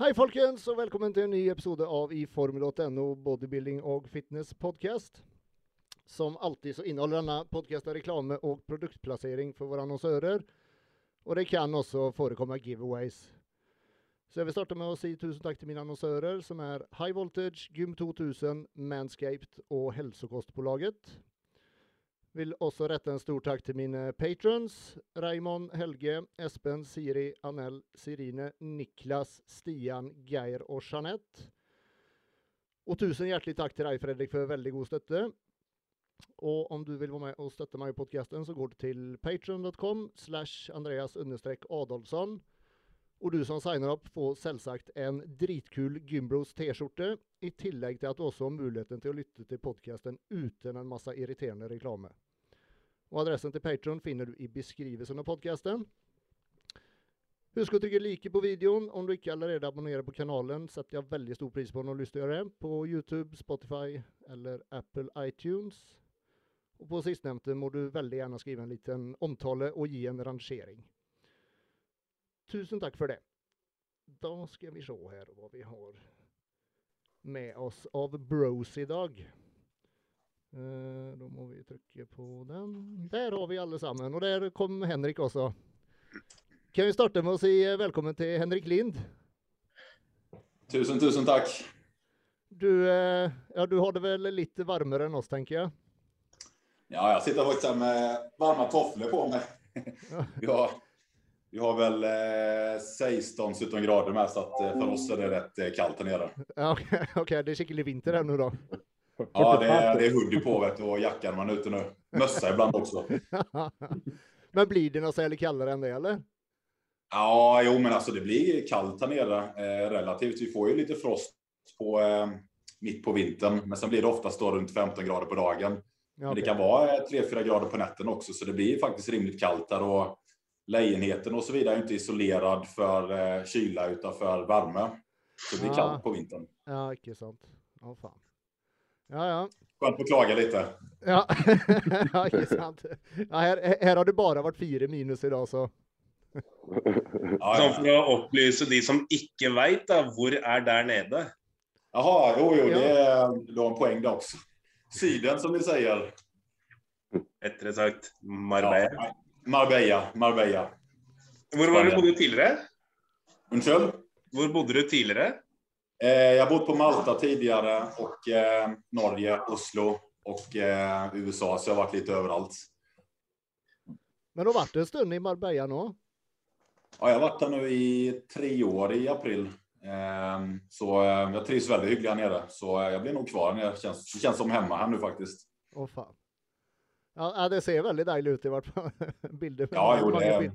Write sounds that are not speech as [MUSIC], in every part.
Hej folkens och välkommen till en ny episod av i Formel.no bodybuilding och fitness podcast. Som alltid så innehåller denna podcast reklam och produktplacering för våra annonsörer. Och det kan också förekomma giveaways. Så jag vill starta med att säga tusen tack till mina annonsörer som är High Voltage, Gym 2000, Manscaped och Hälsokostbolaget. Vill också rätta en stor tack till mina eh, patrons Raymond, Helge, Espen, Siri, Anel, Sirine, Niklas, Stian, Geir och Jeanette. Och tusen hjärtligt tack till dig Fredrik för väldigt god stötte. Och om du vill vara med och stötta mig i podcasten så går du till patreon.com slash Andreas Adolfsson. Och du som signar upp får selvsagt en dritkul Gymbros t-skjorte i tillägg till att du också har möjligheten till att lyssna till podcasten utan en massa irriterande reklam. Och adressen till Patreon finner du i beskrivelsen av podcasten. Husk att trycka like på videon. Om du inte allerede abonnerar på kanalen sätter jag väldigt stor pris på om du lyssnar göra det på Youtube, Spotify eller Apple iTunes. Och på sistnämnda må du väldigt gärna skriva en liten omtale och ge en rangering. Tusen tack för det. Då ska vi se här vad vi har med oss av bros idag. Eh, då må vi trycka på den. Där har vi allesammans och där kom Henrik också. Kan vi starta med att säga välkommen till Henrik Lind. Tusen, tusen tack. Du, eh, ja, du har det väl lite varmare än oss tänker jag? Ja, jag sitter faktiskt här med varma tofflor på mig. har, vi har väl eh, 16-17 grader med, så att eh, för oss är det rätt eh, kallt här nere. [LAUGHS] Okej, okay, det är skicklig vinter nu då. [LAUGHS] Ja, det är, det är hoodie på vet du, och jackan man är ute nu. Mössa ibland också. [LAUGHS] men blir det något så kallare än det eller? Ja, jo, men alltså det blir kallt här nere eh, relativt. Vi får ju lite frost på eh, mitt på vintern, men sen blir det oftast då runt 15 grader på dagen. Okay. Men det kan vara 3-4 grader på natten också, så det blir faktiskt rimligt kallt där och lägenheten och så vidare är inte isolerad för eh, kyla utan för värme. Så det blir ja. kallt på vintern. Ja, icke sant. Ja, fan. Ja, ja. Skönt att klaga lite. Ja, [LAUGHS] ja det är sant. Ja, här, här har det bara varit fyra minus idag så. Ja, ja. Så för att upplysa de som inte vet, då, var är där nere? Jaha, jo, jo, det är då en poäng det också. Syden som ni säger. Rättare sagt Marbella. Ja, Marbella, Marbella. Var var du bodde tidigare? Unnskyld? Var bodde du tidigare? Eh, jag bott på Malta tidigare och eh, Norge, Oslo och eh, USA, så jag har varit lite överallt. Men du har varit en stund i Marbella nu? Ja, jag har varit här nu i tre år i april. Ehm, så eh, jag trivs väldigt hyggligt här nere, så jag blir nog kvar. Det känns, det känns som hemma här nu faktiskt. Åh fan. Ja, det ser väldigt dejligt ut i vart fall. [LAUGHS] Bilder. Ja, jo, det,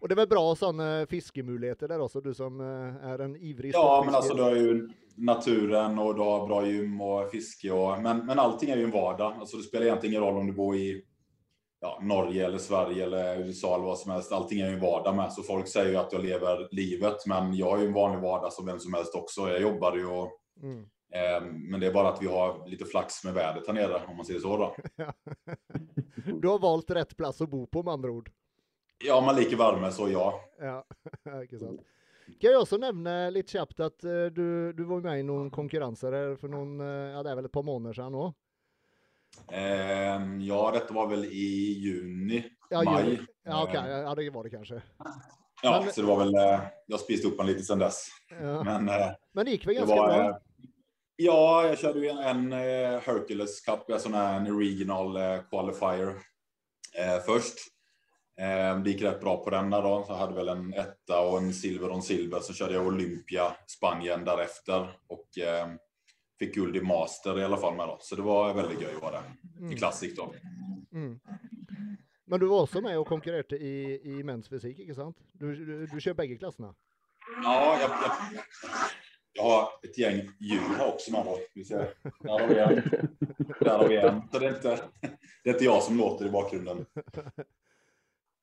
och det är väl bra sådana fiskemöjligheter där också, du som eh, är en ivrig Ja, men alltså du har ju naturen och du har bra gym och fiske och men, men allting är ju en vardag. Alltså det spelar egentligen ingen roll om du bor i ja, Norge eller Sverige eller USA eller vad som helst. Allting är ju en vardag med. Så folk säger ju att jag lever livet, men jag har ju en vanlig vardag som vem som helst också. Jag jobbar ju och mm. Eh, men det är bara att vi har lite flax med vädret här nere om man säger så då. [LAUGHS] du har valt rätt plats att bo på med andra ord. Ja, man liker värme, så ja. Ja. [LAUGHS] Kan jag också nämna lite snabbt att uh, du, du var med i någon konkurrenser för någon, uh, ja det är väl ett par månader sedan då? Uh, ja, detta var väl i juni, ja, maj. Juni. Ja, okay. ja det var det kanske. Ja, men, så det var väl, uh, jag spist upp en lite sedan dess. Ja. Men, men det gick väl ganska var, bra? Ja, jag körde ju en, en Hercules Cup, en sån här en regional qualifier först. Eh, det gick rätt bra på den där då. Så jag hade väl en etta och en silver och en silver. Så körde jag Olympia, Spanien därefter. Och eh, fick guld i master i alla fall med då. Så det var väldigt gøy att vara där. Mm. I Classic då. Mm. Men du var också med och konkurrerade i, i mäns fysik, inte sant? Du, du, du kör bägge klasserna? Ja, jag, jag, jag har ett gäng djur här också med. Där har vi en. Där har vi en. Så det är inte, det är inte jag som låter i bakgrunden.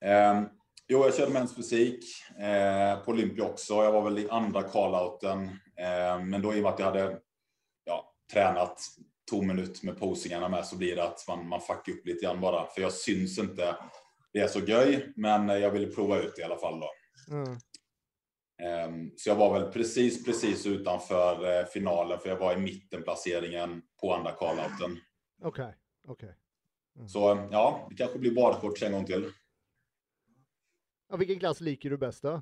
Eh, jo, jag körde mäns fysik eh, på Olympia också. Jag var väl i andra call-outen, eh, men då i och med att jag hade ja, tränat två minuter med posingarna med så blir det att man, man fuckar upp lite grann bara. För jag syns inte. Det är så göj, men jag ville prova ut det i alla fall då. Mm. Ehm, så jag var väl precis, precis utanför eh, finalen, för jag var i mittenplaceringen på andra call-outen. Okej, okay, okej. Okay. Så ja, det kanske blir badkort en gång till. Ja, vilken klass liker du bäst då?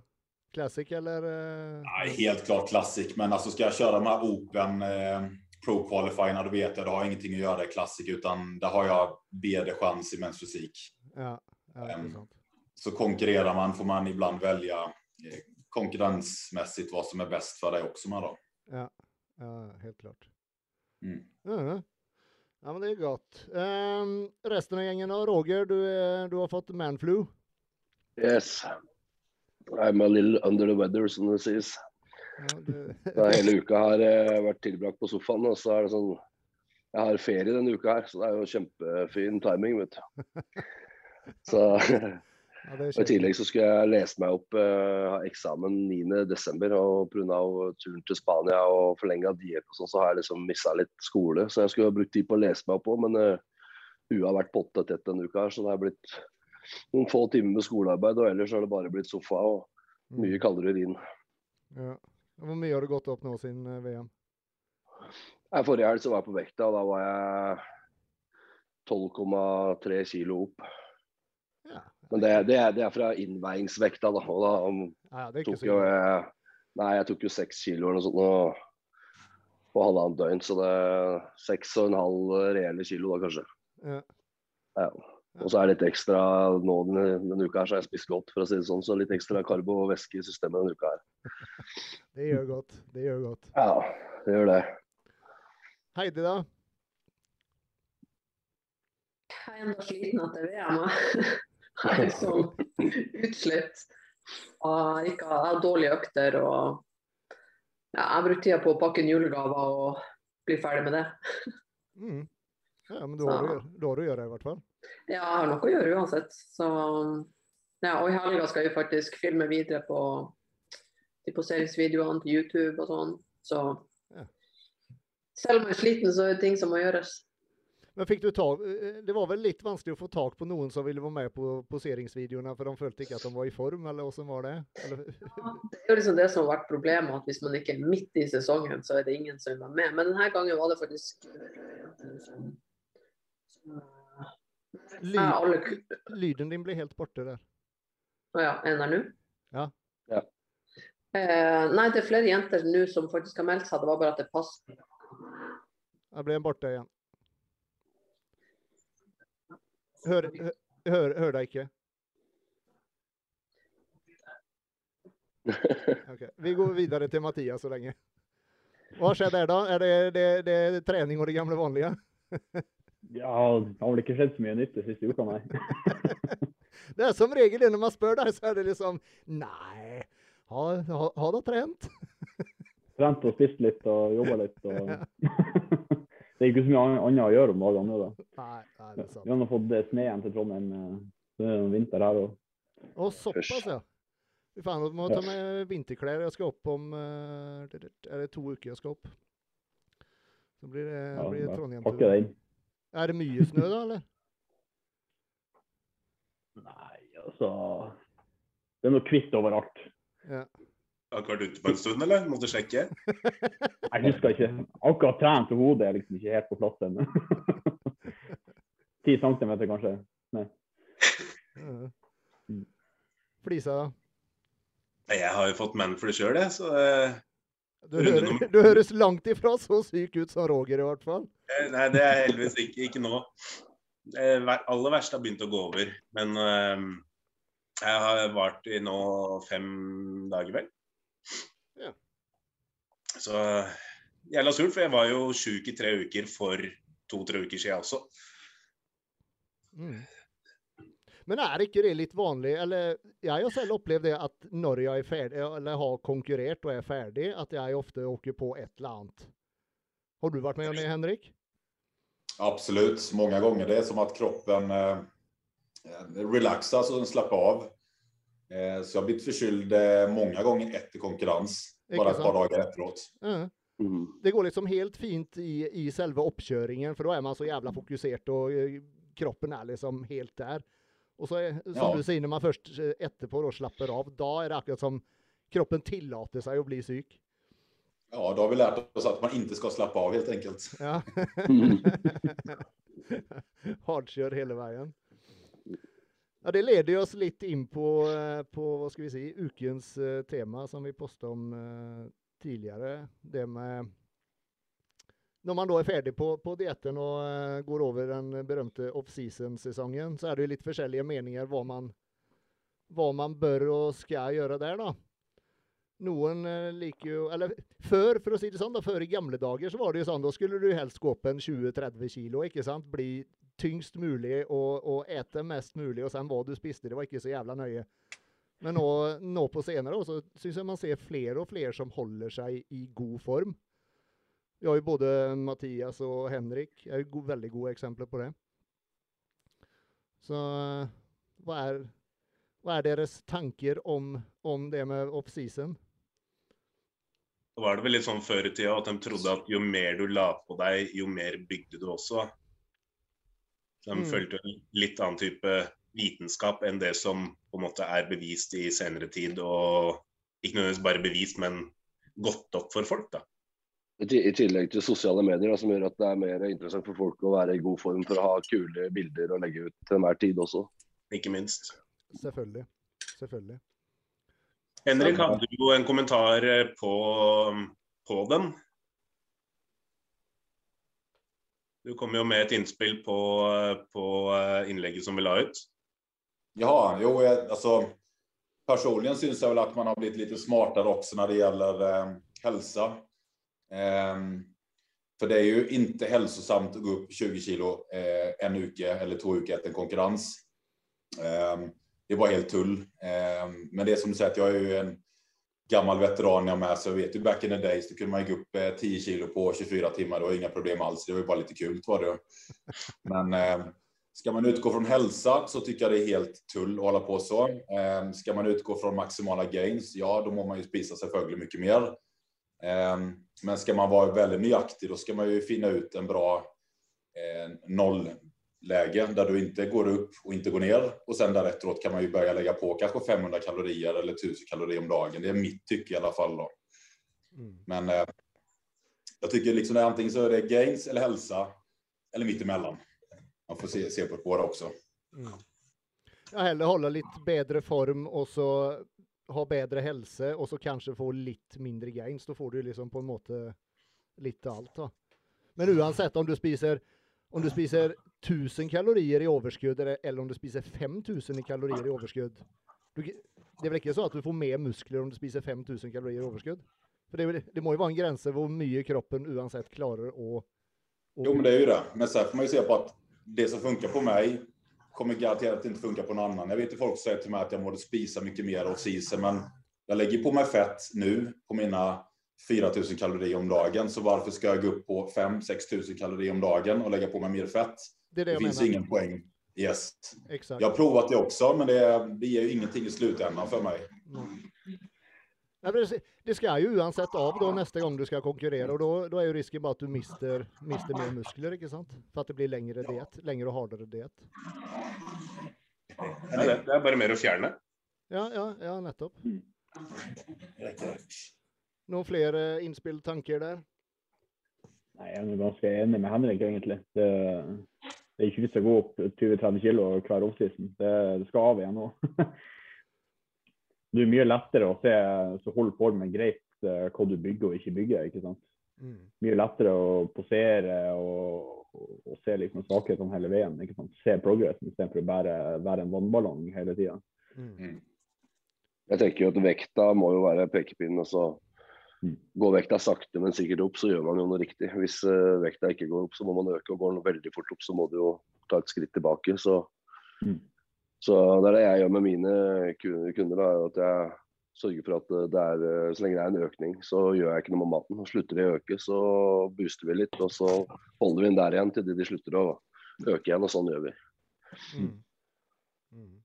Classic eller? Eh... Nej, helt klart Classic, men alltså ska jag köra de här Open eh, Pro Qualifierna, då vet jag det har ingenting att göra i Classic, utan där har jag bd chans i mäns fysik. Ja, ja um, så konkurrerar man får man ibland välja eh, konkurrensmässigt vad som är bäst för dig också med då. Ja, ja helt klart. Mm. Mm. Ja, men det är gott. Um, resten av gängen då? Roger, du, är, du har fått manflu? Yes. I'm a little under the weather, som det sies. Ja, det... hele uka har eh, vært tilbrakt på sofaen, og så er det sånn Jeg har ferie denne uka her, så det er jo kjempefin timing, vet du. [LAUGHS] Så ja, I tillegg så skulle jeg lese meg opp, uh, ha eksamen 9.12. Og pga. turen til Spania og forlenga diett og sånn, så har jeg liksom missa litt skole. Så jeg skulle ha brukt tid på å lese meg opp òg, men uh, huet har vært pottetett denne uka her, så det har blitt noen få timer med skolearbeid. Og ellers har det bare blitt sofa og mye mm. kaldere vin. Ja. Hvor mye har du gått opp nå siden eh, VM? Forrige helg så var jeg på vekta, og da var jeg 12,3 kilo opp. Ja. Men det, det, er, det, er, fra innveiingsvekta, da. Og da ja, det tok jo jeg Nei, jeg tok jo seks kilo eller noe sånt og, på halvannet døgn, så det er seks og en halv reelle kilo da, kanskje. Ja. ja. Og så er det litt ekstra nå denne, denne, uka her, så har jeg spist godt, for å si det sånn. Så litt ekstra karbo og væske i systemet denne uka her. [LAUGHS] det gjør godt. Det gjør godt. Ja, det gjør det. Heidi, da? Jeg er ennå sliten etter VM. [LAUGHS] [LAUGHS] Jeg er sånn utslitt. Og ikke har dårlige økter. og ja, Jeg har brukt tida på å pakke inn julegaver og bli ferdig med det. Mm. Ja, men da har, du, da har du gjort det i hvert fall. Ja, jeg har noe å gjøre uansett. Så, ja, og i helga skal vi faktisk filme videre på de poseringsvideoene til YouTube og sånn. Så ja. selv om jeg er sliten, så er det ting som må gjøres. Men fick du tag, eh, det var väl lite vanskligt att få tag på någon som ville vara med på poseringsvideorna för de följde inte att de var i form eller vad som var det? Eller? Ja, det är liksom det som har varit problemet, att om man inte är mitt i säsongen så är det ingen som är med. Men den här gången var det faktiskt som Ly lyden din blir helt borte der. Å ja. Den nå? Ja. ja. Eh, nei, det er flere jenter nå som faktisk har meldt seg. Det var bare at det passet. Da ble den borte igjen. Hør, hør, hør deg ikke. [LAUGHS] Okay. Vi går videre til Mathias så lenge. Hva skjer der, da? Er det, det, det trening og det gamle vanlige? [LAUGHS] Ja, det har vel ikke skjedd så mye nytt de siste uka, nei. det [LAUGHS] er som regel det når man spør deg, så er det liksom Nei, har, har, har du trent? trent og spist litt og jobba litt. Og... det er ikke så mye annet å gjøre om dagene. Da. Nei, nei, det er sant. Vi har fått sneen til Trondheim. Eh, det er vinter her òg. Å, såpass, ja. Fy faen, du må ta med vinterklær. Jeg skal opp om uh, Er det to uker jeg skal opp? Så blir det, ja, blir det Trondheim-tur. Er det mye snø da, eller? [LAUGHS] Nei, altså Det er noe hvitt overalt. Ja. Har ikke vært ute på en stund, eller? Måtte sjekke? Jeg husker ikke. Akkurat trent og hodet er liksom ikke helt på plass ennå. Ti centimeter, kanskje. Nei. Flisa, da? Jeg har jo fått det sjøl, jeg. Så eh, du, hører, [LAUGHS] du, høres langt ifra så syk ut som Roger, i hvert fall. Eh, nei, det er heldigvis ikke, ikke nå. Det aller verste har begynt å gå over. Men uh, jeg har vart i nå fem dager, vel. Så jævla surt, for jeg var jo sjuk i tre uker for to-tre uker siden også. Mm. Men er ikke det litt vanlig, eller jeg har selv opplevd det at når jeg er ferdig, eller har konkurrert og er ferdig, at jeg ofte åker på et eller annet. Har du vært med om det, Henrik? Absolut, många gånger. Det är som att kroppen eh, relaxar och slappar av. Eh, så jag har blivit förkyld eh, många gånger efter konkurrens, bara ett par dagar efteråt. Mm. Mm. Det går liksom helt fint i, i selve oppkjøringen, for da er man så jævla fokusert, og eh, kroppen er liksom helt der. Og så, som ja. du sier, når man først eh, etterpå da slapper av, da er det akkurat som kroppen tillåter sig att bli psyk. Ja, då har vi lärt oss att man inte ska slappa av helt enkelt. Ja. [LAUGHS] [LAUGHS] Hardkör hela vägen. Ja, det leder oss lite in på, eh, på vad ska vi säga, ukens eh, tema som vi postade om eh, tidigare. Det med när man då är färdig på, på dieten och går över den berömte off-season säsongen så är det lite försäljliga meningar vad man vad man bör och ska göra där då. Någon liker ju, eller för, för att säga det sånt då, för i gamla dagar så var det ju sånt, då skulle du helst gå upp en 20-30 kilo, inte sant? Bli tyngst möjligt och, och äta mest möjligt och sen vad du spiste, det var inte så jävla nöje. Men nå, nå på senare år så syns jag man ser fler och fler som håller sig i god form. Jag har ju både Mattias och Henrik, jag är go väldigt goda exempel på det. Så vad är, vad är deras tankar om, om det med off-season? Det var det väl liksom litt sånn før i tida at de trodde att ju mer du la på dig, ju mer bygde du också. De Mm. følte en litt annen type vitenskap enn det som på en måte er bevist i senere tid. Og ikke nødvendigvis bare bevist, men gått opp for folk, da. I ti- I tillegg til sosiale medier, da, som gjør at det er mer interessant for folk å være i god form for å ha kule bilder å legge ut til enhver tid også. Ikke minst. Selvfølgelig. Selvfølgelig. Henrik hadde jo en kommentar eh, på, på den. Du kom ju med ett inspel på, på eh, inlägget som vi la ut. Ja, jo, jag- alltså personligen syns jag väl att man har blivit lite smartare också när det gäller eh, hälsa. Eh, för det är ju inte hälsosamt att gå upp 20 kilo eh, en uke eller två veckor efter en konkurrens. Ehm, det var helt tull. Ehm, men det är som du säger, att jag är ju en gammal veteran jag med, så jag vet ju back in the days, då kunde man ju gå upp 10 kilo på 24 timmar, det var inga problem alls. Det var ju bara lite kul var det. Men eh, ska man utgå från hälsa så tycker jag det är helt tull att hålla på så. Eh, ska man utgå från maximala gains, ja då må man ju spisa selvfølgelig mycket mer. Eh, men ska man vara väldigt nöjaktig, då ska man ju finna ut en bra eh, nollläge där du inte går upp och inte går ner. Och sen därefteråt kan man ju börja lägga på kanske 500 kalorier eller 1000 kalorier om dagen. Det är mitt tycke i alla fall. Då. Mm. Men eh, jag tycker liksom det är antingen så är det gains eller hälsa eller mitt emellan. Man får se, se på båda också. Mm. Jag hellre hålla lite bättre form och så ha bättre hälsa och så kanske få lite mindre gains. Då får du liksom på en måte lite allt då. Men oavsett om du spiser om du spiser 1000 kalorier i överskudd eller, om du spiser 5000 i kalorier i överskudd. Det är väl inte så att du får mer muskler om du spiser 5000 kalorier i överskudd? För det, det må ju vara en gräns för hur mycket kroppen oavsett klarar och, och Jo, men det är ju det. Men sen får man ju se på att det som funkar på mig kommer garanterat inte funka på någon annan. Jag vet ju folk säger till mig att jag borde spisa mycket mer och season, men jag lägger på mig fett nu på mina 4000 kalorier om dagen. Så varför ska jag gå upp på 5-6 tusen kalorier om dagen och lägga på mig mer fett? det det Det finns menar. ingen poäng. Yes. Exakt. Jag har provat det också, men det, det ger ju ingenting i slutändan för mig. Mm. Det- det ska ju oavsett av då nästa gång du ska konkurrera och då, då är ju risken bara att du mister, mister mer muskler, inte sant? För att det blir längre diet, längre och hårdare diet. Ja, det, det er bare mer å fjerne. Ja, ja, ja, nettopp. Någon fler eh, inspill tankar där? Nei, jeg er ganske enig med Henrik, egentlig. Det, det er ikke vits å gå opp 20-30 kilo hver offseason. Det, det skal av igjen nå. [LAUGHS] Det er mye lettere å se så hold formen greit eh, hva du bygger og ikke bygger. ikke sant? Mm. Mye lettere å posere og, og, og se liksom svakhetene hele veien. ikke sant? Se progressen istedenfor å bare være en vannballong hele tida. Mm. Jeg tenker jo at vekta må jo være pekepinnen. og så Mm. Går vekta sakte, men sikkert opp, så gjør man jo noe riktig. Hvis eh, vekta ikke går opp, så må man øke. og Går den veldig fort opp, så må du jo ta et skritt tilbake. Så, Mm. Så det er det jeg gjør med mine ku- kunder. Da, at jeg sørger for at det er, så lenge det er en økning, så gjør jeg ikke noe med maten. Og Slutter de å øke, så booster vi litt. Og så holder vi den der igjen til de, de slutter å øke igjen. Og sånn gjør vi. Mm. Mm.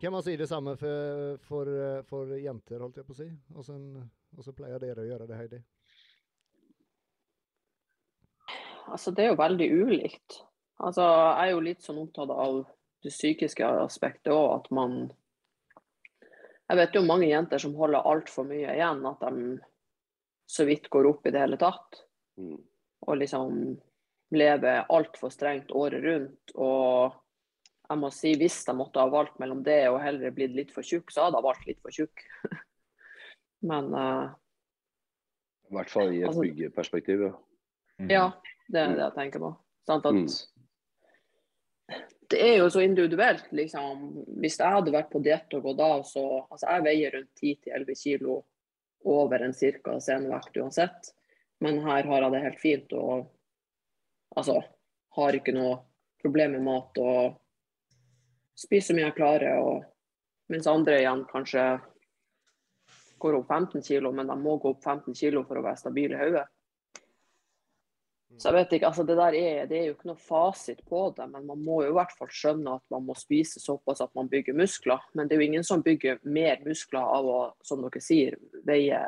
Kan man säga detsamma för, för, för jenter, hållt jag på att säga? Och, sen, och så plejer det att göra det, Heidi. Altså, det er jo veldig ulikt. Altså, jeg er jo litt sånn opptatt av det psykiske aspektet òg, at man Jeg vet jo mange jenter som holder altfor mye igjen, at de så vidt går opp i det hele tatt. Mm. Og liksom lever altfor strengt året rundt. Og jeg må si, hvis jeg måtte ha valgt mellom det og heller blitt litt for tjukk, så hadde jeg valgt litt for tjukk. [LAUGHS] Men eh, I hvert fall i et Altså- byggeperspektiv. Ja. ja, det er det jeg tenker på. Sant at det er jo så individuelt, liksom. Hvis jeg hadde vært på diett og gått av, så Altså, jeg veier rundt 10-11 kilo over en cirka scenevekt uansett. Men her har jeg det helt fint og altså har ikke noe problem med mat og spiser så mye jeg klarer. Og, mens andre igjen kanskje går opp 15 kilo, men de må gå opp 15 kilo for å være stabile i hodet. Så jeg vet ikke, altså det der er, det er jo ikke noe fasit på det, men man må jo i hvert fall skjønne at man må spise såpass at man bygger muskler. Men det er jo ingen som bygger mer muskler av å, som dere sier, veie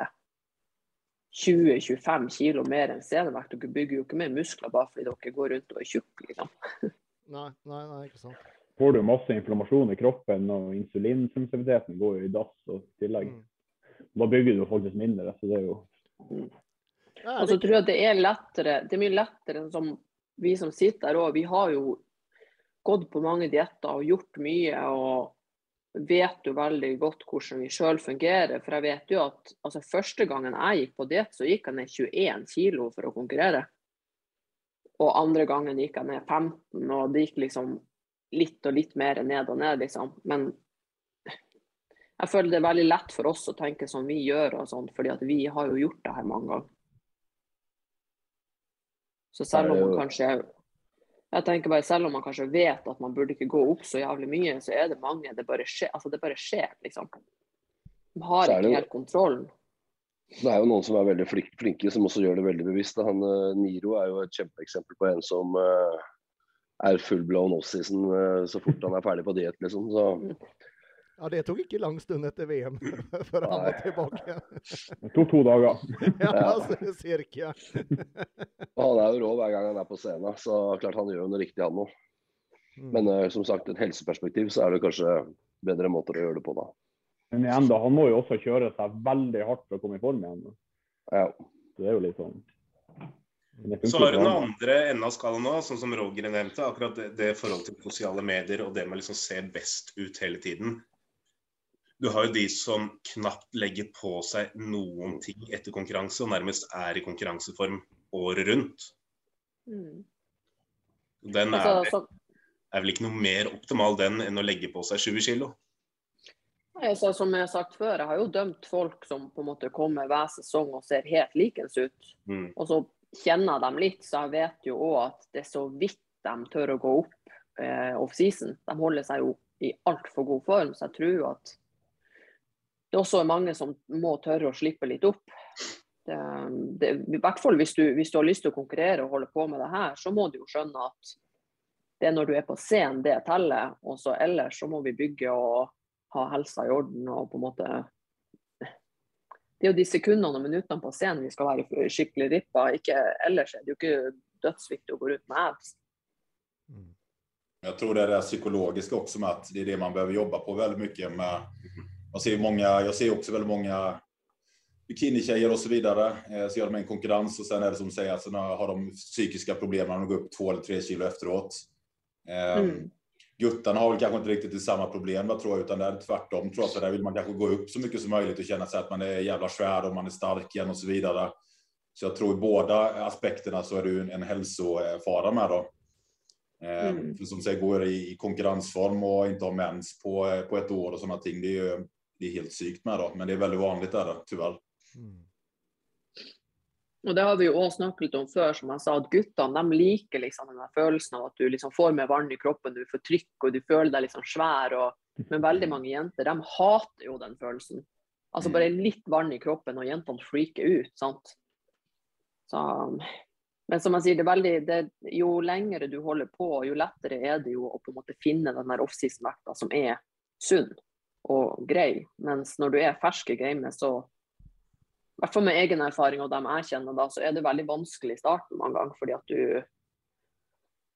20-25 kilo mer enn scenevekt. Dere bygger jo ikke mer muskler bare fordi dere går rundt og er tjukke, liksom. [LAUGHS] Nei, nei, nei, ikke sant. Får du masse inflammasjon i kroppen, og insulinsensitiviteten går jo i dass og i tillegg. Mm. Da bygger du faktisk mindre. så det er jo Ja, Og så tror jeg det er lettere, det er mye lettere enn som vi som sitter her òg. Vi har jo gått på mange dietter og gjort mye og vet jo veldig godt hvordan vi sjøl fungerer. For jeg vet jo at altså, første gangen jeg gikk på diett, så gikk jeg ned 21 kilo for å konkurrere. Og andre gangen gikk jeg ned 15, og det gikk liksom litt og litt mer ned og ned, liksom. Men jeg føler det er veldig lett for oss å tenke som vi gjør, og sånn, fordi at vi har jo gjort det her mange ganger. Så selv om man kanskje jeg tenker bare Selv om man kanskje vet at man burde ikke gå opp så jævlig mye, så er det mange det bare skjer. Altså det bare skjer, liksom. De har det ikke helt kontrollen. Det er jo noen som er veldig flink, flinke, som også gjør det veldig bevisst. Han, eh, Niro er jo et kjempeeksempel på en som eh, er full blown off-season eh, så fort han er ferdig på diett, liksom. Så ja, det tok ikke lang stund etter VM før han var tilbake. Det tok to dager. Ja, cirka. han er jo rå hver gang han er på scenen, så klart han gjør jo noe riktig, han òg. Mm. Men eh, som sagt, et helseperspektiv så er det kanskje bedre måter å gjøre det på, da. Men da, han må jo også kjøre seg veldig hardt for å komme i form igjen. Ja. Det sånn Men det Så har du han. andre enden av skalaen sånn som Roger nevnte. Akkurat det, det forhold til sosiale medier og det med liksom se best ut hele tiden. Du har jo de som knapt legger på seg noen ting etter konkurranse, og nærmest er i konkurranseform året rundt. Mm. Den er, Altså, så, er vel ikke noe mer optimal den enn å legge på seg 20 kilo. altså, som har sagt før, jeg har jo dømt folk som på en måte kommer hver sesong og ser helt likens ut. Mm. Og så kjenner dem litt, så jeg vet jo òg at det er så vidt de tør å gå opp eh, off-season. De holder seg jo i altfor god form, så jeg tror jo at det også er mange som må tørre å slippe litt opp. Det, det, I hvert fall hvis du, hvis du har lyst til å konkurrere og holde på med det her, så må du jo skjønne at det er når du er på scenen det teller, og så ellers så må vi bygge og ha helsa i orden og på en måte det er jo de sekundene og minuttene på scenen vi skal være skikkelig rippa. Ikke, ellers er det jo ikke dødsviktig å gå ut med abs. Mm. Jag tror det är det psykologiska också med att det är det man behöver jobba på väldigt mycket med. Jag ser, många, jag ser också väldigt många bikinitjejer och så vidare. Eh, Så gör de en konkurrens och sen är det som säger, alltså när har de psykiska problem när de går upp två eller tre kilo efteråt. Eh, Mm. Guttarna har väl kanske inte riktigt samma problem, vad tror jag, utan det är tvärtom. Tror att där vill man kanske gå upp så mycket som möjligt och känna sig att man är jävla svär och man är stark igen och så vidare. Så jag tror i båda aspekterna så är det ju en, hälsofara med då. Eh, Mm. För som säger, går i, konkurrensform och inte ha mens på, på ett år och sådana ting, det är ju det är helt sykt med då. Men det är väldigt vanligt där tyvärr. Mm. Og det har vi jo også snakket litt om før, som jeg sa, at guttene de liker liksom den der følelsen av at du liksom får mer vann i kroppen, du får trykk og du føler deg liksom svær. Og, men veldig mange jenter de hater jo den følelsen. Altså bare litt vann i kroppen, og jentene freaker ut. sant? Så, men som jeg sier, det er veldig, det, jo lengre du holder på, jo lettere er det jo å på måte finne den der off-season-vekta som er sunn og grei. Mens når du er fersk i gamet, så i hvert fall med egen erfaring og dem jeg kjenner, da, så er det veldig vanskelig i starten mange ganger. Fordi at du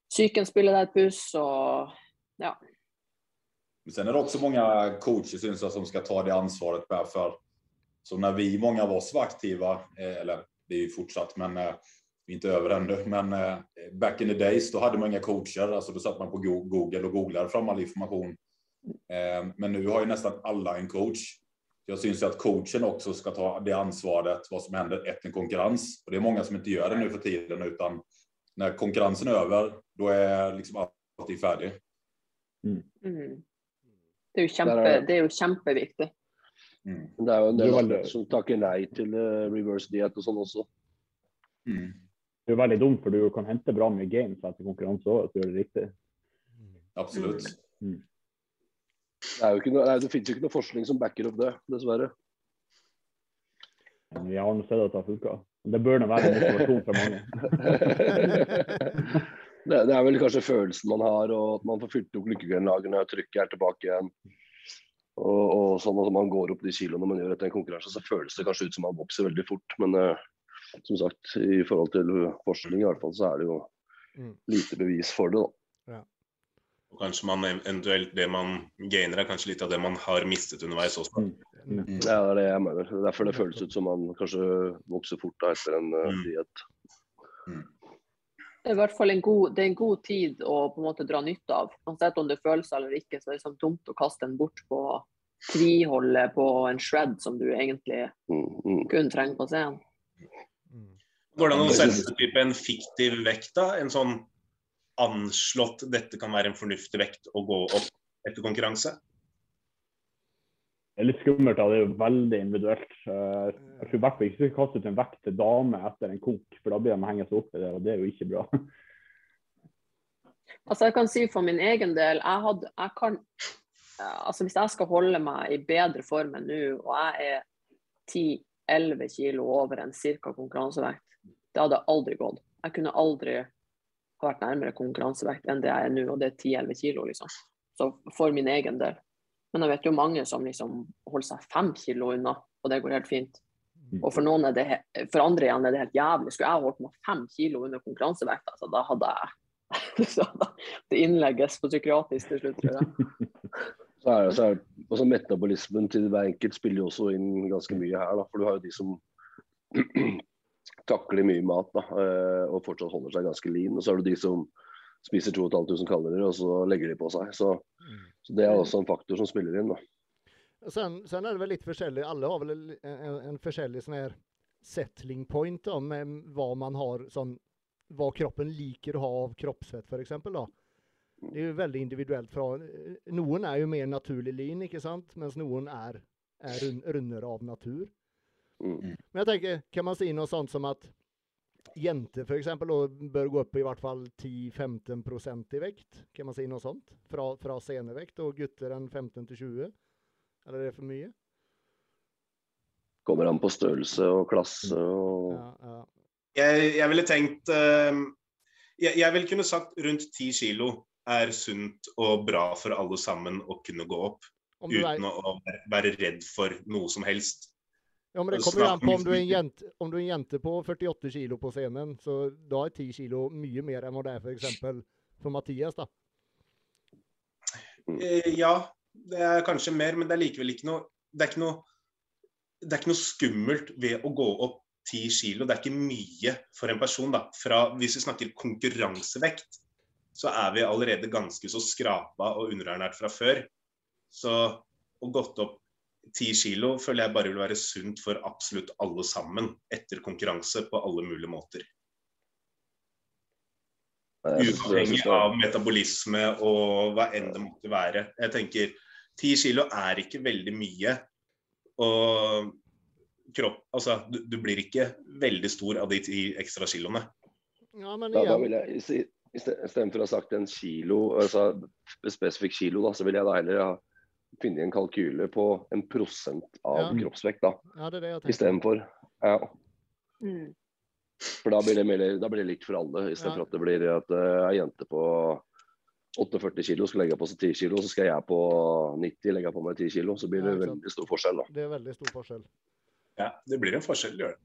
Psyken spiller deg et puss, og ja. Sen är det också många coacher syns jag, som ska ta det ansvaret för. Så när vi, många av oss var aktiva, eh, eller det är ju fortsatt, men eh, vi är inte över ännu. Men eh, back in the days, då hade man inga coacher. Alltså då satt man på Google och googlade fram all information. Men nu har ju nästan alla en coach. Jag syns ju att coachen också ska ta det ansvaret, vad som händer efter en konkurrens. Och det är många som inte gör det nu för tiden, utan när konkurrensen är över, då är liksom allting färdigt. Mm. Mm. Det är ju kjempe, det är ju kjempeviktigt. Mm. Det är ju en del som tackar nej till uh, reverse diet och sånt också. Mm. Det är väldigt dumt för du kan hämta bra med games etter konkurranse òg, så gjør det riktigt. Absolut. Mm. Det, er jo ikke noe, nei, det finnes jo ikke noe forskning som backer opp det, dessverre. Vi har sett at det har funka. Det bør nå være en motivasjon for mange. [LAUGHS] det, det, er vel kanskje følelsen man har, og at man får fylt opp lykkegrunnlagene, trykket er tilbake igjen. Og, og sånn at man går opp de kiloene man gjør etter en konkurranse, så føles det kanskje ut som man vokser veldig fort. Men uh, som sagt, i forhold til forskning i hvert fall, så er det jo mm. lite bevis for det. da. Og kanskje man eventuelt det man gainer, er kanskje litt av det man har mistet underveis også. Mm. Mm. Ja, det er det jeg mener. Derfor det føles ut som man kanskje vokser fort da etter en uh, diett. Mm. Det er i hvert fall en god, det er en god tid å på en måte dra nytte av. Uansett om det føles eller ikke, så er det sånn dumt å kaste den bort på tviholdet på en shred som du egentlig mm, mm. kun trenger på scenen. Går det an å sette en fiktiv vekt, da? En sånn anslått dette kan være en fornuftig vekt å gå opp etter konkurranse? Det er litt skummelt, da. Det er jo veldig individuelt. Eh, jeg tror i hvert fall ikke skal kaste ut en vekt til dame etter en konk, for da blir de henge seg opp i det, og det er jo ikke bra. [LAUGHS] Altså, jeg kan si for min egen del, jeg, hadde, jeg kan altså Hvis jeg skal holde meg i bedre form enn nå, og jeg er 10-11 kilo over en cirka konkurransevekt, det hadde aldri gått. Jeg kunne aldri ha vært nærmere konkurransevekt enn det jeg er nå, og det er 10-11 kilo, liksom. Så for min egen del. Men jeg vet jo mange som liksom holder seg fem kilo unna, og det går helt fint. Mm. Og for noen er det, for andre igjen er det helt jævlig. Skulle jeg holdt meg fem kilo under konkurransevekta, [LAUGHS] [LAUGHS] så da hadde jeg så Det innlegges på psykiatrisk til slutt, tror jeg. Så er det, så er, også Metabolismen til hver enkelt spiller jo også inn ganske mye her. Da. For du har jo de som [CLEARS THROAT] takler mye mat da, eh, og fortsatt holder seg ganske lean. Og så har du de som spiser 2500 kalorier, og så legger de på seg. Så. Så det är mm. också en faktor som spelar in. Då. Sen, sen är det väl lite försäljning, alla har väl en, en försäljning sån här settling point då, med vad man har som vad kroppen liker att ha av kroppsfett för exempel då. Det är ju väldigt individuellt. För, någon är ju mer naturlig lin, inte sant? Medan någon är, är runner av natur. Mm. Men jag tänker, kan man se något sånt som att jenter för exempel då bör gå upp i vart fall 10-15 procent i vikt. Kan man säga något sånt? Fra, fra scenevikt och gutter en 15 till 20? Eller är det för mycket? Kommer an på størrelse och klass och... Ja, ja. Jag, jag ville tänkt uh, jag, jag vill kunna sagt runt 10 kilo är sunt och bra för alla samman att kunna gå upp utan att vara rädd för något som helst. Ja, men det kommer ju an på om du, är en jente, om du är en jente på 48 kilo på scenen, så då är 10 kilo mycket mer än vad det är för exempel för Mattias då. Eh, ja, det är kanske mer, men det är likväl inte något, det är inte något, det är inte något skummelt ved att gå upp 10 kilo. Det är inte mycket för en person då. Fra, hvis vi snakker konkurransevekt, så är vi allerede ganska så skrapa och underernært fra før. Så å gått opp 10 kilo føler jeg bare vil være sunt for absolutt alle sammen etter konkurranse på alle mulige måter. Uavhengig av metabolisme og hva enn det måtte være. Jeg tenker 10 kilo er ikke veldig mye. Og kropp Altså, du, du blir ikke veldig stor av de ti ekstra kiloene. Ja, men igjen... da, da vil jeg si Istedenfor å ha sagt en kilo, altså spesifikk kilo, da, så vil jeg da heller ha funnet en kalkyle på en prosent av ja. kroppsvekt, da. Ja, det er det jeg Istedenfor. Ja. Mm. For da blir, det mer, da blir det likt for alle, istedenfor ja. at det blir at uh, ei jente på 48 kilo skal legge på seg 10 kilo, så skal jeg på 90 legge på meg 10 kilo. Så blir det ja, veldig stor forskjell. da. Det er veldig stor forskjell. Ja, det blir en forskjell, gjør det.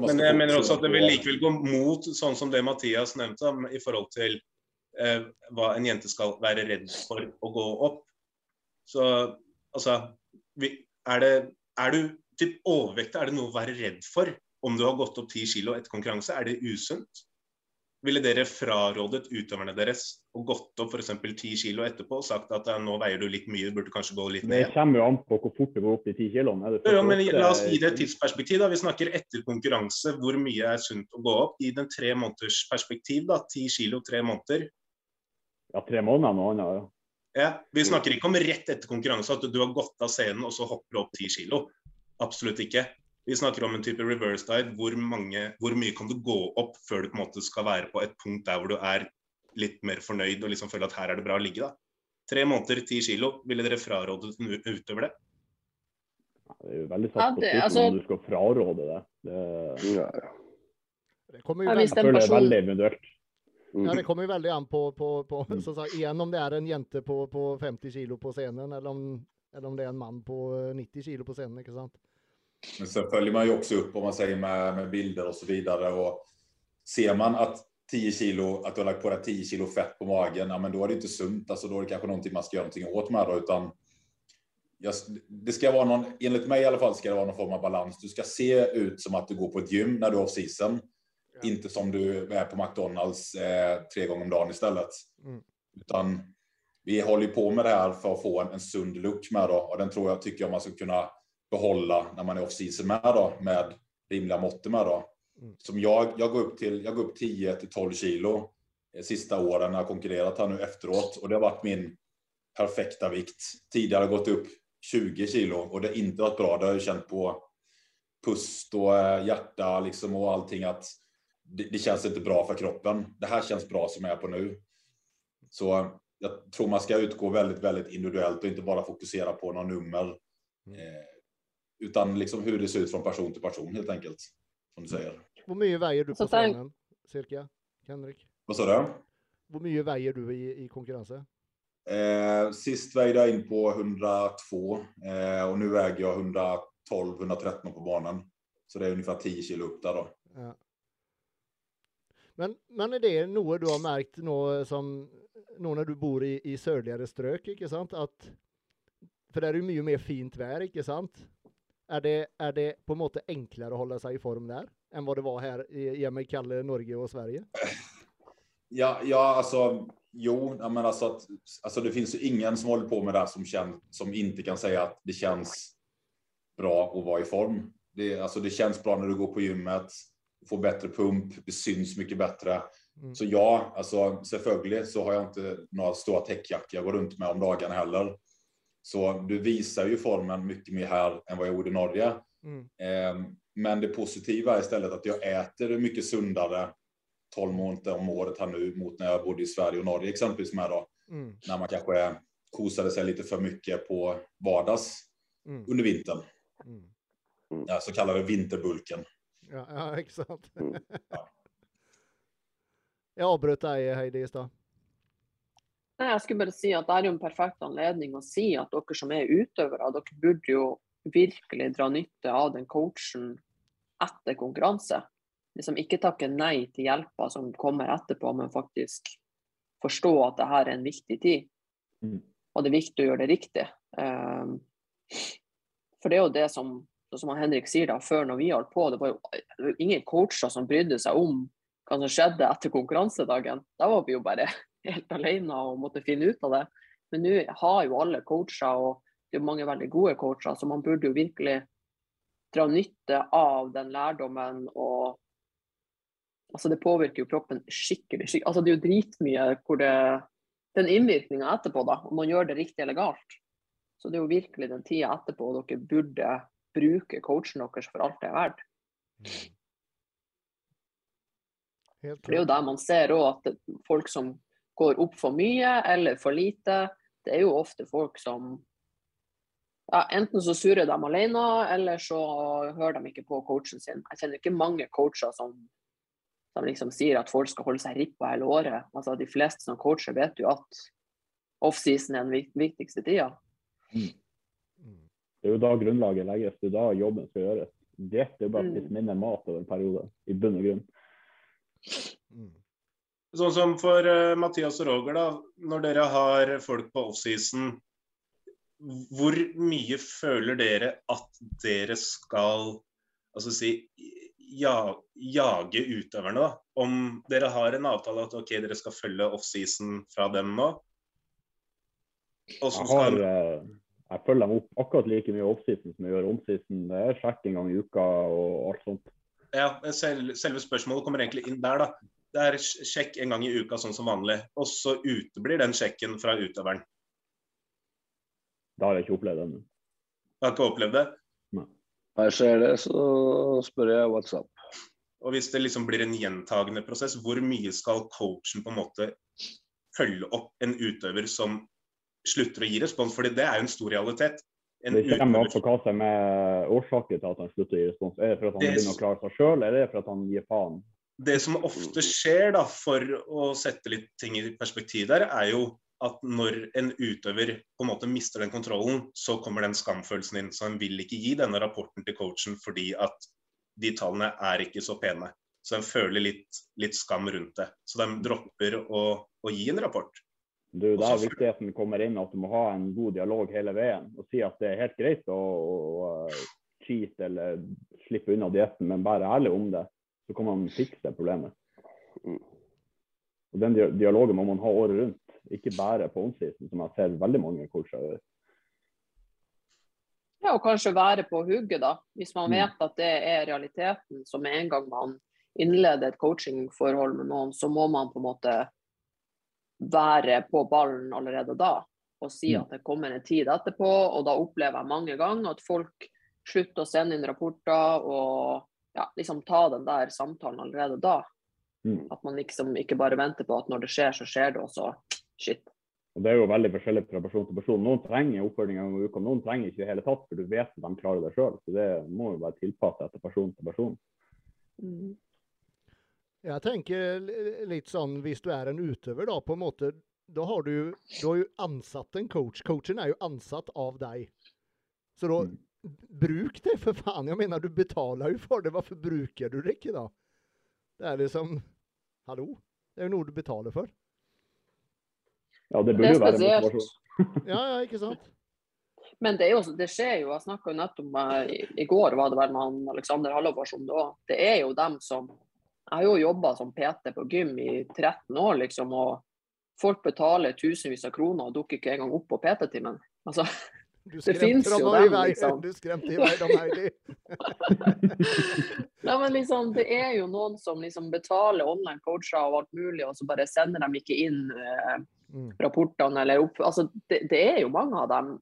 Men jeg mener også at det vil likevel gå mot sånn som det Mathias nevnte, i forhold til eh, hva en jente skal være redd for å gå opp. Så altså er, det, er du typ overvektig, er det noe å være redd for om du har gått opp 10 kilo etter konkurranse? Er det usunt? Ville dere frarådet utøverne deres å gått opp f.eks. 10 kilo etterpå og sagt at nå veier du litt mye, du burde kanskje gå litt Det ned? kommer jo an på hvor fort det går opp de ti kiloene. Er det Ja, men 48? La oss gi det et tidsperspektiv. da. Vi snakker etter konkurranse. Hvor mye er sunt å gå opp? I den tre måneders perspektiv, da. 10 kilo, tre måneder. Ja, tre måneder annet. Ja. Ja, vi snakker ikke om rett etter konkurranse at du har gått av scenen og så hopper du opp 10 kilo. Absolutt ikke. Vi snakker om en type reverse diet. Hvor, mange, hvor mye kan du gå opp før du på en måte skal være på et punkt der hvor du er litt mer fornøyd og liksom føler at her er det bra å ligge? da. Tre måneder, 10 kilo. Ville dere frarådet en utøver det? Det er jo veldig Ja, satt på spissen altså- om du skal fraråde det. det Ja, ja. Det kommer ju Ja, jeg føler det er veldig individuelt. Mm. ja, det kommer ju väldigt an på, på, på Mm. så säga, igen om det är en jente på, på 50 kilo på scenen eller om, eller om det är en man på eh, 90 kilo på scenen, inte sant? Men sen följer man ju också upp om man säger med, med bilder och så vidare. Och ser man att 10 kilo, att du har lagt på dig 10 kilo fett på magen, ja, men då är det inte sunt. Alltså, då är det kanske någonting man ska göra någonting åt med. Då, utan jag, det ska vara någon, enligt mig i alla fall, ska det vara någon form av balans. Du ska se ut som att du går på ett gym när du är off season. Inte som du är på McDonalds eh, tre gånger om dagen istället. Mm. Utan vi håller på med det här för att få en, en sund look med då. Och den tror jag tycker jag man ska kunna behålla när man är off season med då. Med rimliga mått med då. Mm. Som jag, jag går upp till, jag går upp 10 till 12 kilo eh, sista åren när jag konkurrerat här nu efteråt. Och det har varit min perfekta vikt. Tidigare har jag gått upp 20 kilo och det har inte varit bra. Det har jag känt på pust och eh, hjärta liksom och allting att det, det känns inte bra för kroppen. Det här känns bra som jag är på nu. Så jag tror man ska utgå väldigt, väldigt individuellt och inte bara fokusera på några nummer. Mm. Eh, utan liksom hur det ser ut från person till person helt enkelt. Som du säger. Hur mycket väger du på scenen, cirka, Henrik? Vad sa du? Hur mycket väger du i, i konkurrensen? Eh, sist vägde jag in på 102 eh, och nu väger jag 112-113 på banan. Så det är ungefär 10 kilo upp där då. Ja. Men, men är det något du har märkt nå som nå när du bor i, i sörligare strök, inte sant? Att, för där är det mycket mer fint väder, inte sant? Är det, är det på något sätt enklare att hålla sig i form där än vad det var här i, i mig Kalle, Norge och Sverige? Ja, ja alltså jo, men alltså, att, alltså det finns ju ingen som håller på med det här som, känner, som inte kan säga att det känns bra att vara i form. Det, alltså, det känns bra när du går på gymmet, får bättre pump, det syns mycket bättre. Mm. Så ja, alltså så har jag inte några stora täckjackor jag går runt med om dagarna heller. Så du visar ju formen mycket mer här än vad jag gjorde i Norge. Mm. Eh, Men det positiva är istället att jag äter mycket sundare 12 månader om året här nu mot när jag bodde i Sverige och Norge exempelvis med då. Mm. När man kanske kosade sig lite för mycket på vardags Mm. under vintern. Mm. Ja, så kallade vinterbulken. Ja, ja, [LAUGHS] exakt. Mm. Jag avbröt dig Heidi i stad. Nei, jeg skulle bare si at det er jo en perfekt anledning å si at dere som er utøvere, dere burde jo virkelig dra nytte av den coachen etter konkurranse. Liksom ikke takke nei til hjelpa som kommer etterpå, men faktisk forstå at det her er en viktig tid. Mm. Og det er viktig å gjøre det riktig. Um, for det er jo det som, som Henrik sier da, før når vi holdt på, det var jo, ingen coacher som brydde seg om hva som skjedde etter konkurransedagen. Da var vi jo bare [LAUGHS] helt alene og måtte finne ut av det. Men nå har jo alle coacher, og det er mange veldig gode coacher, så man burde jo virkelig dra nytte av den lærdommen og Altså, det påvirker jo kroppen skikkelig. skikkelig. Altså, det er jo dritmye hvor det Den innvirkninga etterpå, da, om man gjør det riktig eller galt. Så det er jo virkelig den tida etterpå dere burde bruke coachen deres for alt det er verdt. For det er jo der man ser òg at folk som går opp for mye eller for lite, det er jo ofte folk som ja, Enten så surrer de alene, eller så hører de ikke på coachen sin. Jeg kjenner ikke mange coacher som, som liksom sier at folk skal holde seg rippa hele året. Altså, de fleste som coacher vet jo at offseason er den vik- viktigste tida. Mm. Det er jo da grunnlaget legges, det er da jobben skal gjøres. Diett er jo bare å Mm. spise mindre mat over en periode, i bunn og grunn. Mm. Sånn som for uh, Mathias og Roger, da. Når dere har folk på offseason, hvor mye føler dere at dere skal altså si, ja, jage utøverne? da? Om dere har en avtale at ok, dere skal følge offseason fra dem nå? Jeg, har, eh, jeg følger dem opp akkurat like mye offseason som jeg gjør onseason. Det er sjekk en gang i uka og alt sånt. Ja, selv, Selve spørsmålet kommer egentlig inn der. da. Det er sjekk en gang i uka, sånn som vanlig. Og så uteblir den sjekken fra utøveren. Det har jeg ikke opplevd ennå. Du har ikke opplevd det? Nei. Når jeg ser det, så spør jeg WhatsApp. Og hvis det liksom blir en gjentagende prosess, hvor mye skal coachen på en måte følge opp en utøver som slutter å gi respons? Fordi det er jo en stor realitet. En det kommer også hva som er årsaken til at han slutter å gi respons. Er det for at han det... begynner å klare seg sjøl, eller er det for at han gir faen? det som ofte skjer, da, for å sette litt ting i perspektiv der, er jo at når en utøver på en måte mister den kontrollen, så kommer den skamfølelsen inn. Så en vil ikke gi denne rapporten til coachen fordi at de tallene er ikke så pene. Så en føler litt, litt skam rundt det. Så de dropper å, å gi en rapport. Du, Der viktigheten kommer inn at du må ha en god dialog hele veien. Og si at det er helt greit å, å cheat eller slippe unna dietten, men være ærlig om det så kan man fikse problemet. Mm. Og Den dialogen må man ha året rundt, ikke bare på onsdagen, som jeg ser veldig mange coacher gjør. Ja, og kanskje være på hugget, da. Hvis man mm. vet at det er realiteten. Så med en gang man innleder et coachingforhold med noen, så må man på en måte være på ballen allerede da. Og si mm. at det kommer en tid etterpå. Og da opplever jeg mange ganger at folk slutter å sende inn rapporter og ja, liksom ta den der samtalen allerede da. Mm. At man liksom ikke bare venter på at når det skjer, så skjer det, og så shit. Og Det er jo veldig forskjellig fra person til person. Noen trenger oppfølging en gang i uka, noen trenger ikke i det hele tatt, for du vet at de klarer det sjøl. Så det må jo være tilpasset etter person til person. Mm. Jeg tenker litt sånn, hvis du er en utøver, da, på en måte Da har du, du har jo ansatt en coach. Coachen er jo ansatt av deg. Så da, mm bruk det för fan. Jag menar, du betalar ju för det. Varför brukar du det inte då? Det är liksom, hallå? Det är ju nog du betalar för. Ja, det burde jo være motivasjon. ja, ja, ikke sant? Men det, er jo, det skjer jo, jeg snakka nettopp med i, i, går var det vel med Alexander Hallovars om det òg. Det er jo dem som Jeg har jo jobba som PT på gym i 13 år, liksom, og folk betaler tusenvis av kroner og dukker ikke engang opp på PT-timen. Altså, det finns ju dem, liksom. Du skrämde iväg dem här. ja, [LAUGHS] men liksom, det är ju någon som liksom betalar online coacher och allt möjligt och så bara sänder de inte in eh, mm. rapporterna eller upp. Alltså, det, det, är ju många av dem.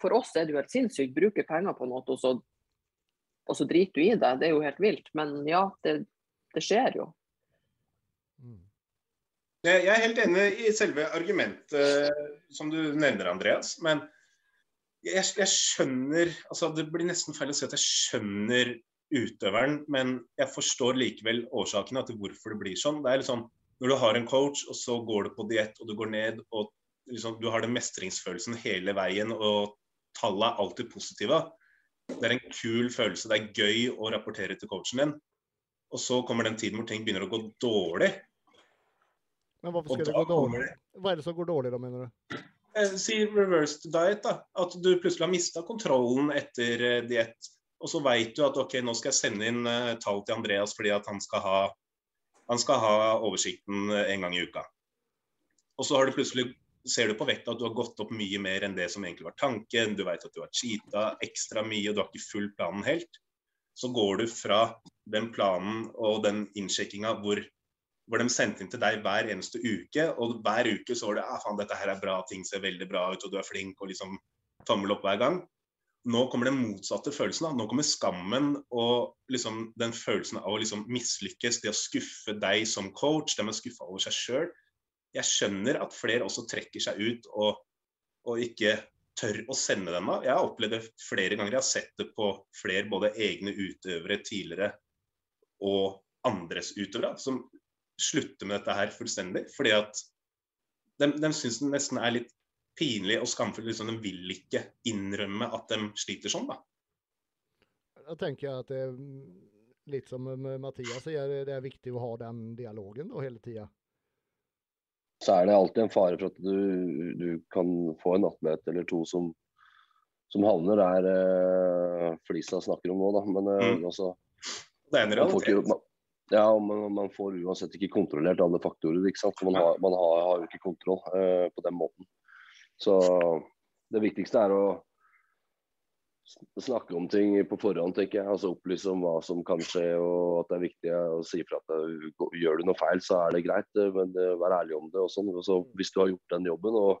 För oss är det ju helt sinnssykt. Bruker pengar på något och så, och så driter du i det. Det är ju helt vilt. Men ja, det, det sker ju. Mm. Jeg er helt enig i selve argumentet eh, som du nevner, Andreas. Men jeg, jeg, skjønner altså Det blir nesten feil å si at jeg skjønner utøveren, men jeg forstår likevel årsakene til hvorfor det blir sånn. Det er liksom, Når du har en coach, og så går du på diett, og du går ned, og liksom, du har den mestringsfølelsen hele veien, og tallene er alltid positive. Det er en kul følelse. Det er gøy å rapportere til coachen din. Og så kommer den tiden hvor ting begynner å gå dårlig. Men hvorfor skal det gå dårlig? Hva er det som går dårlig, da, mener du? Eh, si reversed diet, da. At du plutselig har mista kontrollen etter eh, diett. Og så veit du at ok, nå skal jeg sende inn uh, tall til Andreas fordi at han skal, ha, han skal ha oversikten en gang i uka. Og så har du plutselig ser du på vekta at du har gått opp mye mer enn det som egentlig var tanken. Du veit at du har cheata ekstra mye, og du har ikke fulgt planen helt. Så går du fra den planen og den innsjekkinga hvor hvor de sendte inn til deg hver eneste uke. Og hver uke så var det ah, faen, dette her er bra, ting ser veldig bra ut, og du er flink, og liksom tommel opp hver gang. Nå kommer den motsatte følelsen. Da. Nå kommer skammen og liksom den følelsen av å liksom mislykkes, det å skuffe deg som coach, de er skuffa over seg sjøl. Jeg skjønner at flere også trekker seg ut og, og ikke tør å sende dem av. Jeg har opplevd det flere ganger. Jeg har sett det på flere både egne utøvere tidligere og andres utøvere, som slutter med dette her fullstendig. Fordi at de, de syns det nesten er litt pinlig og skamfull. Liksom, de vil ikke innrømme at de sliter sånn, da. Da tenker jeg at det litt som Mathias sier, det er viktig å ha den dialogen da hele tida så er det alltid en fare for at du, du kan få en atlet eller to som, som havner der eh, Flisa snakker om nå, da. Men eh, Mm. altså Det er en realitet. man, ja, man, man får uansett ikke kontrollert alle faktorer. ikke sant? Man, har, man har, har ikke kontroll eh, på den måten. Så det viktigste er å snakke om ting på forhånd, tenker jeg. Altså Opplyse om hva som kan skje, og at det er viktig å si fra at det, gjør du noe feil, så er det greit. eh, Men eh, vær ærlig om det. og sånn. Så Hvis du har gjort den jobben, og,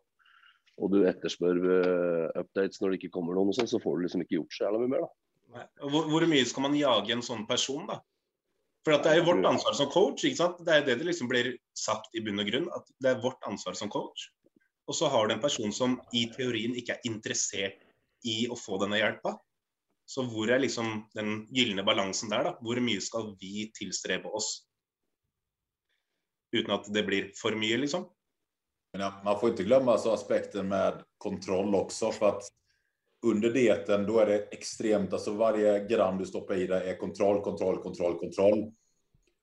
og du etterspør eh, updates når det ikke kommer noen, og sånn, så får du liksom ikke gjort så jævla mye mer. da. Hvor, hvor mye skal man jage en sånn person, da? For at det er jo vårt ansvar som coach. ikke sant? Det er jo det det liksom blir sagt i bunn og grunn. At det er vårt ansvar som coach. Og så har du en person som i teorien ikke er interessert i å få denne hjelpa. Så hvor er liksom den gylne balansen der, da? Hvor mye skal vi tilstrebe oss? Uten at det blir for mye, liksom. Men ja, man får inte glömma så aspekten med kontroll också för att under dieten då är det extremt, alltså varje gram du stoppar i dig är kontroll, kontroll, kontroll, kontroll.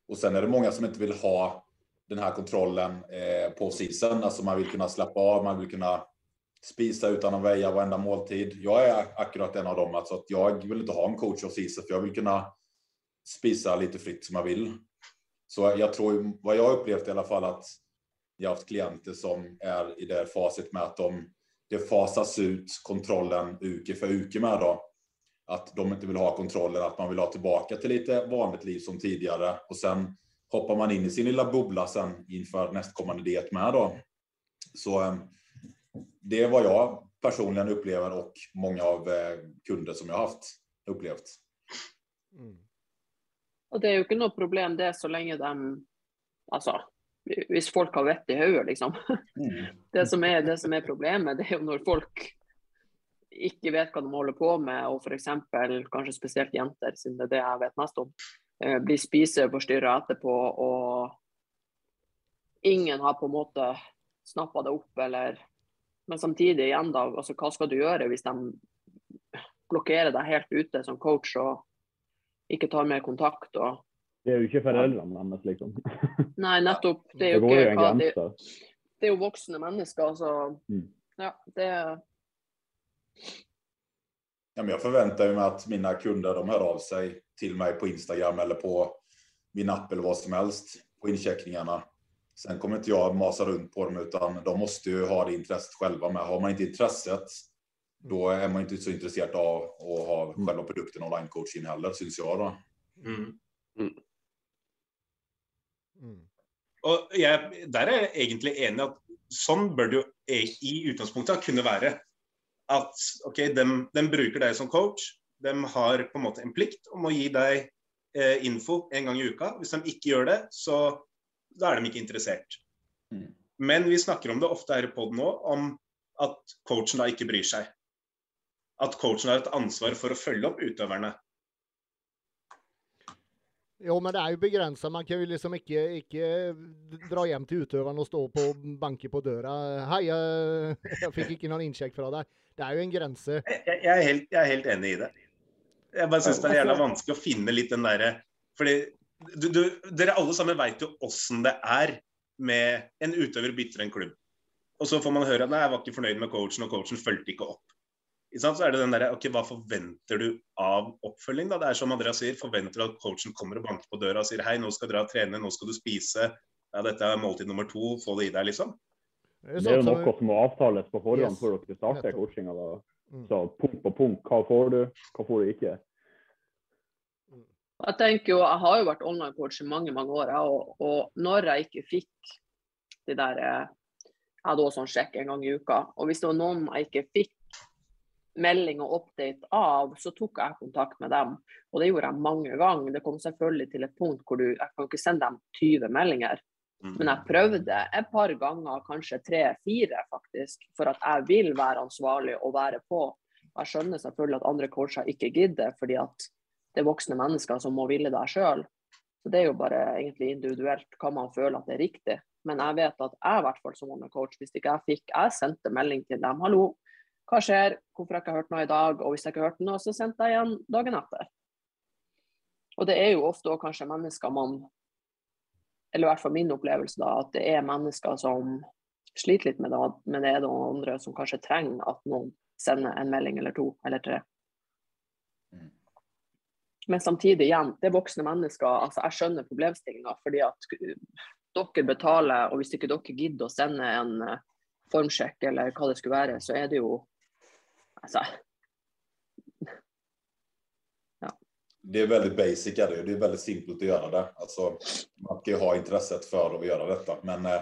Och sen är det många som inte vill ha den här kontrollen eh, på sisen. Alltså man vill kunna slappa av, man vill kunna spisa utan att väja varenda måltid. Jag är akkurat en av dem, alltså att jag vill inte ha en coach hos season för jag vill kunna spisa lite fritt som jag vill. Så jag tror, vad jag upplevt i alla fall att jag har haft klienter som är i det faset med att de, det fasas ut kontrollen uke för uke med då. Att de inte vill ha kontrollen, att man vill ha tillbaka till lite vanligt liv som tidigare. Och sen hoppar man in i sin lilla bubbla sen inför nästkommande diet med då. Så ehm, det är vad jag personligen upplever och många av eh, kunder som jag har haft upplevt. Mm. Og det er jo ikke noe problem det, så lenge de Altså, hvis folk har vett i hodet, liksom. [LAUGHS] Det som, er, det som er problemet, det er jo når folk ikke vet hva de holder på med, og f.eks. kanskje spesielt jenter, siden det er det jeg vet mest om, eh, blir spiseforstyrra etterpå, og ingen har på en måte snappa det opp, eller Men samtidig, igjen da, altså hva skal du gjøre hvis de blokkerer deg helt ute som coach og ikke tar mer kontakt? og Det er jo ikke foreldrene deres, liksom. [LAUGHS] Nei, nettopp. Det Det jo går jo en det, grense. det er jo voksne mennesker, så Mm. ja, det Ja, men jag förväntar mig att mina kunder de hör av sig till mig på Instagram eller på min app eller vad som helst på incheckningarna. Sen kommer inte jag masa runt på dem utan de måste ju ha det intresset själva med. Har man inte intresset då är man inte så intresserad av att ha själva produkten online coaching heller syns jag då. Mm. Mm. Og jeg, der er jeg egentlig enig i at sånn bør det jo i utgangspunktet kunne være. At ok, de, bruker deg som coach. De har på en måte en plikt om å gi deg eh, info en gang i uka. Hvis de ikke gjør det, så da er de ikke interessert. Mm. Men vi snakker om det ofte her i poden nå, om at coachen da ikke bryr seg. At coachen har et ansvar for å følge opp utøverne. Jo, men det er jo begrenset. Man kan jo liksom ikke, ikke dra hjem til utøveren og stå på banke på døra. Hei, jeg, jeg fikk ikke noen innsjekk fra deg. Det er jo en grense. Jeg, jeg, jeg, er helt, jeg er helt enig i det. Jeg bare syns det er jævla vanskelig å finne litt den derre Fordi du, du, dere alle sammen veit jo åssen det er med en utøver bytter en klubb. Og så får man høre at nei, jeg var ikke fornøyd med coachen, og coachen fulgte ikke opp. Så er det den der, ok, Hva forventer du av oppfølging? da? Det er som Andreas sier, Forventer du at coachen kommer og banker på døra og sier hei, nå skal dere trene, nå skal du spise, ja, dette er måltid nummer to, få det i deg, liksom? Det er jo noe som må avtales på forhånd Yes, før dere starter coachinga. Mm. Så punkt på punkt. Hva får du, hva får du ikke? Jeg tenker jo, jeg har jo vært online-coach i mange mange år, og, og når jeg ikke fikk de der eh, Jeg hadde også en sjekk en gang i uka. Og hvis det var noen jeg ikke fikk melding og update av, så tok jeg kontakt med dem. Og det gjorde jeg mange ganger. Det kom selvfølgelig til et punkt hvor du Jeg kan ikke sende dem 20 meldinger. Men jeg prøvde et par ganger, kanskje tre-fire faktisk, for at jeg vil være ansvarlig og være på. Jeg skjønner selvfølgelig at andre coacher ikke gidder, fordi at det er voksne mennesker som må ville det sjøl. Så det er jo bare egentlig individuelt hva man føler at det er riktig. Men jeg vet at jeg i hvert fall som coach, hvis ikke jeg fikk Jeg sendte melding til dem. 'Hallo, hva skjer? Hvorfor har jeg ikke hørt noe i dag?' Og hvis jeg ikke hørte noe, så sendte jeg igjen dagen etter. Og det er jo ofte kanske kanskje mennesker man eller i hvert fall min opplevelse, da, at det er mennesker som sliter litt med det, men det er noen andre som kanskje trenger at noen sender en melding eller to eller tre. Men samtidig, igjen, det er voksne mennesker. altså Jeg skjønner problemstillinga, fordi at eh, dere betaler, og hvis ikke dere gidder å sende en eh, formsjekk eller hva det skulle være, så er det jo altså, Det är väldigt basic, är det, det är väldigt simpelt att göra det. Alltså, man ska ju ha intresset för att göra detta. Men eh,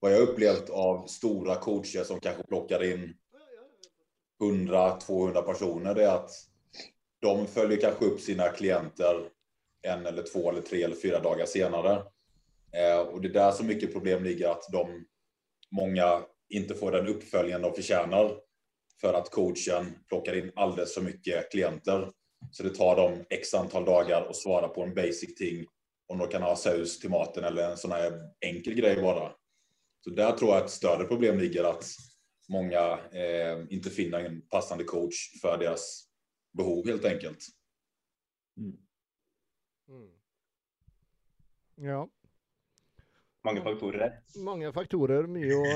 vad jag upplevt av stora coacher som kanske plockar in 100-200 personer, det är att de följer kanske upp sina klienter en eller två eller tre eller fyra dagar senare. Eh, och det är där så mycket problem ligger att de, många inte får den uppföljning de förtjänar för att coachen plockar in alldeles för mycket klienter. Så det tar dem x antal dagar att svara på en basic ting. Om de kan ha saus till maten eller en sån här enkel grej bara. Så där tror jag ett större problem ligger att många eh, inte finner en passande coach för deras behov helt enkelt. Mm. Ja. Mange faktorer. Mange faktorer. Mye å,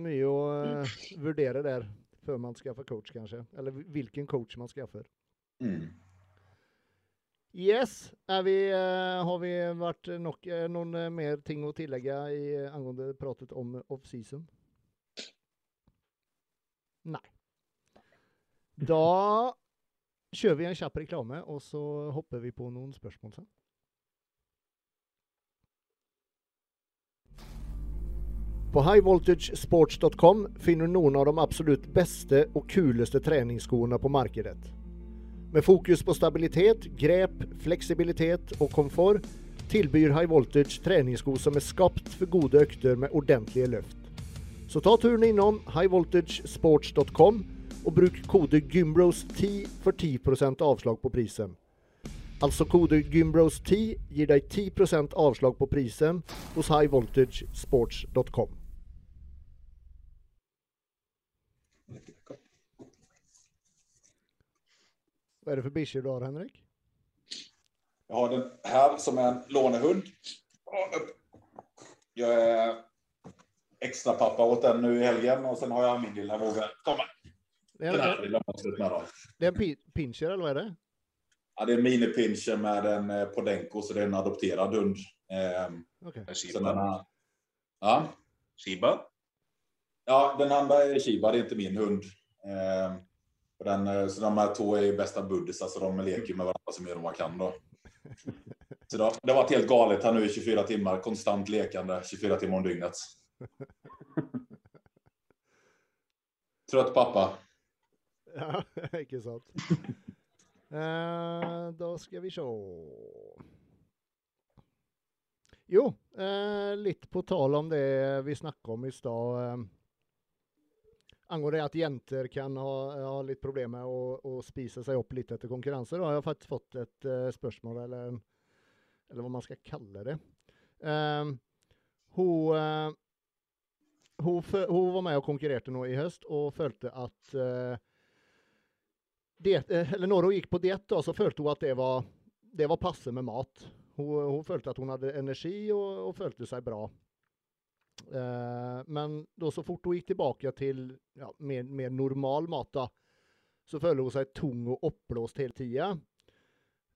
mye å eh, vurdere der før man skaffer coach, kanskje. Eller hvilken coach man skaffer. Mm. Yes, er vi, eh, har vi vært nok, eh, noen eh, mer ting å tillegge i, angående pratet om off-season? Nei. Da kjører vi en kjapp reklame, og så hopper vi på noen spørsmål sen. På highvoltagesports.com finner du noen av de absolutt beste og kuleste treningsskoene på markedet. Med fokus på stabilitet, grep, fleksibilitet og komfort tilbyr High Voltage treningssko som er skapt for gode økter med ordentlige løft. Så ta turen innom highvoltagesports.com och bruk kode GYMBROS10 för 10% avslag på prisen. Alltså kode GYMBROS10 ger dig 10% avslag på prisen hos highvoltagesports.com. Vad är det för bischer du har, Henrik? Jag har den här som är en lånehund. Jag är extra pappa åt den nu i helgen och sen har jag min lilla vovve. Det är en, då. det är en pi- pinscher, eller vad är det? Ja, det är en mini-pinscher med en eh, Podenco, så det är en adopterad hund. Ehm, Okej. så den Shiba. har... Ja. Shiba. ja, den andra är Shiba, det är inte min hund. Ehm, och den, eh, så de här två är bästa buddisar, så de leker med varandra så mer de kan då. Så det har, det har varit helt galet här nu i 24 timmar, konstant lekande 24 timmar om dygnet. [LAUGHS] Trött pappa. Ja, [LAUGHS] ikke sant. Eh, uh, da skal vi se Jo, eh, uh, litt på tal om det vi snakka om i stad. Uh, angående det at jenter kan ha, ha litt problemer med å, å spise seg opp litt etter konkurranse. Da har jeg faktisk fått et uh, spørsmål, eller, eller hva man skal kalle det. Uh, hun, uh, hun, hun var med og konkurrerte nå i høst og følte at eh, diet, eller når hun på diet då, så følte hon att det var, det var passe med mat. Hon, hon följde att hon hade energi och, och följde sig bra. Eh, men då så fort hon gick tillbaka till ja, mer, mer normal mat, då, så føler hon sig tung och uppblåst hela tiden.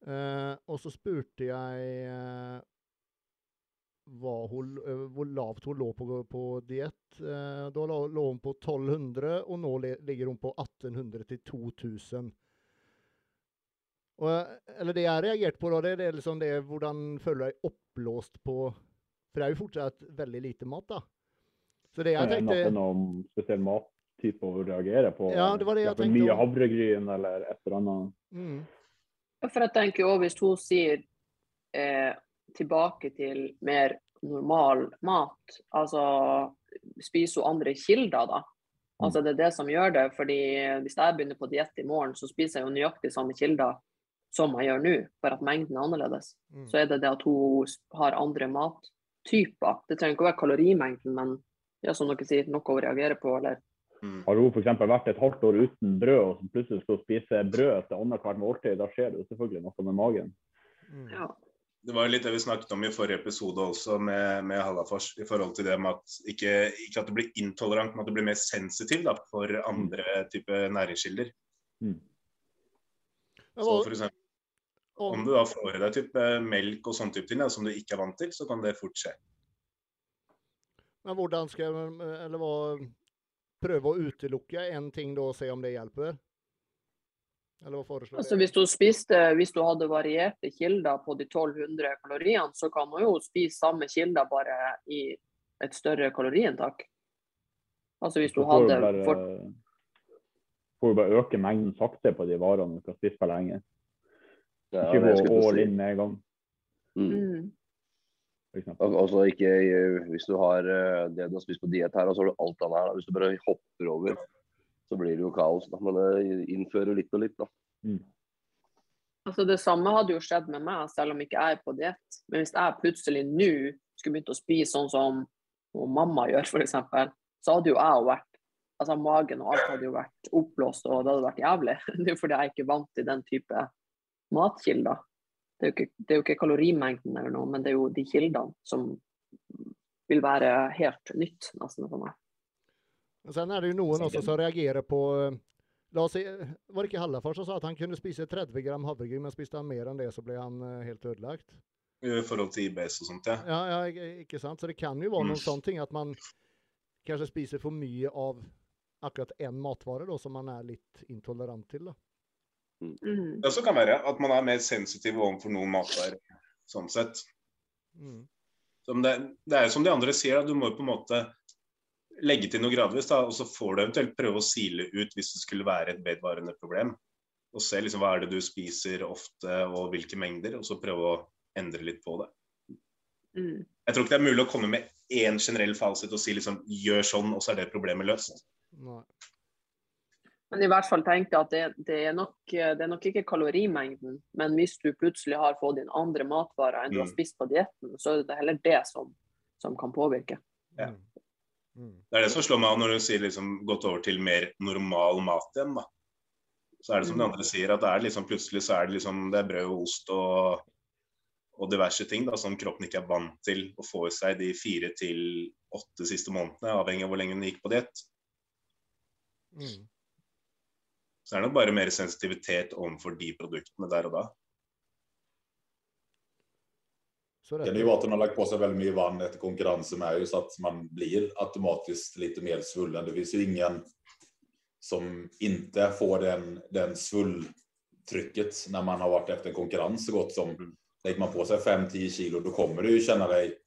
Eh, och så spurte jag eh, hva hun, eh, hvor lavt hun lå på, på diett. Eh, da lå, lå hun på 1200, og nå le, ligger hun på 1800 til 2000. Og, eh, eller det jeg reagerte på, da, det, er liksom det hvordan føler du deg oppblåst på For det er jo fortsatt veldig lite mat, da. Så det jeg Kan det hende at det er tenkte noen spesiell mattype å reagere på? Ja, det var det jeg For tenkte Mye havregryn eller et eller annet. mm, For jeg tenker også hvis hun sier eh, tilbake til mer normal mat, altså spiser hun andre kilder da? Altså det er det som gjør det, fordi hvis jeg begynner på diett i morgen, så spiser jeg jo nøyaktig samme kilder som jeg gjør nå, bare at mengden er annerledes. mm. Så er det det at hun har andre mattyper. Det trenger ikke å være kalorimengden, men ja, som dere sier, noe å reagere på, eller Mm. Har hun f.eks. vært et halvt år uten brød, og så plutselig skal hun spise brød til annethvert måltid, da skjer det jo selvfølgelig noe med magen. Mm. ja. Det var litt det vi snakket om i forrige episode også med, med Hallafors. I forhold til det med at ikke, ikke at du blir intolerant, men at du blir mer sensitiv da, for andre typer næringskilder. Mm. Så for eksempel, om du da får i deg type melk og sånn type ting som du ikke er vant til, så kan det fort skje. men hvordan ska man, eller vad, pröva att utelucka en ting då och se om det hjälper? Eller vad föreslår Altså, du? hvis, du spiste, hvis du hadde varierte kilder på de 1200 kaloriene, så kan man jo spise samme kilder bare i et større kaloriinntak. Altså hvis du Så får du hadde bare, for, får du bare øke mengden sakte på de varene du skal spise for lenge. Det er Ikke gå all in med en gang. Mm. altså ikke hvis du har eh, det du har spist på diett her, og så har du alt annet her. Hvis du bare hopper over, så blir det jo kaos. Da. Men eh, innføre litt og litt, da. Mm. altså Det samme hadde jo skjedd med meg, selv om ikke jeg er på diett. Men hvis jeg plutselig nå skulle begynt å spise sånn som mamma gjør, f.eks., så hadde jo jeg jo vært altså Magen og alt hadde jo vært oppblåst, og det hadde vært jævlig. [LAUGHS] Det er jo fordi jeg ikke er vant til den type matkilder. Det er, jo ikke, det er jo ikke kalorimengden eller noe, men det er jo de kildene som vil være helt nytt nesten for meg. Men Sen är det ju någon också som reagerar på, eh, la oss se, var det inte Hallafors som sa att han kunde spisa 30 gram havregryn, men spiste han mer än det så blev han eh, helt ödelagt. Forhold til IBS og sånt, ja. Ja, ja, i- ikke sant? Så det kan ju vara Mm. någon sån ting att man kanske spiser för mycket av akkurat en matvara då som man är lite intolerant till då. Mm. Det også kan være at man er mer sensitiv overfor noen matvarer. Sånn sett. Mm. Som det, det jo som de andre sier, da, du må jo på måte legge til noe gradvis. da, Og så får du eventuelt prøve å sile ut hvis det skulle være et vedvarende problem. Og se liksom hva er det du spiser ofte, og hvilke mengder, og så prøve å endre litt på det. Mm. Jeg tror ikke det er mulig å komme med én generell fasit og si liksom gjør sånn, og så er det problemet løst. Nej. Men i hvert fall tenkte jeg at det, det, er nok, det er nok ikke kalorimengden, men hvis du plutselig har fått inn andre matvarer enn du har Mm. spist på dietten, så er det heller det som, som kan påvirke. Ja. Mm. Det er det som slår meg av når du sier liksom gått over til mer normal mat igjen. da. Så er det som de Mm. andre sier, at det er liksom plutselig så er det liksom det er brød og ost og, og diverse ting da, som kroppen ikke er vant til å få i seg de fire til åtte siste månedene, avhengig av hvor lenge den gikk på diett. Mm. Så er det nok bare mer sensitivitet overfor de produktene der og da. Så Det den har lagt på sig väldigt mycket vann efter konkurrensen med ju så att man blir automatiskt lite mer svullen. Det finns ju ingen som inte får den, den svulltrycket när man har varit efter en konkurrens så gott som. Lägger man på sig 5-10 kilo då kommer du ju känna dig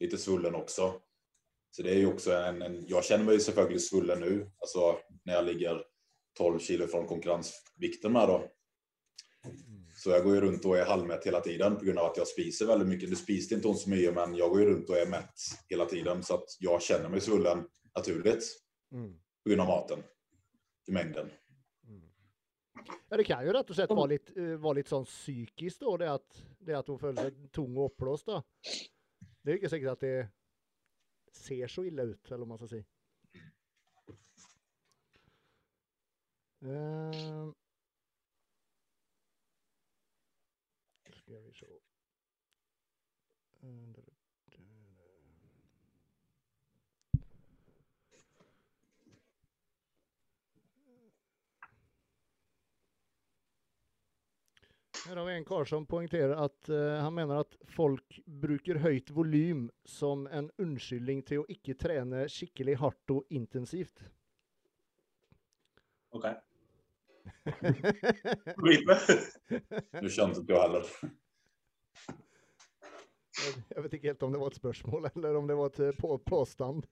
lite svullen också. Så det är ju också en, en jag känner mig ju selvfølgelig svullen nu, alltså när jag ligger 12 kilo från konkurrensvikten med då. Så jag går ju runt och är halvmätt hela tiden på grund av att jag spiser väldigt mycket. Det spiser inte ont så mycket, men jag går ju runt och är mätt hela tiden så att jag känner mig svullen naturligt Mm. på grund av maten i mängden. Mm. Ja, det kan ju rätt och sett vara lite, eh, vara lite sån psykiskt då, det att, det att hon följer sig tung och uppblåst då. Det är inte säkert att det ser så illa ut, eller vad man ska säga. Ehm. Ska vi se. Här har vi en karl som poängterar att eh, han menar att folk brukar höjt volym som en undskyldning till att icke träna skickligt hårt och intensivt. Ok. Vite. Nu känns inte jag heller. Jag- Jag vet inte helt om det var ett spörsmål eller om det var ett eh, på, påstånd.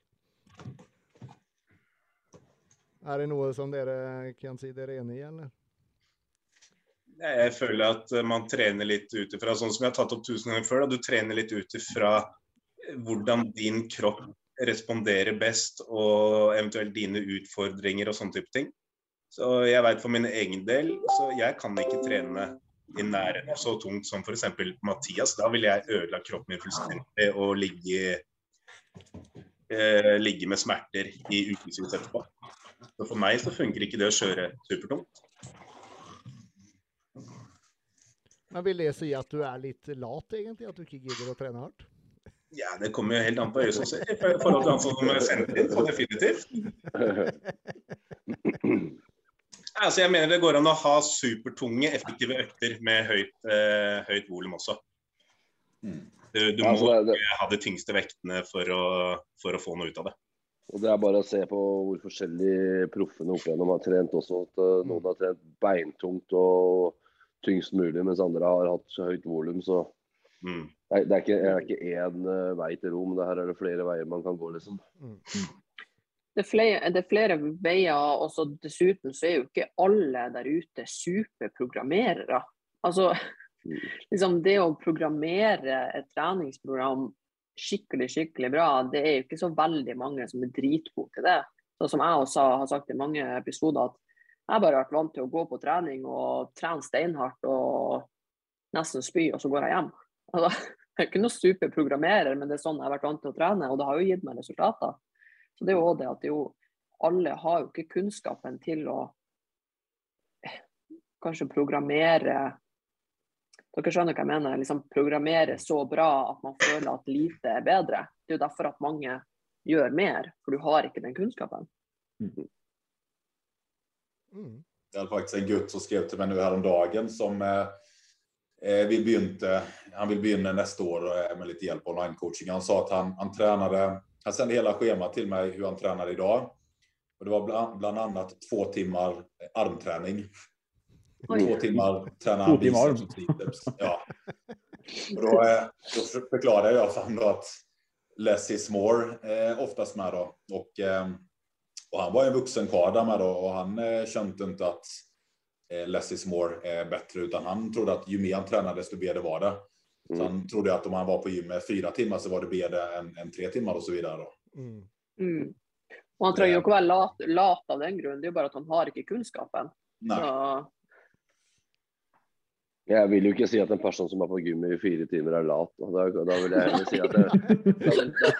Är det något som dere kan dere er enig i, eller? Ja, Jeg føler at eh, man trener litt ut ifra, sånn som jeg har tatt opp tusen ganger før, da, du trener litt ut ifra eh, hvordan din kropp responderer best, og eventuelt dine utfordringer og sånne type ting. Så jeg vet for min egen del, så jeg kan ikke trene i nærheten så tungt som f.eks. Mathias. Da ville jeg ødelagt kroppen min fullstendig og ligge, eh, ligge med smerter i ukevis etterpå. Så for meg så funker ikke det å kjøre supertungt. Men vill det säga att du är lite lat egentligen, att du inte gillar att träna hårt? Ja, det kommer jo helt an på øyet som ser, i forhold til han som sender inn, så definitivt. [LAUGHS] Altså, jeg mener det går an å ha supertunge, effektive økter med høyt, eh, høyt volum også. Mm. Du, du Ja, må så er det- ikke ha de tyngste vektene for å, for å få noe ut av det. Og Det er bare å se på hvor forskjellig proffene opp igjennom har trent også. At eh, noen har trent beintungt og tyngst mulig, mens andre har hatt så høyt volum. Så Mm. det er, det er ikke, det er ikke én eh, vei til rom. Det her er det flere veier man kan gå, liksom. Det er, flere, det er flere veier, og så dessuten så er jo ikke alle der ute superprogrammerere. Altså, Mm. liksom det å programmere et treningsprogram skikkelig, skikkelig bra, det er jo ikke så veldig mange som er dritgode til det. Sånn som jeg også har sagt i mange episoder, at jeg har bare vært vant til å gå på trening og trene steinhardt og nesten spy, og så går jeg hjem. Altså, [LAUGHS] jeg er ikke noe superprogrammerer, men det er sånn jeg har vært vant til å trene, og det har jo gitt meg resultater. Så det er jo også det at er jo, alle har jo ikke kunnskapen til å kanskje programmere Dere skjønner hva jeg mener? Liksom programmere så bra at man føler at lite er bedre. Det er jo derfor at mange gjør mer, for du har ikke den kunnskapen. Mm. Det är faktiskt en gutt som skrev till mig nu häromdagen som eh, eh, vill begynte, han vill begynna nästa år eh, med lite hjälp av online-coaching. Han sa att han, han tränade, han sände hela schemat till mig hur han tränar idag. Och det var bland, bland annat två timmar armträning. Oj. Två timmar tränar han biceps och triceps. Ja. Och då, eh, då förklarade jag för honom att less is more eh, oftast med då. Och, eh, och han var ju en vuxen karl där med då och han eh, kände inte att eh, less is more är bättre utan han trodde att ju mer han tränade desto mer det var det. Så Mm. han trodde att om han var på gymmet fyra timmar så var det bättre än, än tre timmar och så vidare. Då. Mm. Mm. Og han trenger jo ikke være lat, lat av den grunn, det er jo bare at han har ikke kunnskapen. Nej. Så, Jeg vil jo ikke si at en person som er på gym i fire timer er lat. og Da, da vil jeg heller si at det, [LAUGHS] da, vil, da,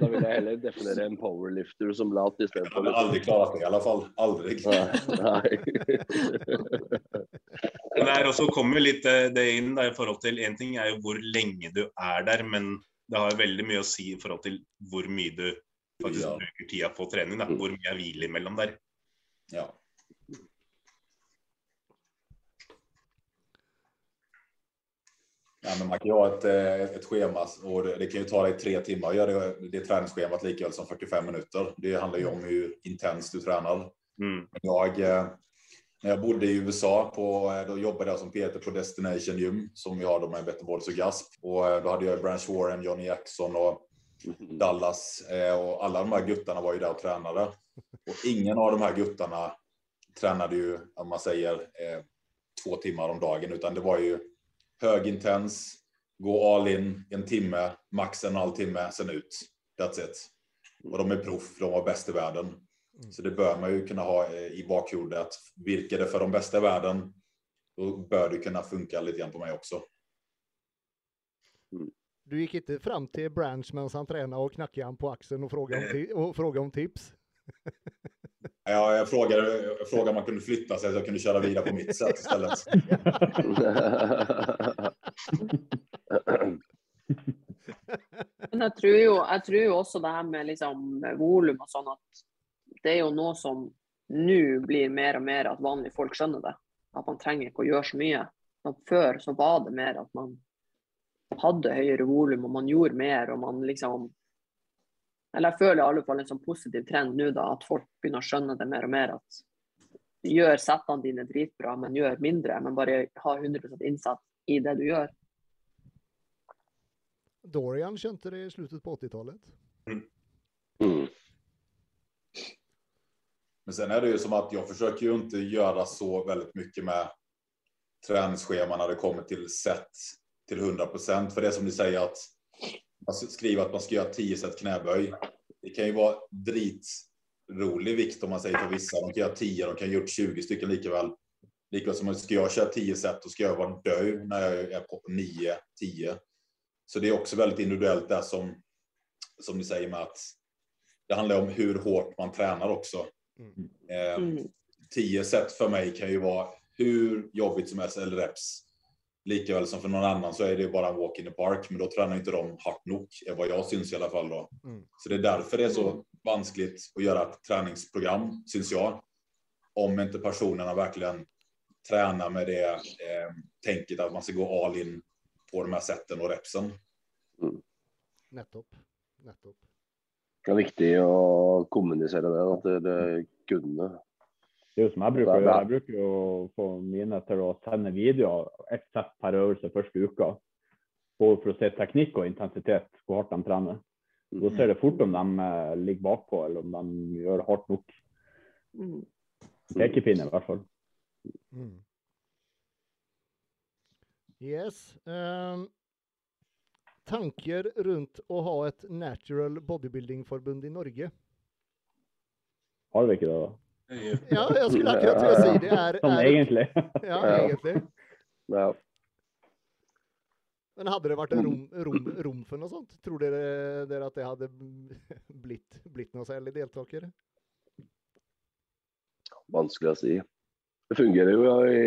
da vil jeg heller definere en powerlifter som lat Han istedenfor hade aldrig klarat det i alla fall. Aldrig. Nei. [LAUGHS] Der også kommer litt eh, det inn da, i forhold til En ting er jo hvor lenge du er der, men det har jo veldig mye å si i forhold til hvor mye du faktisk Ja. bruker tida på trening. Da. Hvor mye er hvile imellom der. Ja. Ja, men man kan ju ha ett, eh, ett schema och det, det kan ju ta dig tre timmar att göra det, det träningsschemat lika väl som 45 minuter. Det handlar ju om hur intensivt du tränar. Mm. Jag, eh, när jag bodde i USA, på, eh, då jobbade jag som Peter på Destination Gym som vi har då med Betterboards och Gasp. Och eh, då hade jag Branch Warren, Johnny Jackson och Dallas eh, och alla de här guttarna var ju där och tränade. Och ingen av de här guttarna tränade ju, om man säger, två timmar om dagen, utan det var ju högintens, gå all in en timme, max en halv timme, sen ut. That's it. Och de är proff, de var bäst i världen. Så det bör man ju kunna ha eh, i bakhuvudet. att Virkar det för de bästa i världen, då bör det kunna funka lite grann på mig också. Du gick inte fram till Branch medan han tränade och knackade han på axeln och frågade om, ti- och frågade om tips? [LAUGHS] Ja, jag frågade, jag frågade om man kunde flytta sig så jag kunde köra vidare på mitt sätt istället. [LAUGHS] Men jeg tror, jo, jeg tror jo også det her med liksom volum og sånn at det er jo noe som nå blir mer og mer at vanlige folk skjønner det. At man trenger ikke å gjøre så mye. At før så var det mer at man hadde høyere volum og man gjorde mer og man liksom Eller jeg føler i alle fall en sånn positiv trend nå, da, at folk begynner å skjønne det mer og mer. At gjør settene dine dritbra, men gjør mindre. Men bare ha 100 innsats i det du gjør. Dorian kände det i slutet på 80-talet. Mm. Men sen är det ju som att jag försöker ju inte göra så väldigt mycket med träningsscheman när det kommer till set till 100 procent. För det som ni säger att man skriver att man ska göra 10 set knäböj. Det kan ju vara dritrolig vikt om man säger för vissa. De kan göra 10, de kan gjort 20 stycken likaväl. Likaväl som ska jag köra 10 set, då ska jag vara död när jag är på 9, 10. Så det är också väldigt individuellt där som, som ni säger med att det handlar om hur hårt man tränar också. Eh, Mm. 10 set för mig kan ju vara hur jobbigt som helst eller reps. lika väl som för någon annan så är det bara en walk in the park, men då tränar inte de hårt nog, är vad jag syns i alla fall då. Mm. Så det är därför det är så vanskligt att göra ett träningsprogram, syns jag. Om inte personerna verkligen tränar med det eh, tänket att man ska gå all in på de här sätten och repsen. Nettopp. Nettopp. Det er viktig å kommunisere det. At dere kunne Det er jo som jeg bruker å gjøre. Jeg bruker jo få mine til å sende videoer, ett sett per øvelse første uka. Både for å se teknikk og intensitet, hvor hardt de trener. Da ser det fort om de eh, ligger bakpå, eller om de gjør det hardt nok. Mm. Pekepinne, i hvert fall. Mm. Yes. ehm, tanker rundt å ha et natural bodybuilding-forbund i Norge? Har ikke det, da? Ja, jeg skulle akkurat å si det. Er, Sånn er, egentlig. ja, Ja. egentlig. Ja. Men hadde det vært en rom, rom, rom for noe sånt? Tror dere, dere at det hadde blitt, blitt noe særlig deltakere? Vanskelig å si. Det fungerer jo i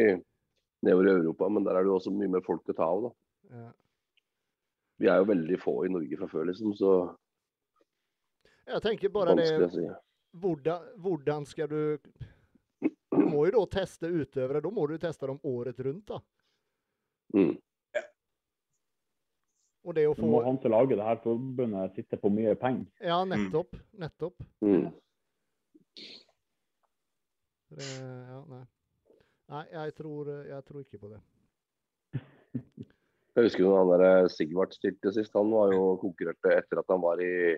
nedover i Europa, men der er det også mye mer folk å ta av. da. Ja. Vi er jo veldig få i Norge fra før, liksom, så Jeg tenker bare vanskelig det hvordan skal du Du må jo da teste utøvere. Da må du teste dem året rundt, da. Mm. Og det å Så må få han som lager det her forbundet sitte på mye penger. Ja, nettopp. Nettopp. Mm. Det, ja, nei. Nei, jeg tror, jeg tror ikke på det. Jeg husker jo når han der Sigvart stilte sist. Han var jo konkurrerte etter at han var i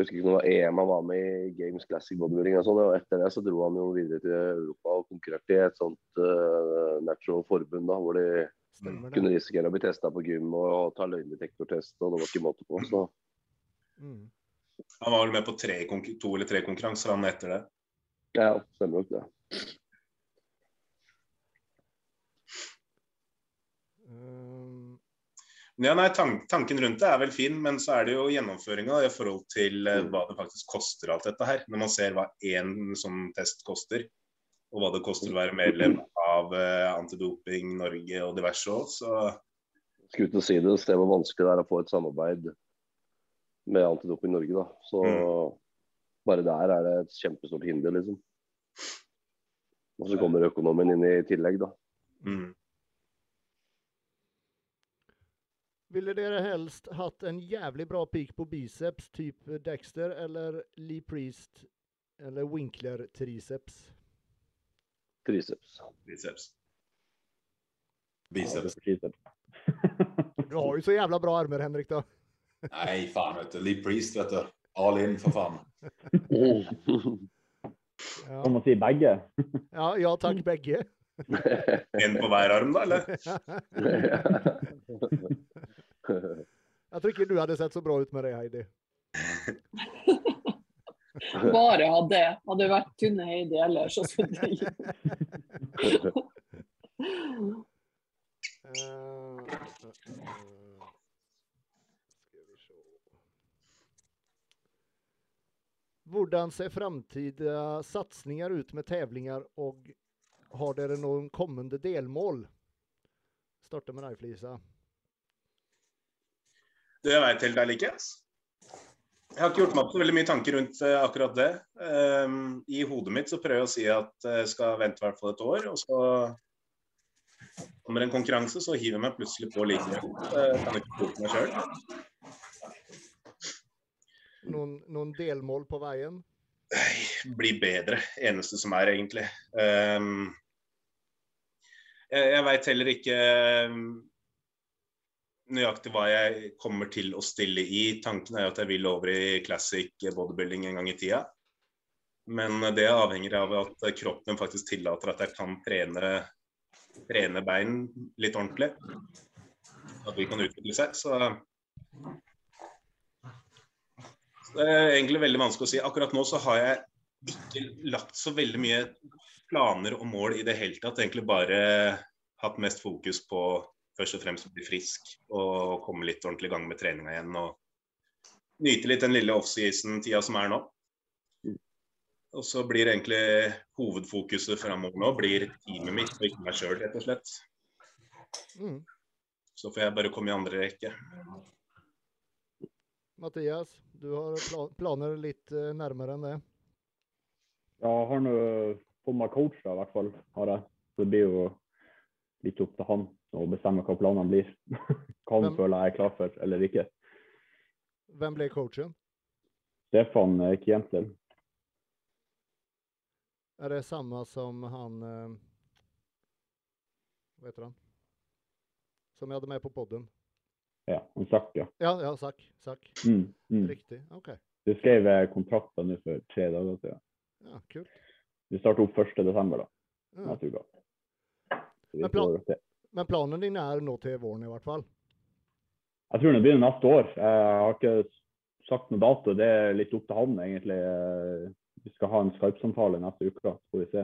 Jeg husker ikke når det var EM han var med i Games Classic Bodybuilding og sånn. Og etter det så dro han jo videre til Europa og konkurrerte i et sånt uh, natural forbund da, hvor de Stemmer kunne det. risikere å bli testa på gym og ta løgndetektortest, og det var ikke måte på. Så Mm. Han var vel med på tre, konk- to eller tre konkurranser han etter det. ja, stemmer nok det. Ja, nei, tank, Tanken rundt det er vel fin, men så er det jo gjennomføringa i forhold til eh, Mm. hva det faktisk koster alt dette her. Når man ser hva én sånn test koster, og hva det koster å være medlem av eh, Antidoping Norge og diverse òg, så Skulle og si det, se hvor vanskelig det er å få et samarbeid med Antidoping Norge. da. Så Mm. bare der er det et kjempestort hinder, liksom. Og så kommer økonomien inn i tillegg, da. mm. Ville dere helst hatt en jævlig bra peak på biceps, typ Dexter, eller Lee Priest, eller Winkler triceps? Triceps. biceps. Biceps. [LAUGHS] Biceps. Du har jo så jævla bra armer, Henrik, da. Nej, fan vet du. Lee Priest vet du. All in för fan. Ja, Kan man si begge? ja, ja takk, begge. En på hver arm, da, eller? [LAUGHS] [LAUGHS] Tror ikke du hadde sett så bra ut med det, Heidi. [LAUGHS] Bare ha det. Hadde vært tynne Heidi ellers. Og så det. Vi se. Hvordan ser framtida satsninger ut med tävlingar og har dere noen kommende delmål? Starter med deg, Flisa. Det jeg vet helt ærlig ikke. Jeg har ikke gjort meg opp så veldig mye tanker rundt eh, akkurat det. Ehm, I hodet mitt så prøver jeg å si at jeg skal vente i hvert fall et år, og så kommer en konkurranse, så hiver jeg meg plutselig på likevel. Jeg kan ikke tro meg sjøl. Noen, noen delmål på veien? Bli bedre, eneste som er, egentlig. Ehm, jeg jeg veit heller ikke ehm, nøyaktig hva jeg kommer til å stille i. Tanken er jo at jeg vil over i classic bodybuilding en gang i tida. Men det avhenger av at kroppen faktisk tillater at jeg kan trene, trene bein litt ordentlig. At vi kan utvikle seg. Så så det er egentlig veldig vanskelig å si. Akkurat nå så har jeg ikke lagt så veldig mye planer og mål i det hele tatt. Egentlig bare hatt mest fokus på først og fremst bli frisk og komme litt ordentlig i gang med treninga igjen. Og nyte litt den lille offseason-tida som er nå. Og så blir egentlig hovedfokuset framover nå blir teamet mitt og ikke meg sjøl, rett og slett. Mm. Så får jeg bare komme i andre rekke. Mattias, du har pla planer litt eh, nærmere enn det. Jeg har nå fått meg coach, da, i hvert fall. har jeg. Så det blir jo litt opp til han å bestemme hva planene blir. hva han føler jeg er klar for, eller ikke. Hvem ble coachen? Stefan eh, Kientel. Er det samme som han eh, Hva heter han? Som jeg hadde med på podden. Ja, han sagt ja. Ja, ja, Zack. Zack. Mm, mm. Riktig. OK. Du skrev eh, kontrakten nå for tre dager siden. Ja, kult. Vi starter opp 1. desember, da. Ja. Vi Men plan-. Men planen din er nå til våren, i hvert fall? Jeg tror det begynner neste år. Jeg har ikke sagt noe dato. Det er litt opp til han, egentlig. Eh, Vi skal ha en Skype-samtale neste uke, så får vi se.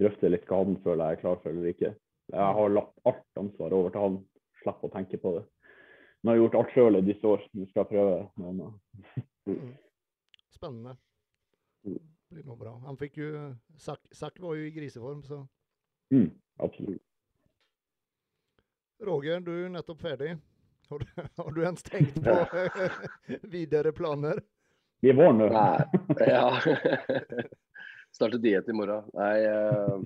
Drøfte litt hva han føler jeg er klar for eller ikke. Jeg har lagt alt ansvar over til han. Slipper å tenke på det. Nå har jeg gjort alt sjøl i disse år. Nå skal jeg prøve noe annet. Mm. Spennende. Det blir nog bra. Han fikk jo Zack, Zack var jo i griseform, så Mm, absolutt. Roger, du jo nettopp ferdig. Har du, [LAUGHS] har du ens tenkt på [LAUGHS] videre planer? Vi er vår nå. Nei, [LAUGHS] ja. Starte diett i morgen. Nei, eh,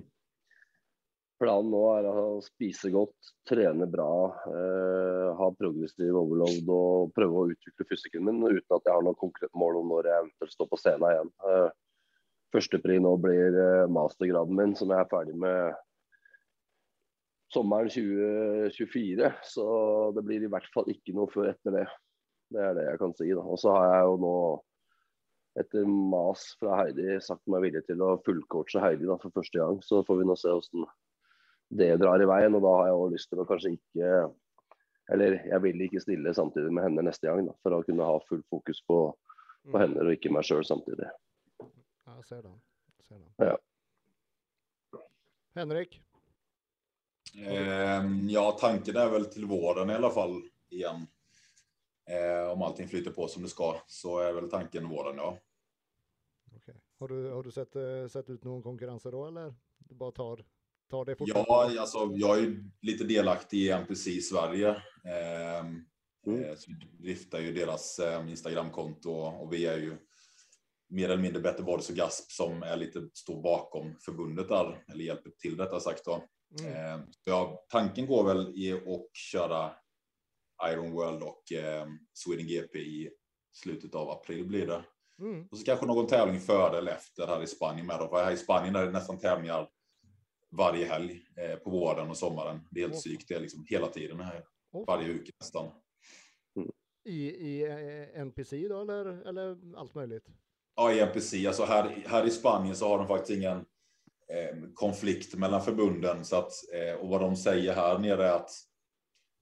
planen nå er å spise godt, trene bra, eh, ha progressiv overload og prøve å utvikle fysikken min uten at jeg har noe konkret mål om når jeg eventuelt står på scenen igjen. Eh, Førstepri nå blir eh, mastergraden min, som jeg er ferdig med sommeren 2024. Så det blir i hvert fall ikke noe før etter det. Det er det jeg kan si. da. Og så har jeg jo nå etter mas fra Heidi sagt meg villig til å fullcoache Heidi da, for første gang. Så får vi nå se hvordan det drar i veien. Og da har jeg òg lyst til å kanskje ikke Eller jeg vil ikke stille samtidig med henne neste gang, da, for å kunne ha full fokus på, på henne og ikke meg sjøl samtidig. Ja, jeg ser den. Jeg Ser den. Ja. Henrik? Ehm, ja, tanken är väl till våren i alla fall igen. Eh, om allting flyter på som det ska så är väl tanken våren, ja. Okej. Har du, har du sett, eh, sett ut någon konkurrenser då, eller? Du bara tar, tar det fort? Ja, alltså, jag är lite delaktig i NPC i Sverige. Ehm, Mm. eh, så driftar ju deras eh, Instagramkonto och vi är ju mer eller mindre Better Bodies och Gasp som är lite står bakom förbundet där, eller hjälper till rättare sagt då. Mm. Eh, ja, tanken går väl i att köra Iron World och eh, Sweden GP i slutet av april blir det. Mm. Och så kanske någon tävling före eller efter här i Spanien med då. För här i Spanien är det nästan tävlingar varje helg eh, på våren och sommaren. Det är helt Åh. sykt. Det är liksom hela tiden här. Åh, Varje uke nästan. I, i eh, NPC då, eller, eller allt möjligt? Ja, i NPC. Alltså här, här i Spanien så har de faktiskt ingen konflikt mellan förbunden. Så att, eh, och vad de säger här nere är att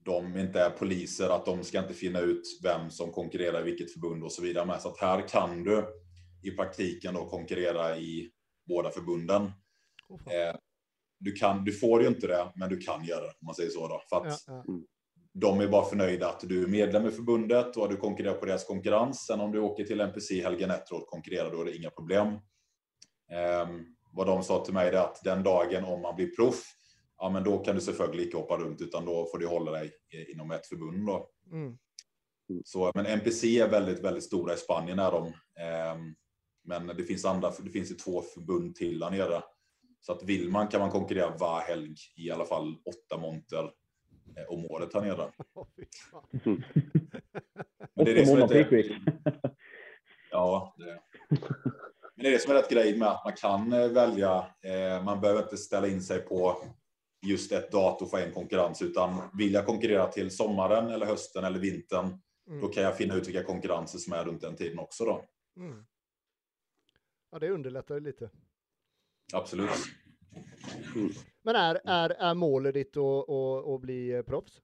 de inte är poliser, att de ska inte finna ut vem som konkurrerar i vilket förbund och så vidare. med. Så att här kan du i praktiken då konkurrera i båda förbunden. Eh, du, kan, du får ju inte det, men du kan göra det om man säger så. Då. För att Ja, ja. de är bara förnöjda att du är medlem i förbundet och du konkurrerar på deras konkurrens. Sen om du åker till NPC helgen efter och konkurrerar, då är det inga problem. Ehm, vad de sa till mig är att den dagen om man blir proff, ja men då kan du selvfølgelig inte hoppa runt utan då får du hålla dig inom ett förbund. Då. Mm. Så, men NPC är väldigt, väldigt stora i Spanien är de. Ehm, men det finns andra, det finns ju två förbund till där nere. Så att vill man kan man konkurrera var helg i alla fall åtta monter eh, om året här nere. [LAUGHS] Men det är som ja, det. [LAUGHS] Men det är det som är rätt grej med att man kan eh, välja. Eh, man behöver inte ställa in sig på just ett datum för en konkurrens, utan vill jag konkurrera till sommaren eller hösten eller vintern, då Mm. kan jag finna ut vilka konkurrenser som är runt den tiden också då. Mm. Ja, det underlättar ju lite. Absolut. Men är, är, är målet ditt att, att, att bli eh, proffs?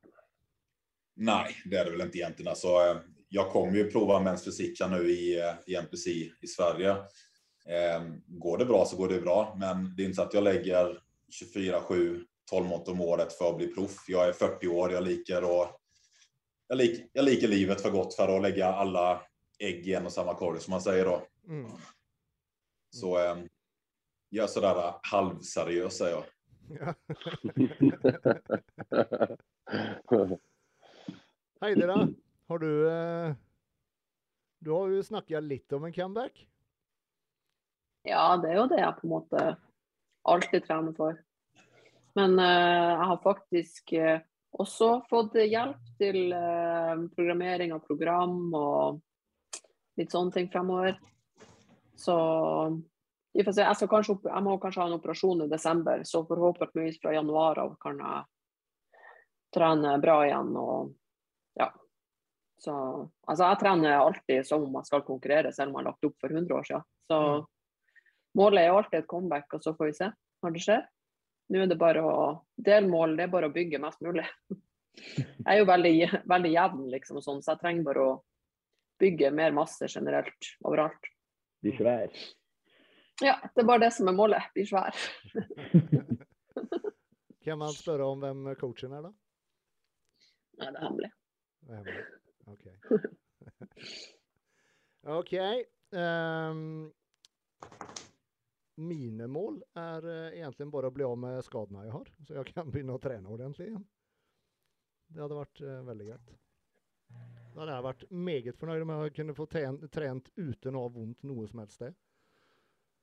Nej, det är det väl inte egentligen. Alltså, jag kommer ju prova Men's Fysik här nu i, i NPC i Sverige. Eh, Går det bra så går det bra, men det är inte så att jag lägger 24-7, 12 mått om året för att bli proff. Jag är 40 år, jag liker, och, jag lik, jag liker livet för gott för att lägga alla ägg i en och samma korg som man säger då. Mm. Så eh, jag är sådär halvseriös säger jag. Ja. [LAUGHS] Heidi da, har du eh, Du har jo snakka litt om en comeback. Ja, det er jo det jeg på en måte alltid trener for. Men eh, uh, jeg har faktisk uh, eh, også fått hjelp til uh, eh, programmering av program og litt sånne ting fremover. Så vi får se. Jeg, kanskje, jeg må kanskje ha en operasjon i desember, så forhåpentligvis fra januar av kan jeg trene bra igjen. og ja. Så, altså jeg trener alltid som om jeg skal konkurrere, selv om jeg har lagt opp for 100 år siden. Så mm målet er jo alltid et comeback, og så får vi se når det skjer. Nå er det bare å Delmål det er bare å bygge mest mulig. [LAUGHS] Jeg er jo veldig, veldig jevn, liksom, sånn, så jeg trenger bare å bygge mer masse generelt overalt. Blir svær. Ja, det er bare det som er målet. Blir svær. [LAUGHS] Kan man spørre om hvem coachen er, da? Nei, det er hemmelig. Det är hemligt. Okej. [LAUGHS] Okej. ehm, mine mål er eh, egentlig bare å bli av med skadene jeg har, så jeg kan [LAUGHS] begynne å trene ordentlig igjen. Det hadde vært eh, veldig greit. Da hadde jeg vært meget fornøyd om jeg kunne få trent uten å ha vondt noe som helst sted.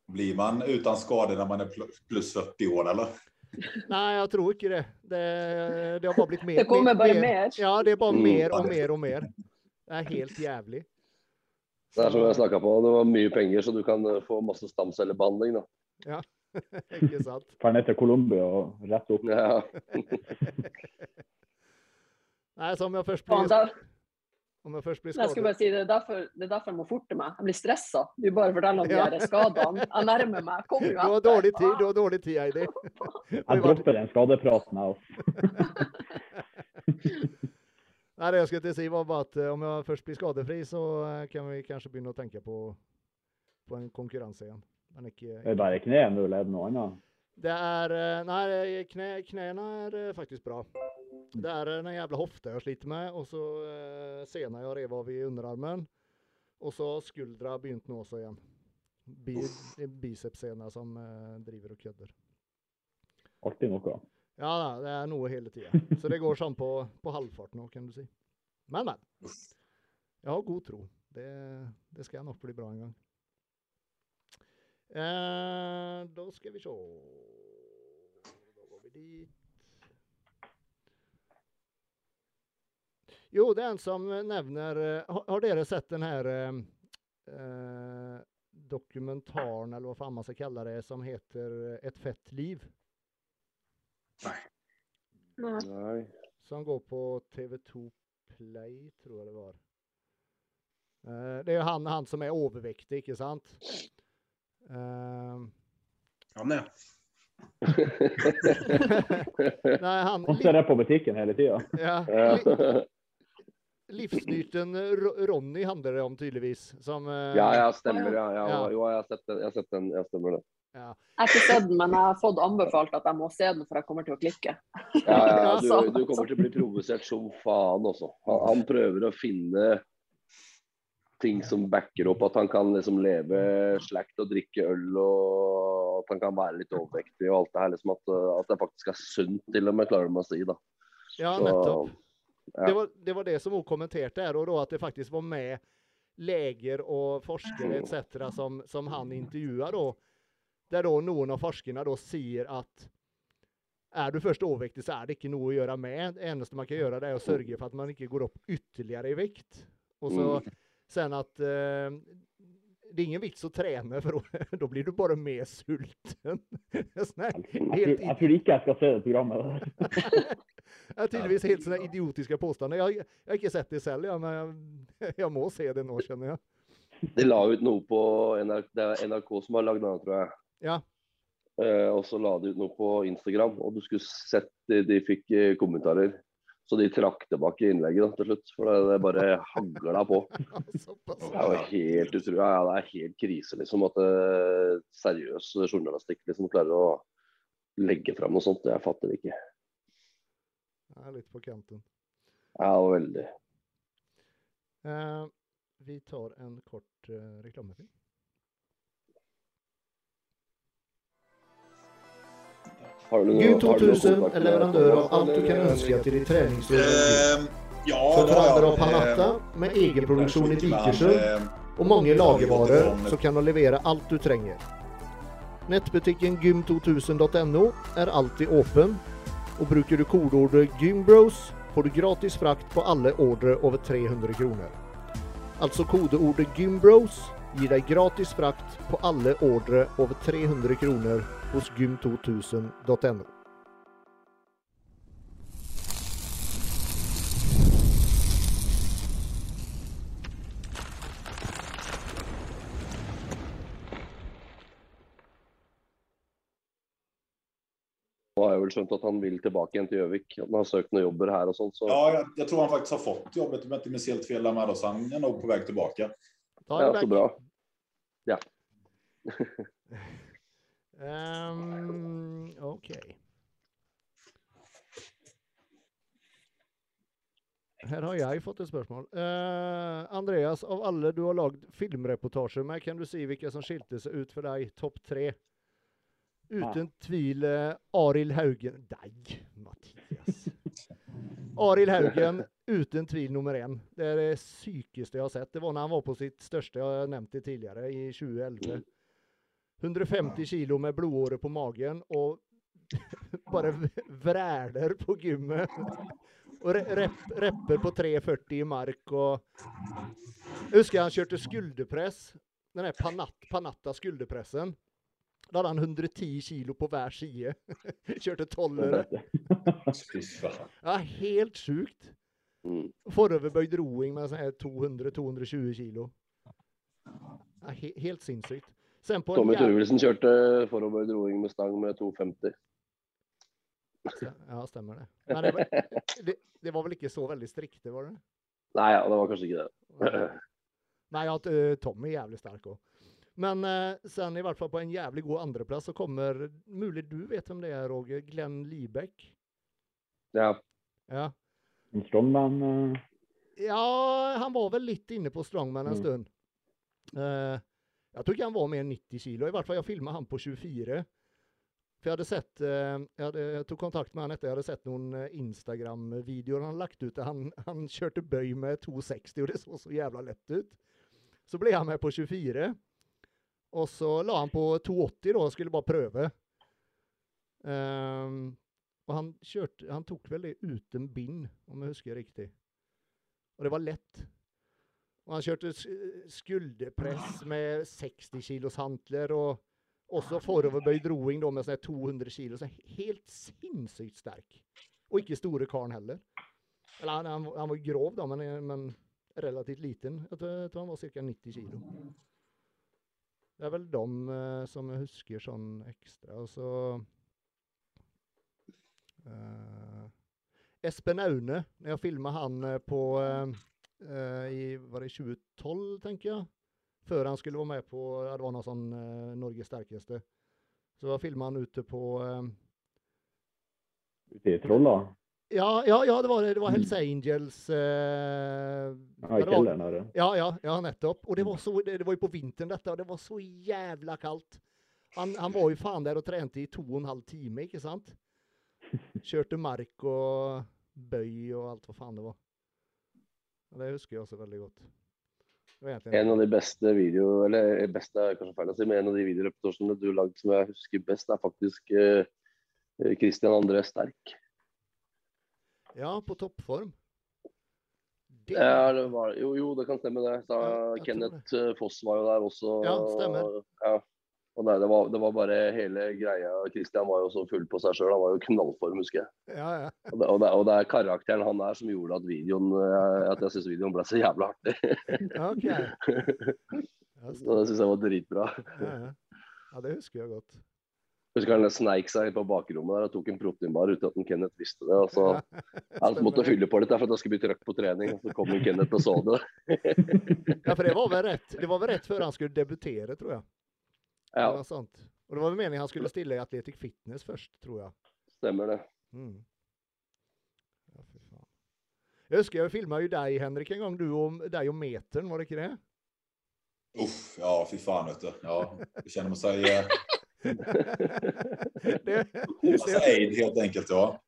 Blir man utan skador när man är pl- plus 40 år eller? [LAUGHS] Nei, jeg tror ikke det. Det, det har bare blitt mer. Det kommer bare mer. mer. Ja, det er bare Mm. mer og mer og mer. Det er helt jævlig. Det er som jeg snakka på, det var mye penger, så du kan eh, få masse stamcellebehandling. da. [LAUGHS] Ikke sant? Drar ned til Colombia og rett opp. Ja. [LAUGHS] Nei, så om jeg først blir, da, om jeg først blir jeg skulle skadet bare si, det er, derfor, det er derfor jeg må forte meg. Jeg blir stressa. Du bare forteller om de Ja. her skadene. Jeg nærmer meg. Kom jo Du har dårlig tid, du har dårlig tid, Heidi. Jeg dropper den skadepraten, jeg også. [LAUGHS] Nei, det jeg skulle si var bare at eh, om jeg først blir skadefri, så eh, kan vi kanskje begynne å tenke på, på en konkurranse igjen. Men ikke, Det er bare kne nå, eller er det er eh, Nei, kne, knærne er eh, faktisk bra. Det er den jævla hofta jeg sliter med, og så eh, jeg rev av i underarmen. Og så skuldra begynt nå også igjen. Bi, Bicepssena som eh, driver og kødder. Alltid noe. Ja det er noe hele tida. [LAUGHS] Så det går sånn på, på halvfart nå, kan du si. Men, men. Jeg har god tro. Det, det skal nok bli bra en gang. Eh, da skal vi se Da går vi dit. Jo, det er en som nevner eh, Har, har dere sett den her eh, eh, dokumentaren, eller hva faen man skal kalle det, som heter 'Et fett liv'? Nei. Nei. Som går på TV2 Play, tror jeg det var. Eh, det jo han, han som er overvektig, ikke sant? Eh, Han, ja. [LAUGHS] nei, han Han ser det på butikken hele tida. ja, [LAUGHS] Ja. li, Livsnyten Ro- Ronny handler det om, tydeligvis. Som eh, ja, ja, stemmer. Ja, ja, Ja. Jo, jeg har sett den. Jeg har sett den. Ja, stemmer det. Ja. Jeg har ikke sett den, men jeg har fått anbefalt at jeg må se den, for jeg kommer til å klikke. Ja, ja, [LAUGHS] du, du kommer til å bli provosert som faen også. Han, han prøver å finne ting som backer opp at han kan liksom leve slakt og drikke øl og at han kan være litt overvektig og alt det her. Liksom at, at det faktisk er sunt, til og med, klarer de å si. da. ja, Så, nettopp. ja. Det, var, det var det som hun kommenterte her, og da at det faktisk var med leger og forskere etc. Som, som han intervjuer da. Der da noen av forskerne da sier at er du først overvektig, så er det ikke noe å gjøre med. Det eneste man kan gjøre, det er å sørge for at man ikke går opp ytterligere i vekt. Og så sen at eh, det er ingen vits å trene, for da blir du bare mer sulten. [LAUGHS] Tror- helt jeg tror skal se det programmet. det tydeligvis helt sånne idiotiske påstander. Jeg, jeg har ikke sett det ja, men jeg, [LAUGHS] jeg må se det nå, skjønner jeg. De la ut noe på NRK, det NRK som har lagd den, tror jeg. Ja. Eh, og så la de ut noe på Instagram, og du skulle sett de, de fikk eh, kommentarer. Så de trakk tilbake innlegget da, til slutt, for det, det bare hagla på. [LAUGHS] Det er jo helt utrolig. Ja, det er helt krise, liksom. At eh, seriøs journalistikk liksom klarer å legge fram noe sånt. Jeg fatter det ikke. Ja, litt på kanten. Ja, veldig. Eh, vi tar en kort uh, reklamefilm. Gym har du någon 2000 kontakt är leverantör av allt du kan eller? önska till ditt träningsrum. Ehm, ja, För det har trender jag. av Panatta Ehm, med egen produktion i Vikersund ehm, och många lagervaror så kan de leverera allt du tränger. Nätbutiken gym2000.no är alltid öppen och brukar du kodordet gymbros får du gratis frakt på alla order över 300 kronor. Alltså kodordet gymbros ger dig gratis frakt på alla order över 300 kronor hos gym2000.no. Nå har jeg vel skjønt at han vil tilbake igjen til Gjøvik. At han har sökt noen jobber her og sånt. Så Ja, jag, jag tror han faktiskt har fått jobbet om jag inte minns helt fel där med så han är nog på väg tillbaka. Ta ja, så bra. [LAUGHS] [LAUGHS] Ehm, Okej. Här har jag fått ett spörsmål. Eh, Andreas, av alla du har lagt filmreportager med kan du se vilka som skilte sig ut för dig topp tre? Utan tvivel uh, Aril Haugen. Nej, Mattias. Aril Haugen, utan tvivel nummer en. Det är det psykiska jag har sett. Det var när han var på sitt största, jag har nämnt det tidigare, i 2011. 150 kilo med blodåre på magen och [LAUGHS] bara v- vräder på gymmet. Och re- rep, repper på 340 i mark och jag huskar han körde skulderpress. Den här Panat, Panatta skulderpressen. Då hade han 110 kilo på var sida. [LAUGHS] Körde 12 [LAUGHS] Fy fan. Ja, helt sjukt. Mm. Foroverböjd roing med sån här 200-220 kilo. Ja, he, helt sinnssykt. Sen på en Tommy jävla- Turvelsen kjørte forover roing med stang med 250. Ja, stämmer det. Men det, var, [LAUGHS] det, det var väl inte så väldigt strikt, det var det? Nei, ja, det var kanskje ikke det. Nej, att uh, Tom är jävligt stark också. Men eh, sen i vart fall på en jävligt god andraplats så kommer, möjligt du vet vem det är Roger, Glenn Liebeck. Ja. Ja. En strongman. eh, ja, han var väl lite inne på strongman en Mm. stund. Eh, jag tycker han var mer än 90 kilo, i vart fall jag filmade han på 24. För jag hade sett, eh, jag, hade, jag tog kontakt med han efter jag hade sett någon eh, Instagram-video han lagt ut där han, han körde böj med 260 och det såg så jävla lätt ut. Så blev han med på 24. Och så la han på 280 då och skulle bara pröva. Um, och han, kört, han tog väl det utan bin om jag huskar riktigt. Och det var lätt. Och han körde skulderpress med 60 kilos hantlar och och så foroverböjd roing då med sån här 200 kilo. Så helt sinnssykt stark. Och icke store karln heller. Eller han, han, han var grov då men, men relativt liten. Jag tror, jag tror han var cirka 90 kilo. Det är väl de eh, som jag huskar sån extra. Och så... Eh, Espen Aune, när jag filmade han eh, på, eh, eh, i, var det 2012 tänker jag? För han skulle vara med på, det var någon sån eh, Norges starkaste. Så filmade han ute på, eh, Ute i Trolla. ja, ja, ja, det var det, det var Hells Angels. Eh, Ja, i der. Ja, ja, ja, nettopp. Och det var så, det, det var ju på vintern detta och det var så jävla kallt. Han, han var ju fan där och tränade i två och en halv timme, inte sant? [LAUGHS] Körte mark och böj och allt vad fan det var. Det huskar jag så väldigt gott. Det var egentligen En av de beste video, eller beste er kanskje feil å si, men en av de videoreportasjene du har lagd som jeg husker best, er faktisk eh, Christian André Sterk. Ja, på toppform. Det, Ja, det var, jo, jo, det kan stemme det. Da, Ja, jeg Kenneth eh, Foss var jo der også. Ja, stemmer. Ja. Og nei, det, var, det var bare hele greia. Christian var jo så full på seg sjøl. Han var jo knallform, husker jeg. ja, ja. Og det, og, det, og det er karakteren han er som gjorde at videoen eh, At jeg syns videoen ble så jævla artig. Ok. [LAUGHS] Ja, Så det syns jeg var dritbra. ja, ja. ja, det husker jeg godt. Husker han sneik seg på bakrommet der og tok en proteinbar uten at en Kenneth visste det. og så Ja, måtte fylle på litt der for at det skulle bli trøkk på trening. og Så kom en Kenneth og så det. Ja, för det var väl rätt, det var väl rätt för han skulle debutera tror jag. Det Ja, var sant. Och det var väl meningen han skulle stilla i Athletic Fitness först, tror jag. stemmer det. Mm. Ja, fy fan. Jag huskar, jag filmade ju dig Henrik en gång, du och, dig och metern, var det inte det? Uff, ja, fy fan vet du. Ja, [LAUGHS] det känner man sig, eh, det, Alltså aid helt enkelt, ja.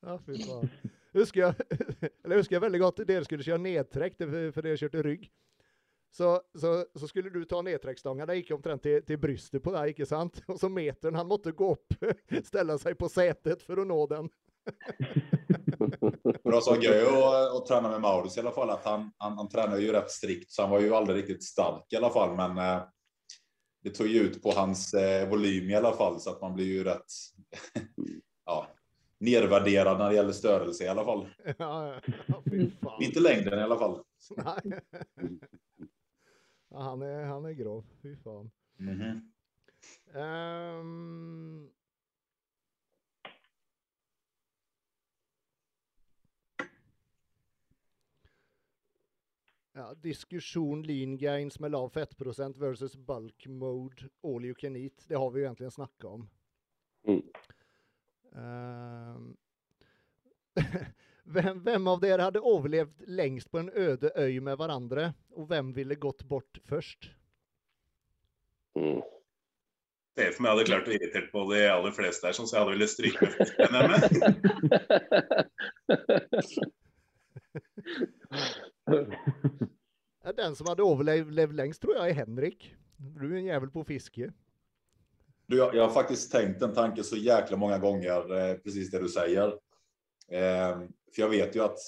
Ja, fy fan. Husker jag, [LAUGHS] eller husker jag väldigt gott det skulle köra nedträck för, för det jag körde rygg. Så, så, så skulle du ta nedträckstången, det gick omtrent till, till brystet på dig, inte sant? [LAUGHS] Och så metern, han måste gå upp, [LAUGHS] ställa sig på sätet för att nå den. [LAUGHS] Bra grej att, att träna med Maurits i alla fall, att han, han, han tränar ju rätt strikt, så han var ju aldrig riktigt stark i alla fall, men eh, det tog ju ut på hans eh, volym i alla fall, så att man blir ju rätt ja, nervärderad när det gäller störelse i alla fall. Ja, ja, fan. Inte längden i alla fall. Han, är, han är grov, fy fan. Mhm. Ehm. Ja, diskussion lean gains med lav fettprocent versus bulk mode all you can eat. Det har vi ju egentligen snackat om. Mm. Ehm. [LAUGHS] vem, vem av er hade överlevt längst på en öde öj med varandra? Och vem ville gått bort först? Mm. Det er for meg hadde klart å irritere på de aller fleste her, sånn, så jeg hadde villet stryke med [LAUGHS] Den som hade överlevt längst tror jag är Henrik. Du är en jävel på fiske. Du, jag, jag har faktiskt tänkt en tanke så jäkla många gånger, eh, precis det du säger. Eh, för jag vet ju att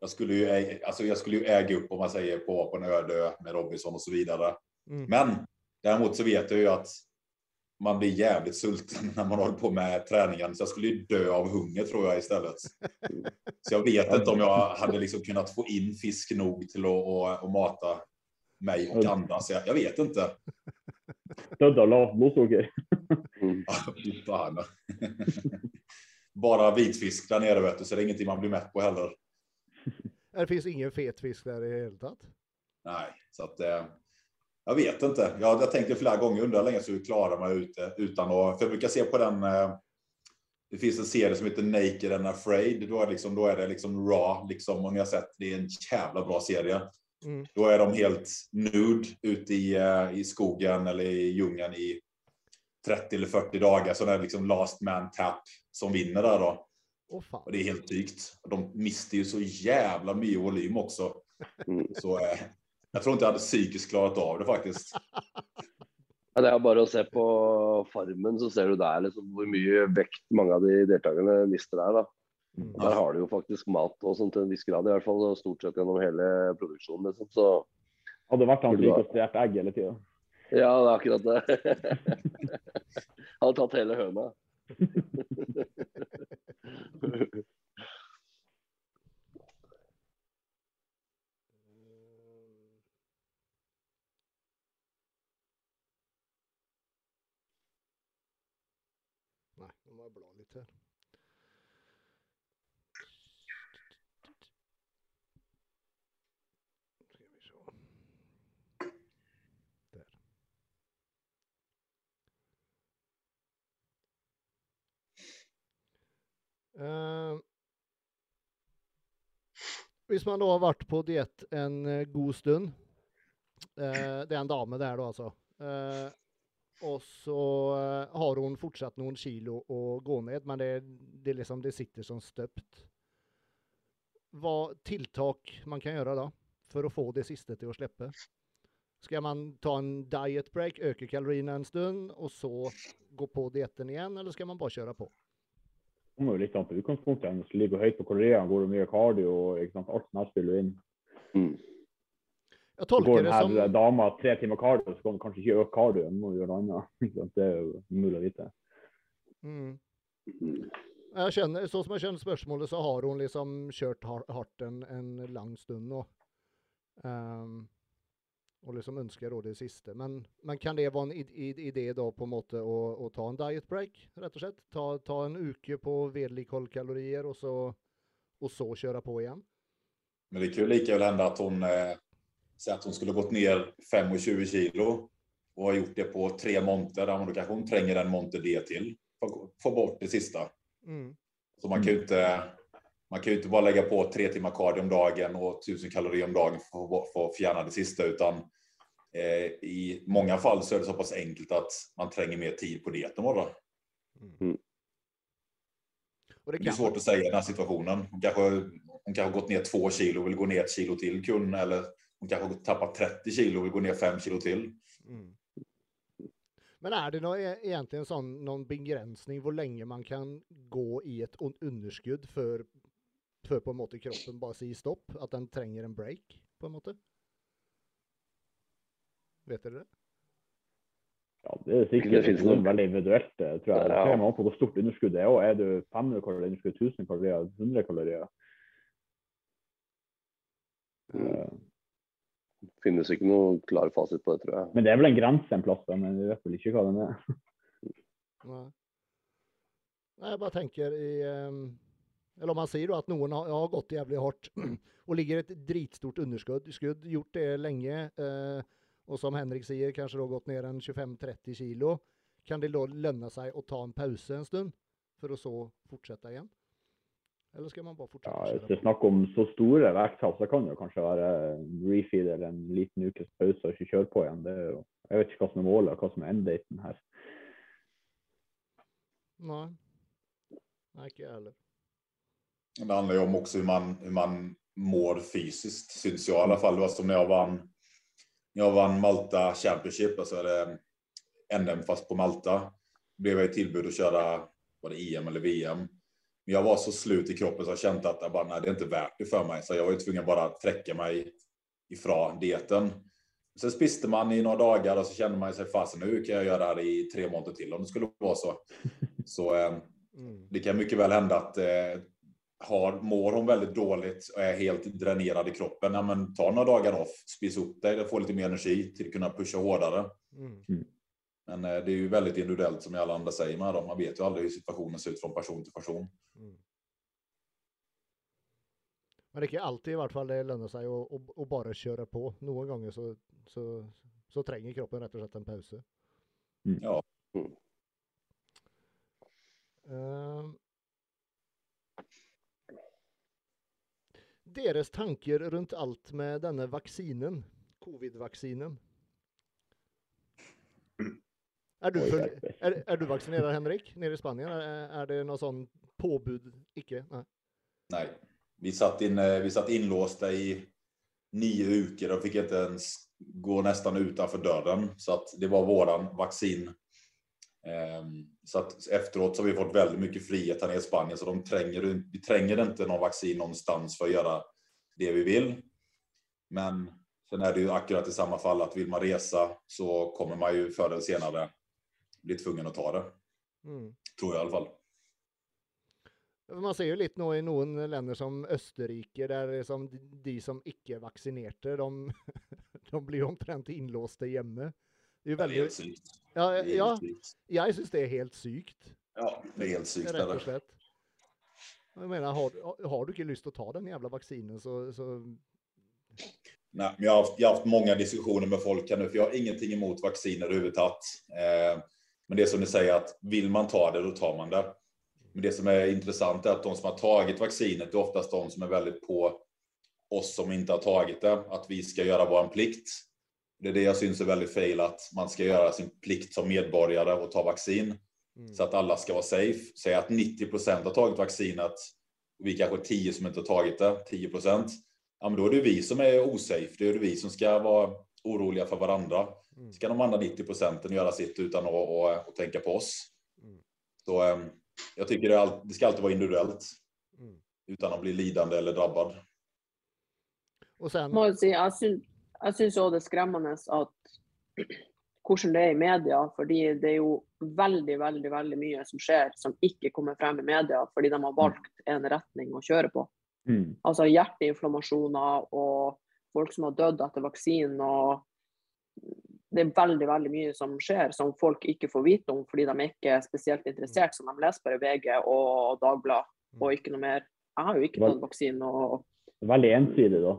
jag skulle ju, äga, alltså jag skulle ju äga upp om man säger på, på en öde med Robinson och så vidare. Mm. Men däremot så vet jag ju att man blir jävligt sulten [LAUGHS] när man håller på med träningen. Så jag skulle ju dö av hunger tror jag istället. [LAUGHS] Så jag vet inte om jag hade liksom kunnat få in fisk nog till att och, och mata mig och andra. Så jag, jag vet inte. Dødd av lavt blodsukker. Mm. Bara vitfisk där nere vet du, så det är ingenting man blir mätt på heller. [LAUGHS] Det finns ingen fet fisk där i hela taget. Nej, så att eh, jag vet inte. Jag har tänkt det flera gånger, undrar hur länge så klarar man ute utan att, för jag brukar se på den. Eh, det finns en serie som heter Naked and Afraid. Då är, liksom, då är det liksom raw, liksom, om ni har sett. Det är en jävla bra serie. Mm. Då är de helt nude ute i, eh, i skogen eller i djungeln i 30 eller 40 dagar. Så det är liksom last man tap som vinner där då. Fan. Och det är helt tykt. De mister ju så jävla mycket volym också. Mm. Så eh, jag tror inte jag hade psykiskt klarat av det faktiskt. Ja, det er bare å se på Farmen, så ser du der liksom hvor mye vekt mange av de deltakerne mister der. da. Mm. Der har du jo faktisk mat og sånt til en viss grad, i hvert fall stort sett gjennom hele produksjonen. liksom. Så Hadde vært han som gikk og stjal egg hele tida ja, det er akkurat det. [LAUGHS] Hadde tatt hele høna. Nei, nå må jeg bla litt her. Eh, hvis man då har varit på diet en eh, god stund, eh, det är en dame där då alltså, eh, och så eh, har hon fortsatt någon kilo att gå ned, men det, det, liksom, det sitter som stöpt. Vad tilltak man kan göra då för att få det sista till att släppa? Ska man ta en diet break, öka kalorierna en stund och så gå på dieten igen eller ska man bara köra på? Kommer jo litt an på utgangspunktet. Hvis du ligger høyt på kaloriene, går det mye cardio og ikke sant, alt sånt her spiller inn. Mm. Tolkar går det den som... her dama tre timer cardio, så kan du kanskje ikke øke cardioen, må du gjøre noe annet. [LAUGHS] Det er jo å vite. Mm. Mm. Jag känner, så som jag känner spörsmålet så har hon liksom kört hårt en, en lång stund nu. Ehm, och liksom önskar då det sista. Men, men kan det vara en id- id- idé då på måte att, ta en diet break, rätt och slett? Ta, ta en uke på vedlikhållkalorier och så, och så köra på igen? Men det kan ju lika väl hända att hon eh, säger att hon skulle gått ner 5,20 kilo och har gjort det på tre monter. Ja, men Då kanske hon tränger en monter det till för att få bort det sista. Mm. Så man kan ju inte. Man kan ju inte bara lägga på tre timmar cardio om dagen och 1000 kalorier om dagen för, att fjärna det sista, utan eh, i många fall så är det så pass enkelt att man tränger mer tid på dieten bara. Mm. Och det Det är svårt att säga i den här situationen. Hon kanske, hon kanske har gått ner två kilo och vill gå ner ett kilo till kun eller hon kanske har tappat 30 kilo och vill gå ner fem kilo till. Mm. Men är det nå- e- egentligen sån, någon begränsning hur länge man kan gå i ett un- underskudd för, för på en måte kroppen bara säger stopp? Att den tränger en break på en måte? Vet du det? Ja, det er sikkert Det finnes det nok. veldig individuelt, eh, tror jeg. Det kommer an på hvor stort underskudd det er. Og er du 500 kalorier, underskudd 1000 kalorier, 100 kalorier? Eh, finnes ikke noe klar fasit på det, tror jeg. Men det er vel en grense en plass, men vi vet vel ikke hva den er. Nej. Jag bara tänker i, ehm, eller om man säger då att någon har, har gått jävligt hårt [CLEARS THROAT] och ligger ett dritstort underskudd, skudd, gjort det länge eh, och som Henrik säger kanske då gått ner en 25-30 kilo. Kan det då löna sig att ta en paus en stund för att så fortsätta igen? Eller ska man bara fortsätta Ja, köra det snakk om så store vekttap, så kan det være en refeed eller en liten ukes og ikke kjøre på igjen. Det jeg vet ikke hva som er målet og hva som er enddaten. Nej. Nej, inte jag heller. Det handlar ju om också hur man, hur man mår fysiskt, syns jag i alla fall. Det var som när jag vann, när jag vann Malta Championship, alltså det NM fast på Malta. Blev jag i tillbud att köra, var det EM eller VM? Men jag var så slut i kroppen så jag kände att jag bara, nej, det är inte värt det för mig. Så jag var ju tvungen bara att träcka mig ifrån dieten. Sen spiste man i några dagar och så kände man sig fasen nu kan jag göra det här i tre månader till om det skulle vara så. [LAUGHS] Så eh, Mm. det kan mycket väl hända att eh, har, mår hon väldigt dåligt och är helt dränerad i kroppen, ja, men ta några dagar off, spis upp dig, få lite mer energi till att kunna pusha hårdare. Mm. Men eh, det är ju väldigt individuellt som alla andra säger med dem. Man vet ju aldrig hur situationen ser ut från person till person. Mm. Men det kan ju alltid i vart fall det löna sig att, att, att bara köra på. Några gånger så, så, så tränger kroppen rätt och slett en paus. Ja, Ehm. Deras tankar runt allt med denna vaccinen, covid-vaccinen. Är du, för, är, är du vaccinerad Henrik, nere i Spanien? Är, är det någon sån påbud? Icke? Nej. nej. Vi satt, in, eh, vi satt inlåsta i nio veckor och fick inte ens gå nästan utanför dörren. Så att det var våran vaccin. Ehm, Så att efteråt så har vi fått väldigt mycket frihet här nere i Spanien. Så de tränger, vi tränger inte någon vaccin någonstans för att göra det vi vill. Men sen är det ju akkurat i samma fall att vill man resa så kommer man ju förr eller senare bli tvungen att ta det. Mm. Tror jag i alla fall. Man ser ju lite nå i någon länder som Österrike där som de som icke vaccinerade de, [LAUGHS] de blir omtrent inlåsta hemma. Det är ju väldigt. Ja, ja, jag syns det är helt sykt. Ja, det är helt sykt. Rätt och slett. Jag menar, har, har du inte lust att ta den jävla vaccinen så, så Nej, men jag, har haft, jag har haft många diskussioner med folk här nu, för jag har ingenting emot vacciner överhuvudtaget. Eh, men det är som ni säger, att vill man ta det, då tar man det. Men det som är intressant är att de som har tagit vaccinet är oftast de som är väldigt på oss som inte har tagit det, att vi ska göra vår plikt. Det är det jag syns är väldigt fel, att man ska göra sin plikt som medborgare och ta vaccin mm. så att alla ska vara safe. Säg att 90 procent har tagit vaccinet och vi kanske är 10 som inte har tagit det, 10 procent. Ja, men då är det vi som är osafe. Det är det vi som ska vara oroliga för varandra. Mm. Ska de andra 90 procenten göra sitt utan att, att, att tänka på oss? Mm. Så eh, jag tycker det, all, det ska alltid vara individuellt Mm. utan att bli lidande eller drabbad. Och sen, jo si, jeg syns, også det er skremmende at hvordan det er i media. Fordi det er jo veldig, veldig veldig mye som skjer som ikke kommer frem i media fordi de har valgt en retning å kjøre på. Mm. Altså hjerteinflammasjoner og folk som har dødd etter vaksinen. og Det er veldig veldig mye som skjer som folk ikke får vite om fordi de ikke er spesielt interessert. Så de leser bare VG og Dagbladet og ikke noe mer. Jeg har jo ikke tatt vaksinen. og Veldig ensidig, da.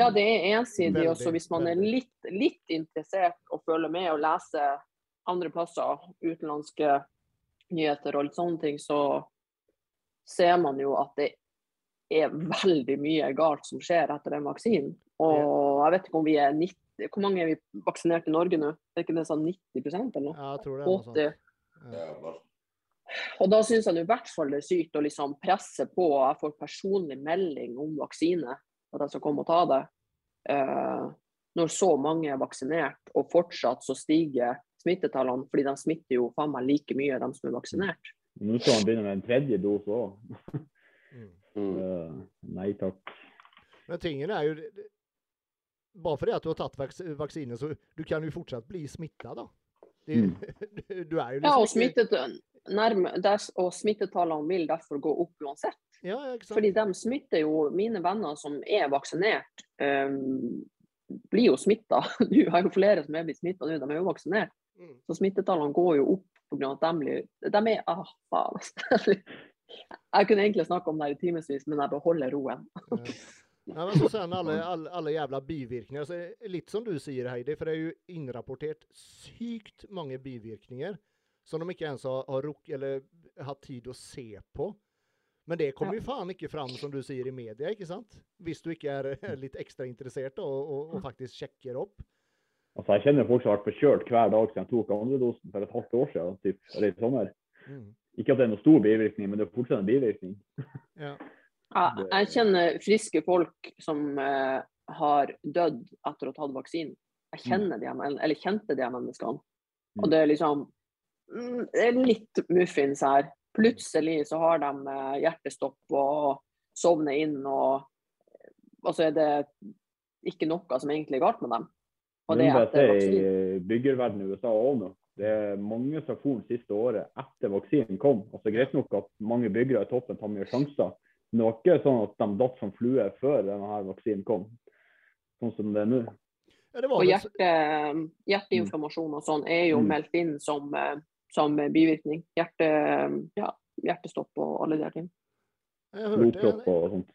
Ja, det er ensidig. Veldig, Og så hvis man er veldig. litt, litt interessert og følger med og leser andre plasser, utenlandske nyheter og litt sånne ting, så ser man jo at det er veldig mye galt som skjer etter den vaksinen. Og jeg vet ikke om vi er Hvor mange er vi vaksinert i Norge nå? Er ikke det sånn 90 eller noe? Ja, jeg tror det er noe sånt. 80. Jävlar. Og da syns jeg i hvert fall det er sykt å liksom presse på. Jeg får personlig melding om vaksine, at jeg skal komme og ta det. Eh, når så mange er vaksinert, og fortsatt så stiger smittetallene, fordi de smitter jo faen meg like mye, de som er vaksinert. Nå skal han begynne med en tredje dose òg. [LAUGHS] Mm. Mm. Nei takk. Men tingen er jo det- det- Bare fordi at du har tatt vaks så du kan jo fortsatt bli smittet, da. Det, Mm. [LAUGHS] du er jo Ja, og, liksom ikke smittet, des, og smittetallene vil derfor gå opp uansett. Ja? Fordi [LAUGHS] de smitter jo Mine venner som er vaksinert, um, blir jo smitta. Du har jo flere som er blitt smitta nå, de er jo vaksinert. Mm. Så smittetallene går jo opp pga. at de blir De er ah, faen. [LAUGHS] Jeg kunne egentlig snakke om det her i timevis, men jeg beholder roen. Ja. Men så sen alle, alle, alle jævla bivirkninger. Så litt som du sier, Heidi, for det er jo innrapportert sykt mange bivirkninger som de ikke ens har, har ruk, eller hatt tid å se på. Men det kommer jo faen ikke fram, som du sier, i media, ikke sant? Hvis du ikke er eh, litt ekstra interessert da, og, og, og faktisk sjekker opp. Altså, jeg kjenner folk som har vært forkjølt hver dag siden jeg tok andre dosen for et halvt år siden. Typ, eller i sommer. Mm. Ikke at det er noen stor bivirkning, men det er fortsatt en bivirkning. Ja. Jeg, jeg kjenner friske folk som eh, har dødd etter å ha tatt vaksinen. Jeg kjenner de her, men- eller de her menneskene. Og Mm. det er liksom mm, Det litt muffins her. Plutselig så har de eh, hjertestopp og sovner inn, og, og så er det ikke noe som egentlig er galt med dem. Og det er etter si vaksinen. i byggerverdenen i USA òg nå. Det er mange som for det siste året etter vaksinen kom. Altså Greit nok at mange byggere i toppen tar mye sjanser, men det var ikke sånn at de datt som flue før denne her vaksinen kom. Sånn som det er nå. Ja, det var Og hjerte, hjerteinflammasjon og sånn er jo Mm. meldt inn som, eh, som bivirkning. Hjerte, ja, hjertestopp og alle de her ting. jeg, hørte en, Blodpropp og sånt.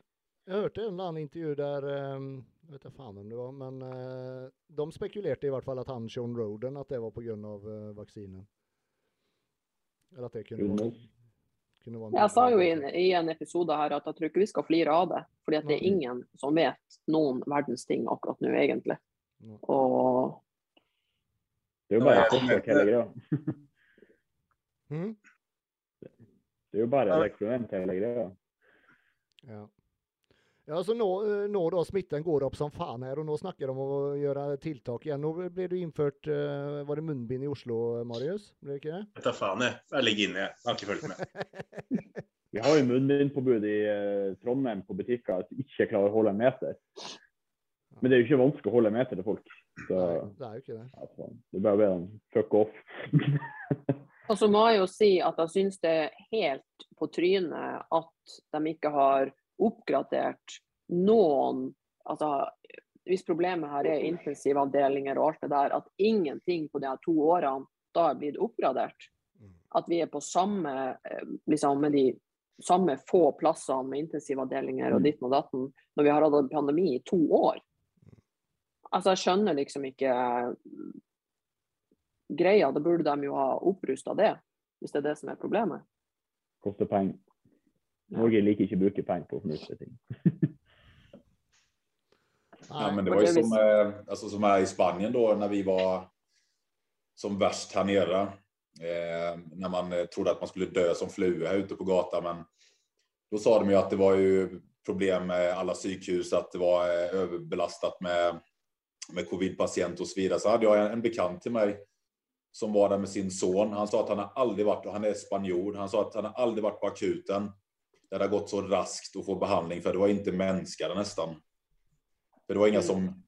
jeg hørte en eller annen intervju der um, Jeg vet ikke faen om det var, men eh, de spekulerte i hvert fall at han Sean Roden, at det var pga. Uh, vaksinen. Eller at det kunne være, Jonas. kunne være Jeg sa jo i en, i en episode her at jeg tror ikke vi skal flire av det. Fordi at det er Nei. ingen som vet noen verdens ting akkurat nå, egentlig. Nei. Og Det er jo bare hele greia. Mm? Det er jo bare et eksperiment hele greia. Ja. Ja, så nå, eh, nå da smitten går opp som faen her, og nå snakker de om å gjøre tiltak igjen. Nå ble det innført eh, Var det munnbind i Oslo, Marius? Ble det ikke det? Faen, jeg. Jeg ligger inne. Jeg har ikke fulgt med. [LAUGHS] Vi har jo munnbindpåbud i eh, Trondheim på butikker som ikke klarer å holde en meter. Men det er jo ikke vanskelig å holde en meter til folk. Så Nei, det er jo ikke det. ja, faen. det å be dem fuck off. [LAUGHS] Og så må jeg jo si at jeg syns det er helt på trynet at de ikke har oppgradert noen Altså hvis problemet her er intensivavdelinger og alt det der, at ingenting på de her to årene da er blitt oppgradert. Mm. At vi er på samme eh, liksom med de samme få plassene med intensivavdelinger og ditten og datten når vi har hatt en pandemi i to år. Altså, jeg skjønner liksom ikke greia. Da burde de jo ha opprusta det, hvis det er det som er problemet. Koster penger. Norge liker ikke å bruke penger på fornuftige ting. [LAUGHS] Ja, men det var ju är som, eh, alltså, som här i Spanien då när vi var som värst här nere. Eh, när man eh, trodde att man skulle dö som fluga här ute på gatan. Men då sa de ju att det var ju problem med alla psykhus, att det var eh, överbelastat med, med covid-patienter och så vidare. Så hade jag en, en bekant till mig som var där med sin son. Han sa att han har aldrig varit, och han är spanjor, han sa att han har aldrig varit på akuten. Där det har gått så raskt att få behandling, för det var inte mänskligare nästan. För det var inga som,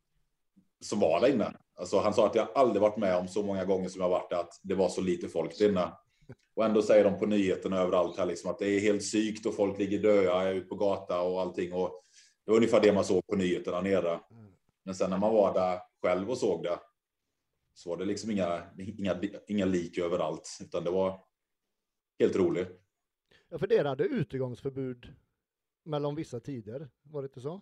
som var där inne. Alltså han sa att jag aldrig varit med om så många gånger som jag varit där, att det var så lite folk där inne. Och ändå säger de på nyheterna överallt här liksom att det är helt sykt och folk ligger döda ute på gata och allting. Och det var ungefär det man såg på nyheterna nere. Men sen när man var där själv och såg det så var det liksom inga, inga, inga lik överallt, utan det var helt roligt. Ja, för det hade utegångsförbud mellan vissa tider, var det inte så?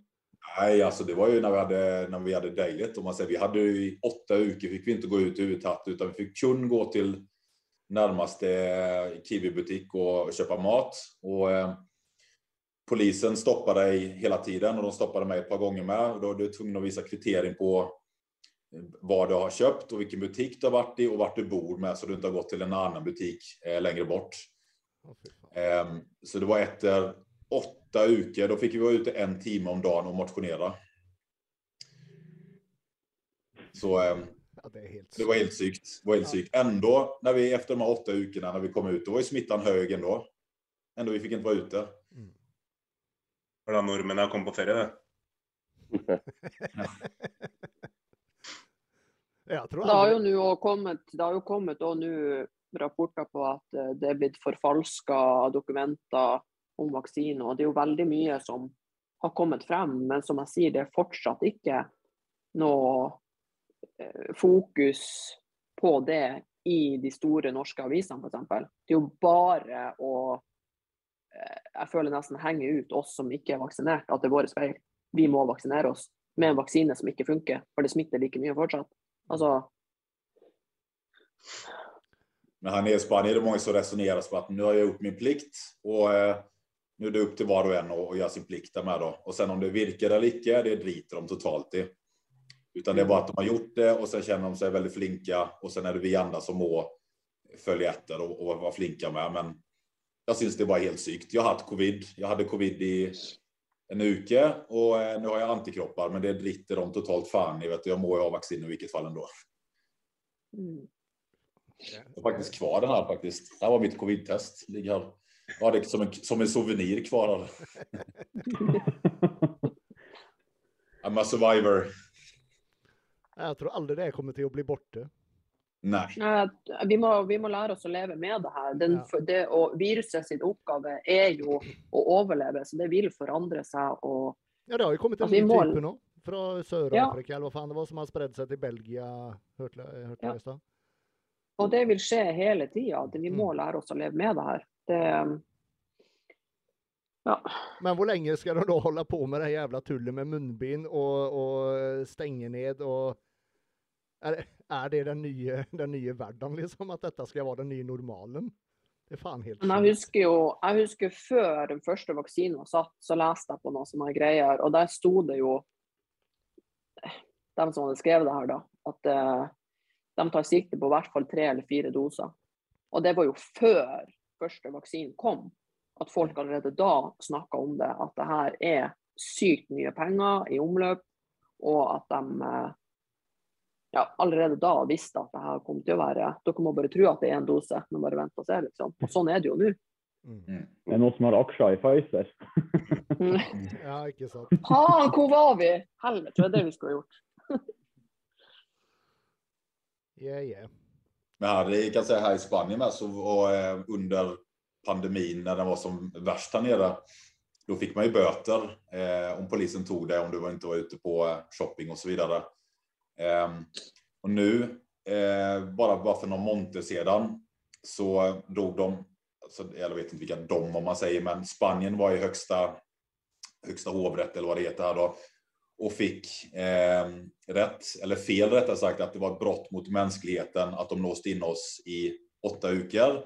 Nej, alltså det var ju när vi hade, när vi hade dejligt. Om man säger. Vi hade ju i åtta veckor fick vi inte gå ut överhuvudtaget, utan vi fick kun gå till närmaste Kiwi-butik och köpa mat. Och, eh, polisen stoppade dig hela tiden och de stoppade mig ett par gånger med. Och då var du tvungen att visa kvittering på vad du har köpt och vilken butik du har varit i och vart du bor med så du inte har gått till en annan butik eh, längre bort. Eh, så det var efter åtta uker. Då fick vi vara ute en timme om dagen och motionera. Så eh, Ja, det, är helt det var helt sykt. Det var helt sykt. Ändå, när vi efter de här åtta ukorna när vi kom ut, då var ju smittan hög ändå. Ändå vi fick inte vara ute. Hvordan nordmennene kom på ferie, det. [LAUGHS] [LAUGHS] Jag tror Det har jo nå kommet, det har jo kommet nå rapporter på at eh, det er blitt forfalska dokumenter om vaksine. Og det er jo veldig mye som har kommet frem, men som jeg sier, det er fortsatt ikke noe eh, fokus på det i de store norske avisene, f.eks. Det er jo bare å eh, Jeg føler nesten henge ut oss som ikke er vaksinert, at det er vår feil. Vi må vaksinere oss med en vaksine som ikke funker, for det smitter like mye fortsatt. Alltså. Men här nere i Spanien är det många som resonerar som att nu har jag gjort min plikt och eh, nu är det upp till var och en att att göra sin plikt där med då. Och sen om det virkar eller icke, det driter de totalt i. Utan det är bara att de har gjort det och sen känner de sig väldigt flinka och sen är det vi andra som må följa efter och, och vara flinka med. Men jag syns det var helt sykt. Jag har haft covid. Jag hade covid i en uke och eh, nu har jag antikroppar, men det driter de totalt fan i. Jag må ju ha vaccin i vilket fall ändå. mm. Jag har faktiskt kvar den här faktiskt. Det här var mitt covid-test. Ligger här. Jag har det som en, som en souvenir kvar. Här. [LAUGHS] I'm a survivor. jag tror aldrig det kommer till att bli borta. Nej. Nei, Vi må, vi må lære oss å leve med det her. Den, Ja. det, og viruset sin oppgave er jo å overleve, så det vil forandre seg. og Ja, det har ju kommit en i ny typ nu. Från södra Ja. Afrika eller vad fan det var som har spridit sig till Belgien. Hört, hört Ja. nästan. Og det vil skje hele tida. Vi må Mm. lære oss å leve med det her. Det, ja. Men hur länge ska de då hålla på med här jävla tullen med munbind och, och stänger ned och är, är det den nya, [LAUGHS] den nya världen liksom att detta ska vara den nya normalen? Det är fan helt Men jeg sjukt. husker jo jeg husker før den første vaksinen var satt, så leste jeg på noen sånne greier, og der sto det jo De som hadde skrevet det her, da, at eh, de tar sikte på i hvert fall tre eller fire doser. Og det var jo før første vaksinen kom, at folk allerede da snakka om det. At det her er sykt mye penger i omløp, og at de eh, ja, allerede da visste at det her kom til å være Dere må bare tro at det er en dose, men bare vent og se, liksom. Og sånn er det jo nå. Mm. Det er noen som har aksjer i Pfizer. [LAUGHS] Ja, inte sant. Faen, [LAUGHS] hvor var vi? Helvete, det er det vi skulle ha gjort. [LAUGHS] Yeah, yeah. Men här, kan säga här i Spanien med, så var, eh, under pandemin när den var som värst här nere, då fick man ju böter eh, om polisen tog det, om du var inte var ute på eh, shopping och så vidare. Ehm, och nu, eh, bara, bara för någon monter sedan, så drog de, alltså, jag vet inte vilka de om man säger, men Spanien var i högsta, högsta hovrätt eller vad det heter här då, och fick eh, rätt, eller fel rättare sagt, att det var ett brott mot mänskligheten att de låste in oss i åtta veckor.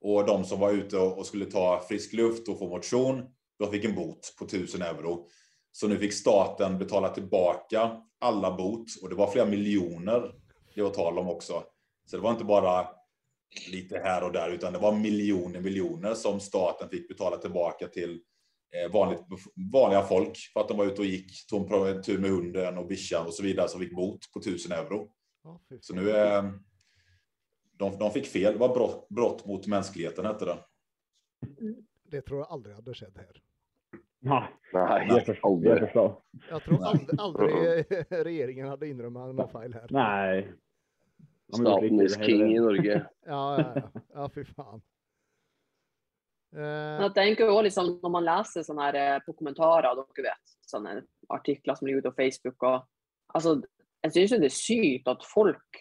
Och de som var ute och skulle ta frisk luft och få motion, de fick en bot på 1000 euro. Så nu fick staten betala tillbaka alla bot och det var flera miljoner det var tal om också. Så det var inte bara lite här och där, utan det var miljoner, miljoner som staten fick betala tillbaka till eh, vanligt, vanliga folk för att de var ute och gick, tog en tur med hunden och bischan och så vidare som fick bot på 1000 euro. Så nu är de, de fick fel. Det var brott, brott mot mänskligheten hette det. Det tror jag aldrig hade skett här. Vi aldri. er for slå. Jag tror aldrig, aldrig [LAUGHS] regeringen hade inrymmat någon fel här. Gjort Staten is king i. Norge. [LAUGHS] Ja, ja, ja. ja fy fan. Men Eh, jeg tenker jo liksom, Når man leser sånne her eh, på kommentarer, dere vet, sånne artikler som ligger ute på Facebook og, altså, Jeg syns det er sykt at folk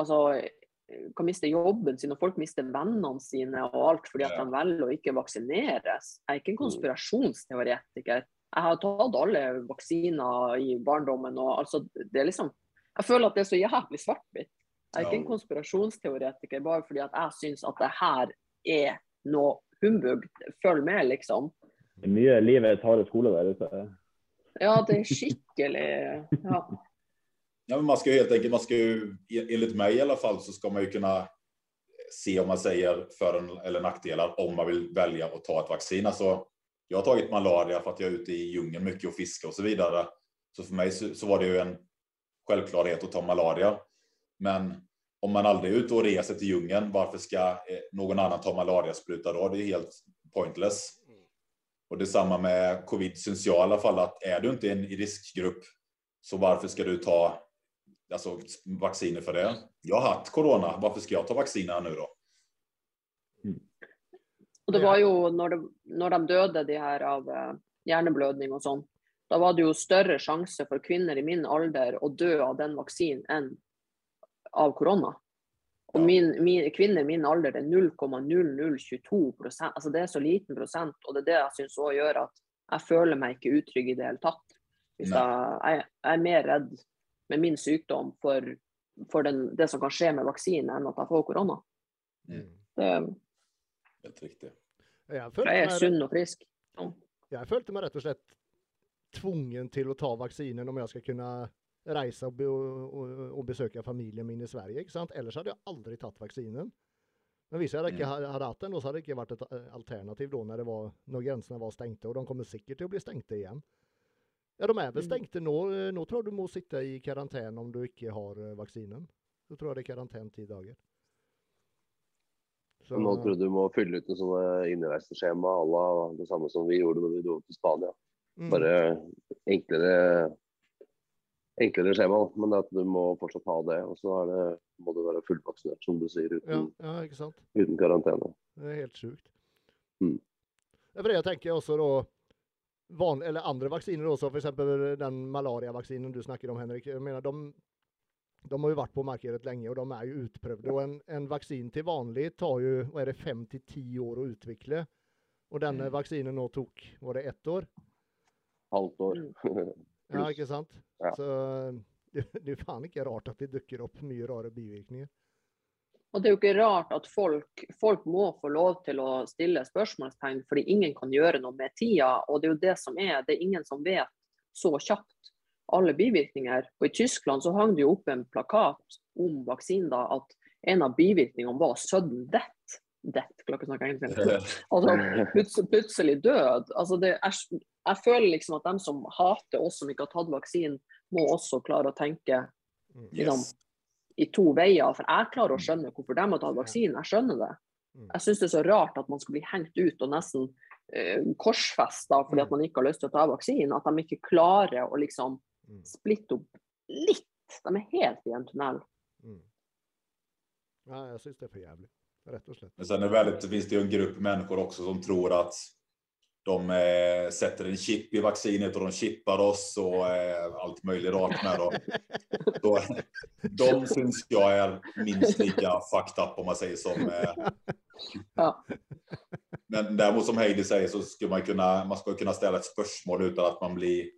altså, kan miste jobben sin, og folk mister vennene sine og alt fordi at Ja. de velger å ikke vaksineres. Jeg er ikke en konspirasjonsteoretiker. Jeg har tatt alle vaksiner i barndommen. og altså, det er liksom Jeg føler at det er så jævlig svart-hvitt. Jeg er ikke en konspirasjonsteoretiker bare fordi at jeg syns at det her er noe humbug. Følg med, liksom. Det er mye livets harde skole der ute. Ja, det er skikkelig Ja. Ja, men man ska ju helt enkelt, man ska ju, e, enligt mig i alla fall, så ska man ju kunna se om man säger för eller nackdelar om man vill välja att ta ett vaccin. Alltså, jag har tagit malaria för att jag är ute i djungeln mycket och fiskar och så vidare. Så för mig så, så var det ju en självklarhet att ta malaria. Men om man aldrig är ute och reser till djungeln, varför ska eh, någon annan ta malariaspruta då? Det är helt pointless. Och detsamma med covid syns jag i alla fall att är du inte en riskgrupp så varför ska du ta alltså, vacciner för det? Jag har haft corona, varför ska jag ta vacciner nu då? Och det var ju när, det, när de dödade de här av uh, hjärnblödning och sånt, då var det ju större chanser för kvinnor i min ålder att dö av den vaccin än av corona. Och min, min, kvinnor i min ålder är 0,0022 procent. Alltså det är så liten procent och det är det jag syns också gör att jag känner mig inte utrygg i det hela tatt. Jag, jag, är mer rädd med min sjukdom för, för den, det som kan ske med vaccin än att jag får corona. Mm. Det, Helt riktigt. Jag, jag är sund och frisk. Ja. Jag följde mig rätt och slett tvungen till att ta vaccinen om jag ska kunna resa och, be och, och, besöka familjen min i Sverige. Inte sant? Ellers hade jag aldrig tagit vaccinen. Men visst, jag mm. hade haft den då så hade det inte varit ett eh, alternativ då när, det var, när gränserna var stängda och de kommer säkert att bli stängda igen. Ja, de är väl mm. stängda nu. Nu tror jag du må sitta i karantän om du inte har eh, vaccinen. Då tror jag det är karantän tio dagar. Så... Nå tror du må fylle ut sånne innreiseskjema à det samme som vi gjorde når vi dro til Spania. Mm. Bare enklere, enklere skjema, men at du må fortsatt ha det. Og så det, må du være fullvaksinert, som du sier, uten, ja, ja, uten karantene. Det er helt sjukt. Mm. For det jeg tenker også da van, eller andra vacciner då, så för exempel den malariavaccinen du snackade om Henrik. Jag menar, de, de har ju varit på marknaden länge och de är ju utprövade och en, en vaccin till vanligt tar ju, vad är det, 5 till 10 år att utveckla. Och den mm. vaccinen då tog, var det ett år? Halvt år. Mm. [LAUGHS] ja, inte sant? Ja. Så det, [LAUGHS] det är fan inte rart att det dyker upp mycket rara bivirkningar. Och det är ju inte rart att folk, folk må få lov till att ställa spørsmålstegn, för ingen kan göra något med tida. Och det är ju det som är, det är ingen som vet så snabbt alla bivirkningar. Och i Tyskland så hang det ju upp en plakat om vaccin då, att en av bivirkningarna var sudden death. Death, klart snacka engelska. Alltså plötslig död. Alltså det är, jag känner liksom att de som hatar oss som inte har tagit vaccin må också klara att tänka mm. liksom, yes. I två vägar. För jag klarar att skönja varför de har tagit vaccin. Jag skönjer det. Mm. Jag syns det är så rart att man ska bli hängt ut och nästan eh, korsfästa för att mm. man inte har lust att ta vaccin. Att de inte klarar att liksom mm. splitta upp lite. De är helt i en tunnel. Mm. Ja, jag syns det är för jävligt. Rätt och slätt. Men sen är det väldigt, finns det ju en grupp människor också som tror att de eh, sätter en chip i vaccinet och de chippar oss och eh, allt möjligt rart med. Då. Så, [LAUGHS] de syns jag är minst lika fucked up om man säger som. Eh. Ja. Men däremot som Heidi säger så ska man kunna, man ska kunna ställa ett spörsmål utan att man blir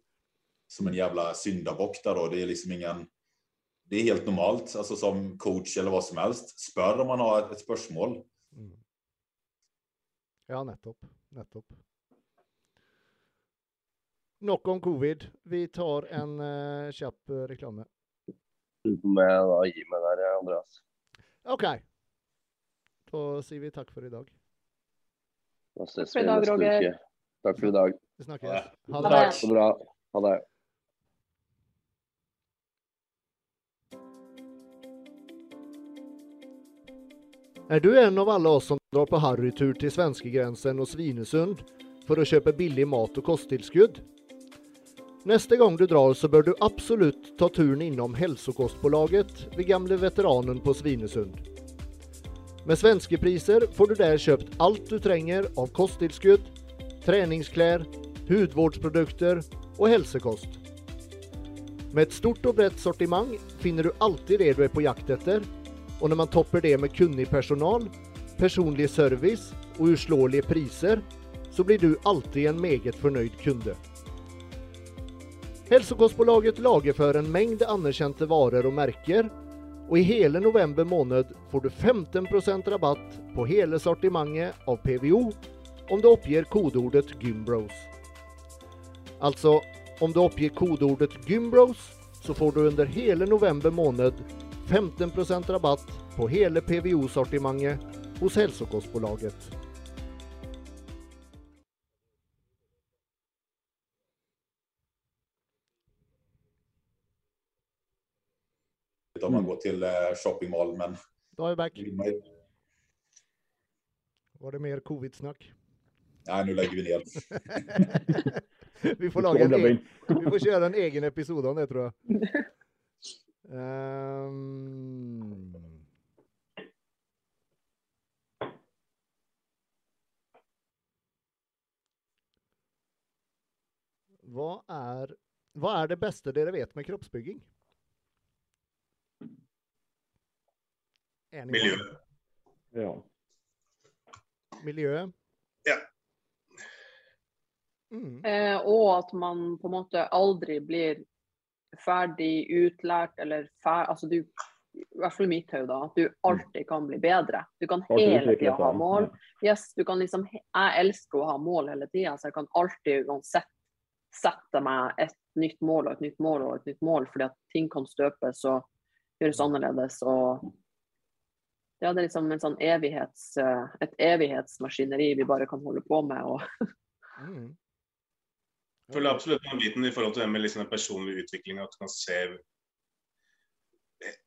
som en jävla syndabock där då. Det är liksom ingen. Det är helt normalt, alltså som coach eller vad som helst. Spör om man har ett, ett spörsmål. Mm. Ja, nettopp. nettopp. Knock om covid. Vi tar en uh, eh, uh, eh, reklam. Med meg der, Andreas. OK. Da sier vi takk for i dag. Da ses vi neste uke. Takk for i dag. Vi snakkes. Ha det. Det bra. Ha det. Är du en av alla oss som drar på harrytur till Svenskegränsen och Svinesund för att köpa billig mat och kosttillskudd? Nästa gång du drar så bör du absolut ta turen inom hälsokostbolaget vid gamle veteranen på Svinesund. Med svenska priser får du där köpt allt du tränger av kosttillskott, träningskläder, hudvårdsprodukter och hälsokost. Med ett stort och brett sortimang finner du alltid det du är på jakt efter och när man toppar det med kunnig personal, personlig service och urslåeliga priser så blir du alltid en meget förnöjd kunde. Hälsokostbolaget lagerför en mängd anerkända varor och märken och i hela november månad får du 15% rabatt på hela sortimanget av PVO om du uppger kodordet Gymbros. Alltså, om du uppger kodordet Gymbros så får du under hela november månad 15% rabatt på hela PVO-sortimentet hos Hälsokostbolaget. Till eh, shoppingmall, men Då är jag back. Var det mer covid-snack? nej, nu lägger vi ner. [LAUGHS] vi får laga en egen, [LAUGHS] vi får köra en egen episod om det tror jag. Ehm. Vad är, vad är det bästa det vet med kroppsbygging? Anyone? Miljö. Ja. Miljö? Ja. Mm. Eh, og at man på en måte aldri blir ferdig utlært eller fer, altså du, I hvert fall i mitt hode, at du alltid kan bli bedre. Du kan hele tida ha mål. Yes, du kan liksom, jeg elsker å ha mål hele tida, så jeg kan alltid uansett sette meg et nytt mål og et nytt mål og et nytt mål, fordi at ting kan støpes og gjøres annerledes. og ja, det er liksom en sånn evighets, eh, et evighetsmaskineri vi bare kan holde på med. og Mm. Jeg føler absolutt den biten i forhold til det med liksom den personlige utviklingen, at du kan se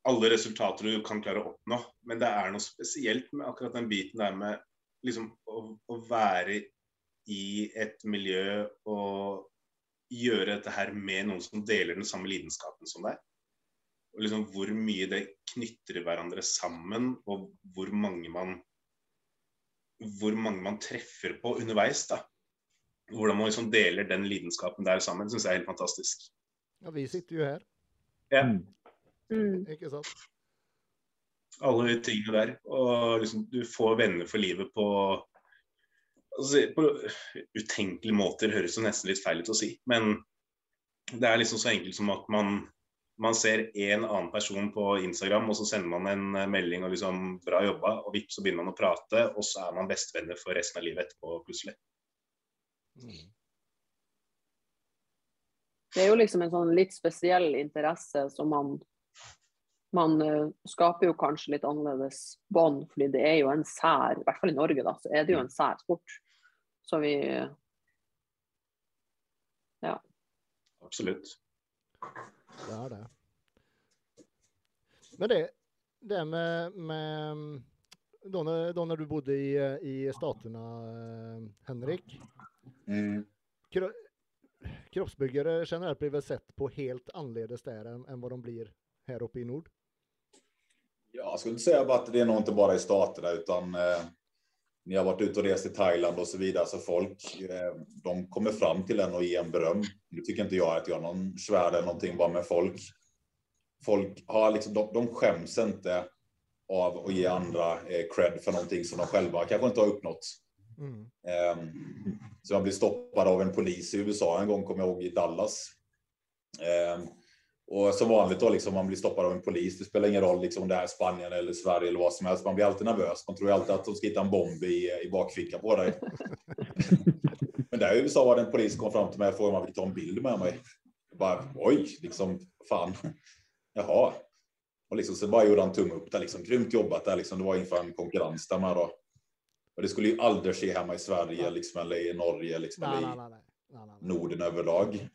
alle resultater du kan klare å oppnå. Men det er noe spesielt med akkurat den biten der med liksom å, å være i et miljø og gjøre dette her med noen som deler den samme lidenskapen som deg. Og liksom hvor mye det knytter hverandre sammen, og hvor mange man hvor mange man treffer på underveis. da. Hvordan man liksom deler den lidenskapen der sammen, syns jeg er helt fantastisk. Ja, vi sitter ju här, Ja. Mm. Mm. inte sant? Alle de tingene der. Og liksom, du får venner for livet på altså, På utenkelige måter, høres jo nesten litt feil ut å si. Men det er liksom så enkelt som at man, man ser en annen person på Instagram, og så sender man en eh, melding og liksom 'bra jobba', og vips, så begynner man å prate, og så er man bestevenner for resten av livet etterpå, plutselig. Mm. Det er jo liksom en sånn litt spesiell interesse som man Man eh, skaper jo kanskje litt annerledes bånd, fordi det er jo en sær, i hvert fall i Norge, da, så er det jo en sær sport. Så vi Absolutt. Det är det. Men det, det med, med då, när, då när du bodde i, i Staterna, eh, Henrik, Mm. kro, kroppsbyggare generellt blir väl sett på helt annorledes där än, än vad de blir här uppe i nord? Ja, jag skulle inte säga bara att det är nog inte bara i staterna, utan eh, ni har varit ute och rest i Thailand och så vidare, så folk, eh, de kommer fram till en och ger en beröm. Nu tycker inte jag att jag är någon svär eller någonting bara med folk. Folk har liksom, de, de skäms inte av att ge andra eh, cred för någonting som de själva kanske inte har uppnått. Mm. Ehm, Så jag blev stoppad av en polis i USA en gång, kommer jag ihåg, i Dallas. Och som vanligt då, liksom, man blir stoppad av en polis. Det spelar ingen roll liksom, om det är Spanien eller Sverige eller vad som helst. Man blir alltid nervös. Man tror ju alltid att de ska hitta en bomb i, i bakfickan på dig. [LAUGHS] Men där i USA var det en polis som kom fram till mig och frågade om han fick ta en bild med mig. Jag bara, oj, liksom, fan. [LAUGHS] Jaha. Och liksom, så bara gjorde han tumme upp där, liksom, grymt jobbat där, liksom, det var inför en konkurrens där med då. Och det skulle ju aldrig ske hemma i Sverige, liksom, eller i Norge, liksom, eller i. Norden överlag.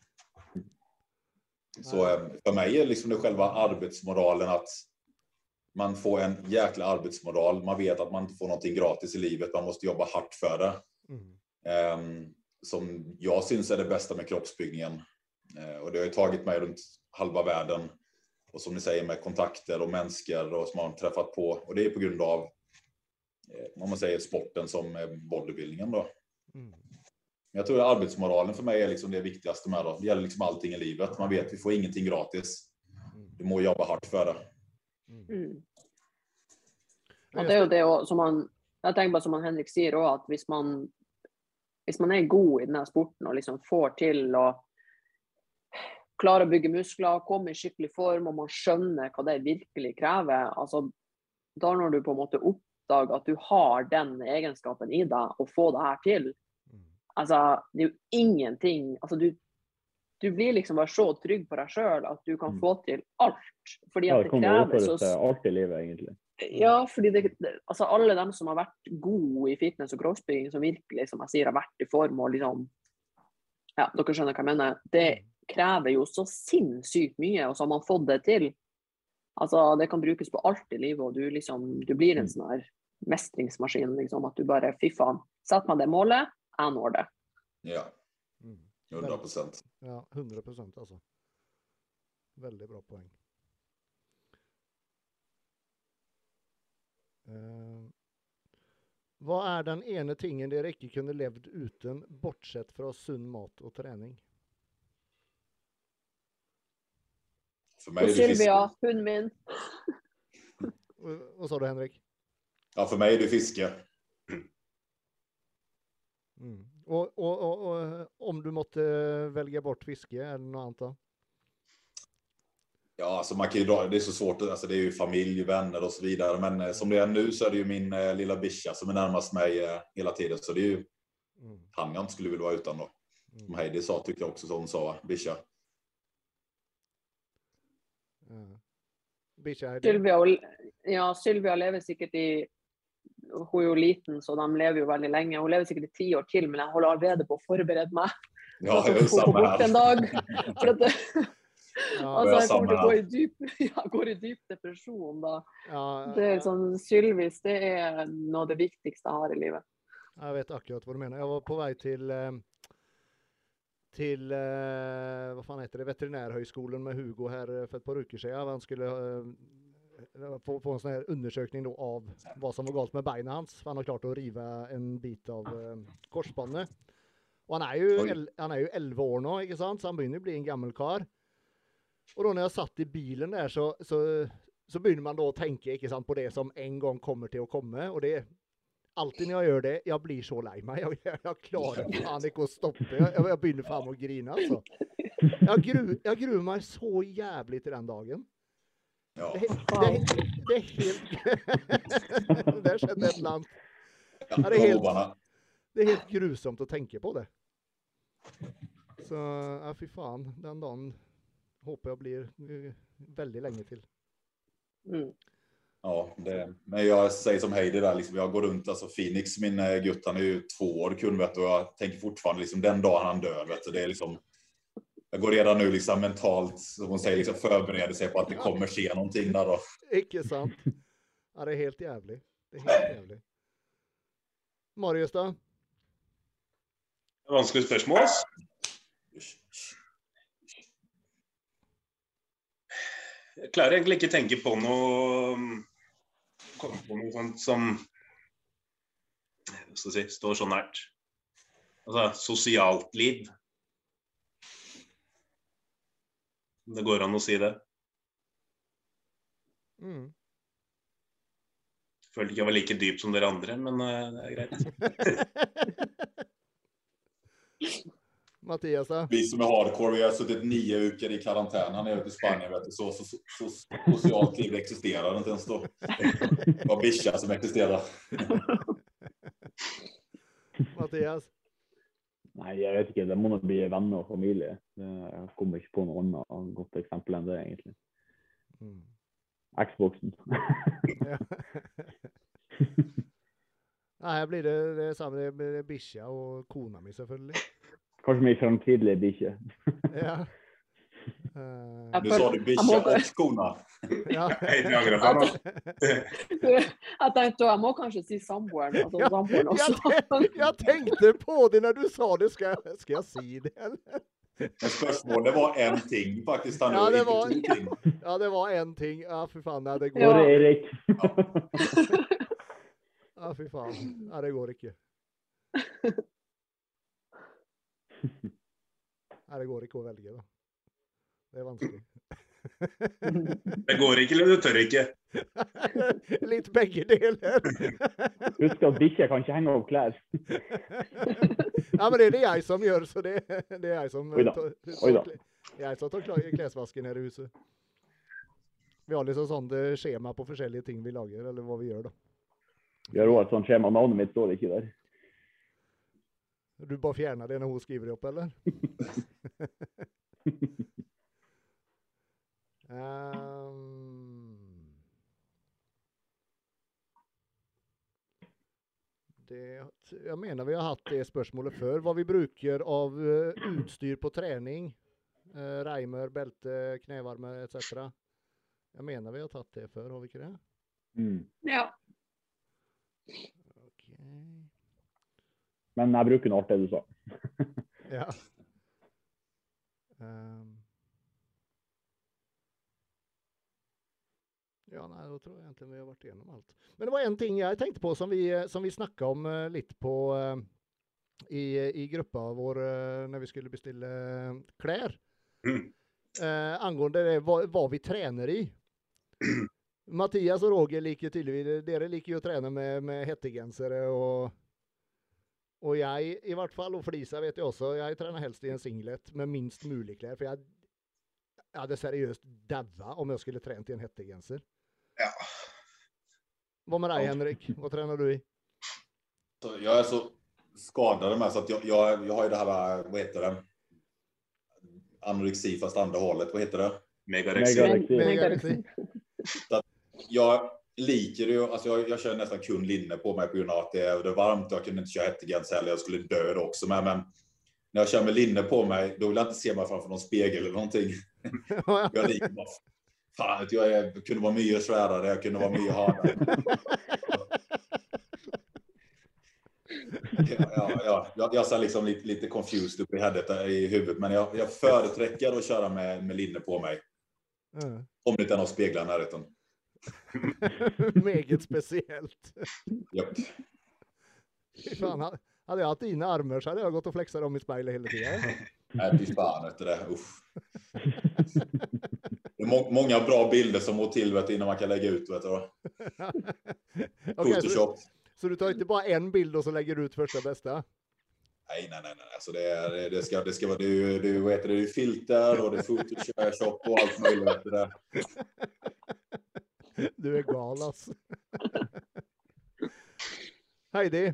Så eh, för mig är liksom det själva arbetsmoralen att man får en jäkla arbetsmoral. Man vet att man inte får någonting gratis i livet. Man måste jobba hårt för det. Mm. Ehm, som jag syns är det bästa med kroppsbyggningen. Eh, och det har ju tagit mig runt halva världen. Och som ni säger med kontakter och människor och som man har träffat på. Och det är på grund av, eh, om man säger sporten som bodybuildingen då. Mm. Jag tror att arbetsmoralen för mig är liksom det viktigaste med det. Det gäller liksom allting i livet. Man vet att vi får ingenting gratis. Du må jobba hårt för det. Mm. Og det er jo det som han, jeg tenker bare som han Henrik sier også, at hvis man, hvis man er god i denne sporten og liksom får til å klare å bygge muskler, komme i skikkelig form, og man skjønner hva det virkelig krever, altså, da når du på en måte oppdager at du har den egenskapen i deg, og få det her til, Mm. altså, det er jo ingenting, altså du, du blir liksom bare så trygg på deg sjøl at du kan Mm. få til alt. Fordi at det krever så alt i livet, egentlig. Ja, fordi det, altså alle dem som har vært gode i fitness og kroppsbygging, som virkelig som jeg sier, har vært i form og liksom Ja, dere skjønner hva jeg mener. Det krever jo så sinnssykt mye, og så har man fått det til. Altså, det kan brukes på alt i livet, og du liksom Du blir en Mm. sånn her mestringsmaskin, liksom. At du bare Fy faen, sett meg det målet, det. Ja, Mm. 100 procent. Ja, 100 procent alltså. Väldigt bra poäng. Eh, vad är den ene tingen dere ikke kunne levd uten, bortsett fra sunn mat og trening? För mig är det fiske. Sylvia, hunden min. Vad sa du Henrik? Ja, för mig är det fiske. Mm. Och, och, och, och om du måtte välja bort fiske eller något annat då? Ja, alltså man kan ju dra, det är så svårt, alltså det är ju familj, vänner och så vidare. Men eh, som det är nu så är det ju min eh, lilla bisha som är närmast mig eh, hela tiden. Så det är ju Mm. han jag inte skulle vilja vara utan då. Som Mm. Heidi sa tyckte jag också, som hon sa, bisha. Ja. Bisha, det- Sylvia, og- ja, Sylvia lever sikkert i Hun er jo liten, så de lever jo veldig lenge. Hun lever sikkert i ti år til, men jeg holder allerede på å forberede meg. Ja, Så det samma bort en här. dag. For at det, Ja, altså, jeg kommer til å gå her. i dyp, [LAUGHS] ja, går i dyp depresjon da. ja, Det er sånn, Sylvis det er noe av det viktigste jeg har i livet. Jag vet akkurat vad du menar. Jag var på väg till eh, till eh, vad fan heter det, veterinärhögskolan med Hugo här eh, för ett par veckor sedan. Han skulle få, få en sån här undersökning då av vad som var galt med benen hans. För han har klart att riva en bit av eh, korsbandet. Och han är ju, el, han är ju 11 år nu, inte sant? Så han börjar bli en gammal karl. Och då när jag satt i bilen där så, så, så börjar man då tänka, inte sant, på det som en gång kommer till att komma. Och det alltid när jag gör det, jag blir så lei mig. [LAUGHS] Jag, jag, jag klarar fan inte att stoppa. Jag, jag, börjar fan att grina alltså. Jag, gru, jag gruvar mig så jävligt i den dagen. Ja. Det, det, det är helt... [LAUGHS] Där kände ett land. Ja, det är helt-. Det är helt grusomt att tänka på det. Så, ja fy fan, den dagen hoppas jag blir väldigt länge till. Mm. Ja, det, men jag säger som Heidi där, liksom, jag går runt, alltså Phoenix, min eh, gutt, han är ju två år kund, vet du, och jag tänker fortfarande liksom den dagen han dör, vet du, det är liksom, jag går redan nu liksom mentalt, som hon säger, liksom förbereder sig på att det kommer ske någonting där då. Icke sant? Ja, det är helt jävligt. Det är helt jävligt. Marius då? Vanskelig spørsmål. Jeg klarer egentlig ikke tenke på noe Komme på noe sånt som hva skal si, står så nært. Altså sosialt liv. Det går an å si det. Mm. Følte ikke jeg var like dyp som dere andre, men eh, det er greit. [LAUGHS] Mattias då? Vi som är hardcore, vi har suttit nio veckor i karantän här nere i Spanien, vet du, så, så, så, så socialt liv existerar inte ens då. Det var bisha som existerar. [LAUGHS] Mattias? Nei, jeg vet ikke. Det må nok bli venner og familie. Jeg kommer ikke på noe annet godt eksempel enn det, egentlig. Mm. Xboxen. Ja. [LAUGHS] Nej, här blir det, det är samma, det blir Bisha och Konami selvfølgelig. Kanskje min framtidige bikkje. Ja. Eh, [LAUGHS] Ja. Nu sa du bisha och skorna. ja. Det. Tenkte jeg må kanskje si samboeren. Altså, Ja, samboeren jag, jag tänkte på det när du sa det, ska, jag- ska jag säga det? Men spörsmålet var en ting faktiskt. Han Ja, det var- ting. [LAUGHS] Ja, det var en ting. Ja, för fan, nej, det går. Ja. Bare Erik. [LAUGHS] Ja, för fan. Ja, det går inte. Ja, det går inte att välja då. Det är vanskligt. Det går ikke, eller du tør ikke? [LAUGHS] Lite bägge delar. Husk at bikkjer kan ikke henge opp klær. Ja, men det är det jag som gör, så det, det är jag som Oj då. Det är jag som tar klädvasken här i huset. Vi har liksom sånt eh, schema på olika ting vi lagar, eller vad vi gör då. Vi har òg et sånt skjema. Navnet mitt står ikke der. Du bara fjärnar det när hon skriver upp, eller? [LAUGHS] um, det, jag menar vi har haft det spörsmålet för vad vi brukar av uh, utstyr på träning. Uh, Reimer, bälte, knävarmar etc. Jag menar vi har tagit det för, har vi inte det? Mm. Ja. Okay. Men jeg bruker nå alt det du sa. [LAUGHS] ja. Um. Ja, nej, då tror jag inte vi har varit igenom allt. Men det var en ting jag tänkte på som vi, som vi snackade om uh, lite på uh, i, i gruppa vår uh, när vi skulle beställa kläder. Mm. angående det, vad, vad, vi tränar i. [CLEARS THROAT] Mattias och Roger liker tydligen, dere liker ju att träna med, med hettegensare och och jag i vart fall, och Flisa vet jag också, jag tränar helst i en singlet med minst mulig kläder, för jag, jag hade seriöst däva om jag skulle tränat i en hettegenser. Ja. Vad med dig Henrik? Vad tränar du i? Så jag är så skadad med så att jag, jag, jag har ju det här, vad heter det? Anorexi fast andra hållet, vad heter det? Megarexi. Megarexi. Megarexi. Jag liker ju, alltså jag, jag kör nästan kun linne på mig på grund av att det är, det är varmt. Jag kunde inte köra hettegens heller, jag skulle dö då också. Men, men när jag kör med linne på mig, då vill jag inte se mig framför någon spegel eller någonting. [LAUGHS] jag liker bara, fan, jag, jag kunde vara mycket svärare, jag kunde vara mycket hardare. Ja, ja, ja. Jag, jag är liksom lite, lite confused upp i, headet, i huvudet, men jag, jag företräcker att köra med, med linne på mig. Mm. Om det inte är någon speglar i närheten. [LAUGHS] Meget speciellt. Japp. Fan, hade jag haft dina armar så hade jag gått och flexat dem i spegeln hela tiden. [LAUGHS] Nej, fy fan du det. Uff. Det är må många bra bilder som må till vet innan man kan lägga ut. Vet du. [LAUGHS] okay. Så, så, du tar inte bara en bild och så lägger du ut första bästa? Nej, nej, nej, nej. Alltså det, är, det ska, det ska vara, det är, det vad heter det, det är filter och det är Photoshop och allt möjligt. Vet du [LAUGHS] är gal alltså. [LAUGHS] Heidi,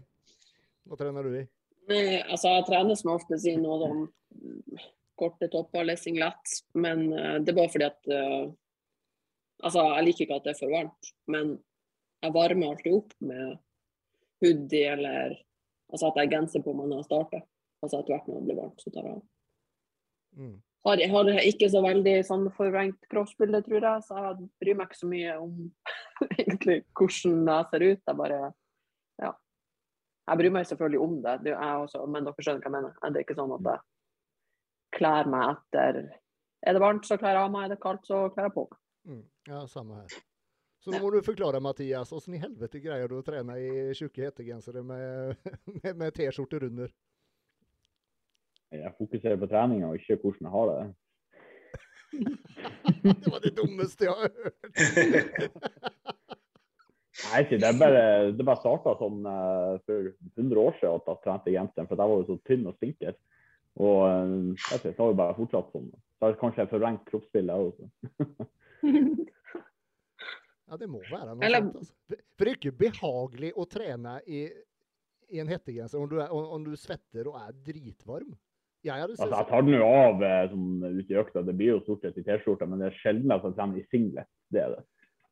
vad tränar du i? Nej, alltså jag tränar som oftast i någon korta toppar eller singlets. Men uh, det är bara för att uh, alltså jag liker inte att det är för varmt. Men jag värmer alltid upp med hoodie eller alltså att jag genser på när jag startar. Alltså att när det blir varmt så tar jag av. Mm. Har, har ikke så veldig sånn forvrengt kroppsbilde, tror jeg, så jeg bryr meg ikke så mye om egentlig hvordan jeg ser ut. Jeg bare Ja. Jeg bryr meg selvfølgelig om det, det jeg også, men dere skjønner hva jeg mener. Det er ikke sånn at jeg klär mig etter Er det varmt, så klär jag av meg. Er det kaldt, så klär jag på mig. Mm. Ja, samma här. Så då må du förklara Mattias, och i helvete grejer du att träna i tjocka hettegensare med, [LAUGHS] med, med t-skjortor under? Jeg fokuserer på treninga og ikke hvordan jeg har det. [LAUGHS] det var det dummeste jeg har hørt. [LAUGHS] Nei. Det er bare, det bare starta sånn uh, for 100 år siden at jeg trente genseren, for jeg var jo så tynn og stinker. Og uh, jeg vet, så har jo bare fortsatt sånn. Så har jeg kanskje forvrengt kroppsbildet også. [LAUGHS] ja, det må være noe Eller... sånt. Altså. For det er ikke behagelig å trene i, i en hettegenser om du, om, om du svetter og er dritvarm. Jeg, altså, jeg tar den jo av eh, sånn, ute i økta. Det blir jo stort sett i T-skjorta, men det er sjelden at jeg trener i singlet. Det er det.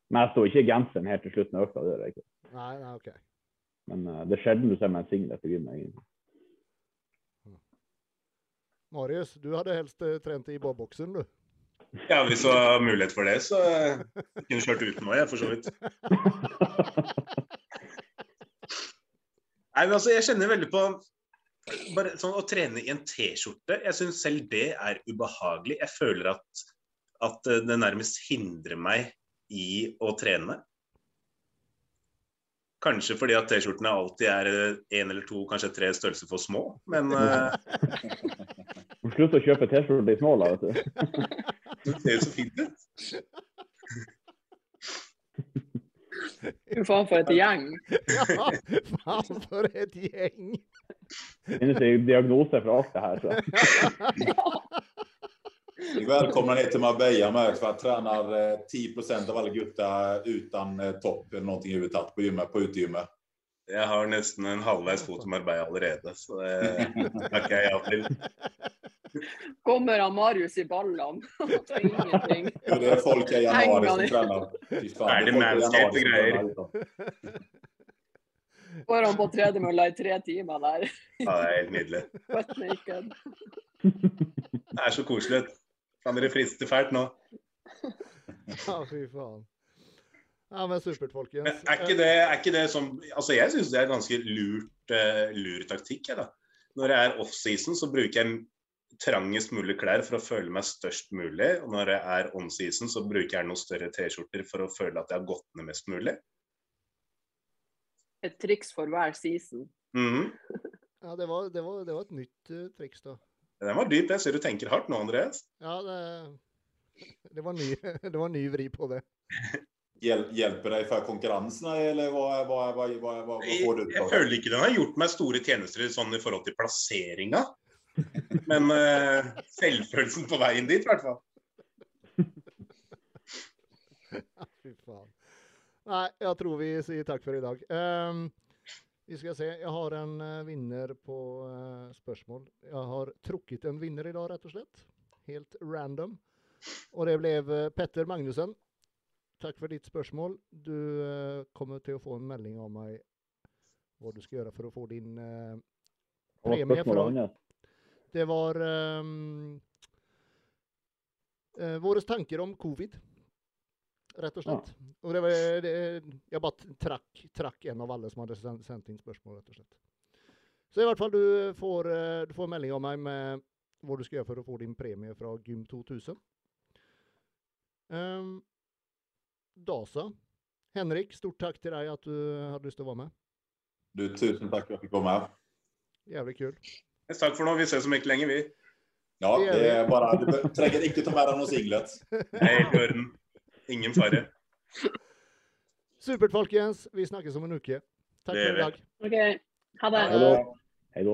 Men jeg står ikke i genseren helt til slutten av økta. det gjør jeg ikke. Nei, nei, ok. Men uh, det er sjelden du ser meg i singlet gymmet. egentlig. Marius, du hadde helst uh, trent i bobboksen, du. Ja, hvis det var mulighet for det, så uh, kunne du kjørt uten meg, for så vidt. Nei, men altså, jeg kjenner veldig på bare sånn Å trene i en T-skjorte, jeg syns selv det er ubehagelig. Jeg føler at, at det nærmest hindrer meg i å trene. Kanskje fordi at T-skjortene alltid er én eller to, kanskje tre størrelser for små, men [LAUGHS] uh... Slutt å kjøpe T-skjorte i små, da, vet du. Det ser så fint ut. Fy faen for et gjeng. Ja, faen for et gjeng. finnes det diagnoser för allt det här. Så. Välkomna ner till Marbella med för att tränar 10 eh, av alla gutta utan eh, topp eller någonting övertatt på gymmet, på utegymmet. Jeg har nesten en halvveis fot til Marbella allerede, så det takker jeg ja til. Kommer han Marius i ballene? [LAUGHS] Ingenting. Ja, det är folk i januari som tränar. Fy det är folk i manscape tränar. Går han på tredemølla i tre timer der? Ja, det er helt nydelig. Det er så koselig. Kan dere friste fælt nå? Ja, fy faen. Ja, men supert, folkens. Men er ikke det, er ikke det som Altså, jeg syns det er ganske lurt, eh, lur taktikk, jeg, da. Når det er offseason, så bruker jeg trangest mulig klær for å føle meg størst mulig. Og når det er onseason, så bruker jeg noen større T-skjorter for å føle at jeg har gått ned mest mulig. Et triks for hver season. Mhm. Ja, det var, det var, det var ett nytt uh, triks då. Den var dyp. Jeg ser du tenker hardt nå, Andreas. Ja, det, det var ny, [LAUGHS] det var ny vri på det. [LAUGHS] Hjäl, hjälper dig för konkurrenserna eller vad, vad, vad, vad, vad får du ut av det? føler ikke den har gjort meg store tjenester sånn i forhold til plasseringa. Men eh, selvfølelsen på veien dit, i hvert fall. [LAUGHS] Fy fan. Nej, jag tror vi säger tack för idag. Ehm, vi ska se, jag har en uh, vinner på uh, spörsmål. Jag har tråkigt en vinner idag rätt och slett. Helt random. Och det blev uh, Petter Magnussen. Tack för ditt spörsmål. Du eh, kommer till att få en melding av mig vad du ska göra för att få din eh, Premie hans? Det var um, uh, våra tankar om covid. Rätt och slett. Och det var, det, jag bara track, track en av alla som hade sänt, sänt in spörsmål rätt och slett. Så i vart fall du får, eh, du får en melding av mig med vad du ska göra för att få din premie från Gym 2000. Um, Dasa. Henrik, stort tack till dig att du hade lust att vara med. Du, tusen tack för att jag fick med. Jävligt kul. Takk for nå. Vi ses om ikke lenge, vi. Ja, Det är bara, du be- trenger ikke ta med deg noen singlet. I orden. Ingen fare. Supert folkens, vi snakkes om en uke. Takk Det for gjør i vi. dag. OK, ha det. Hei da.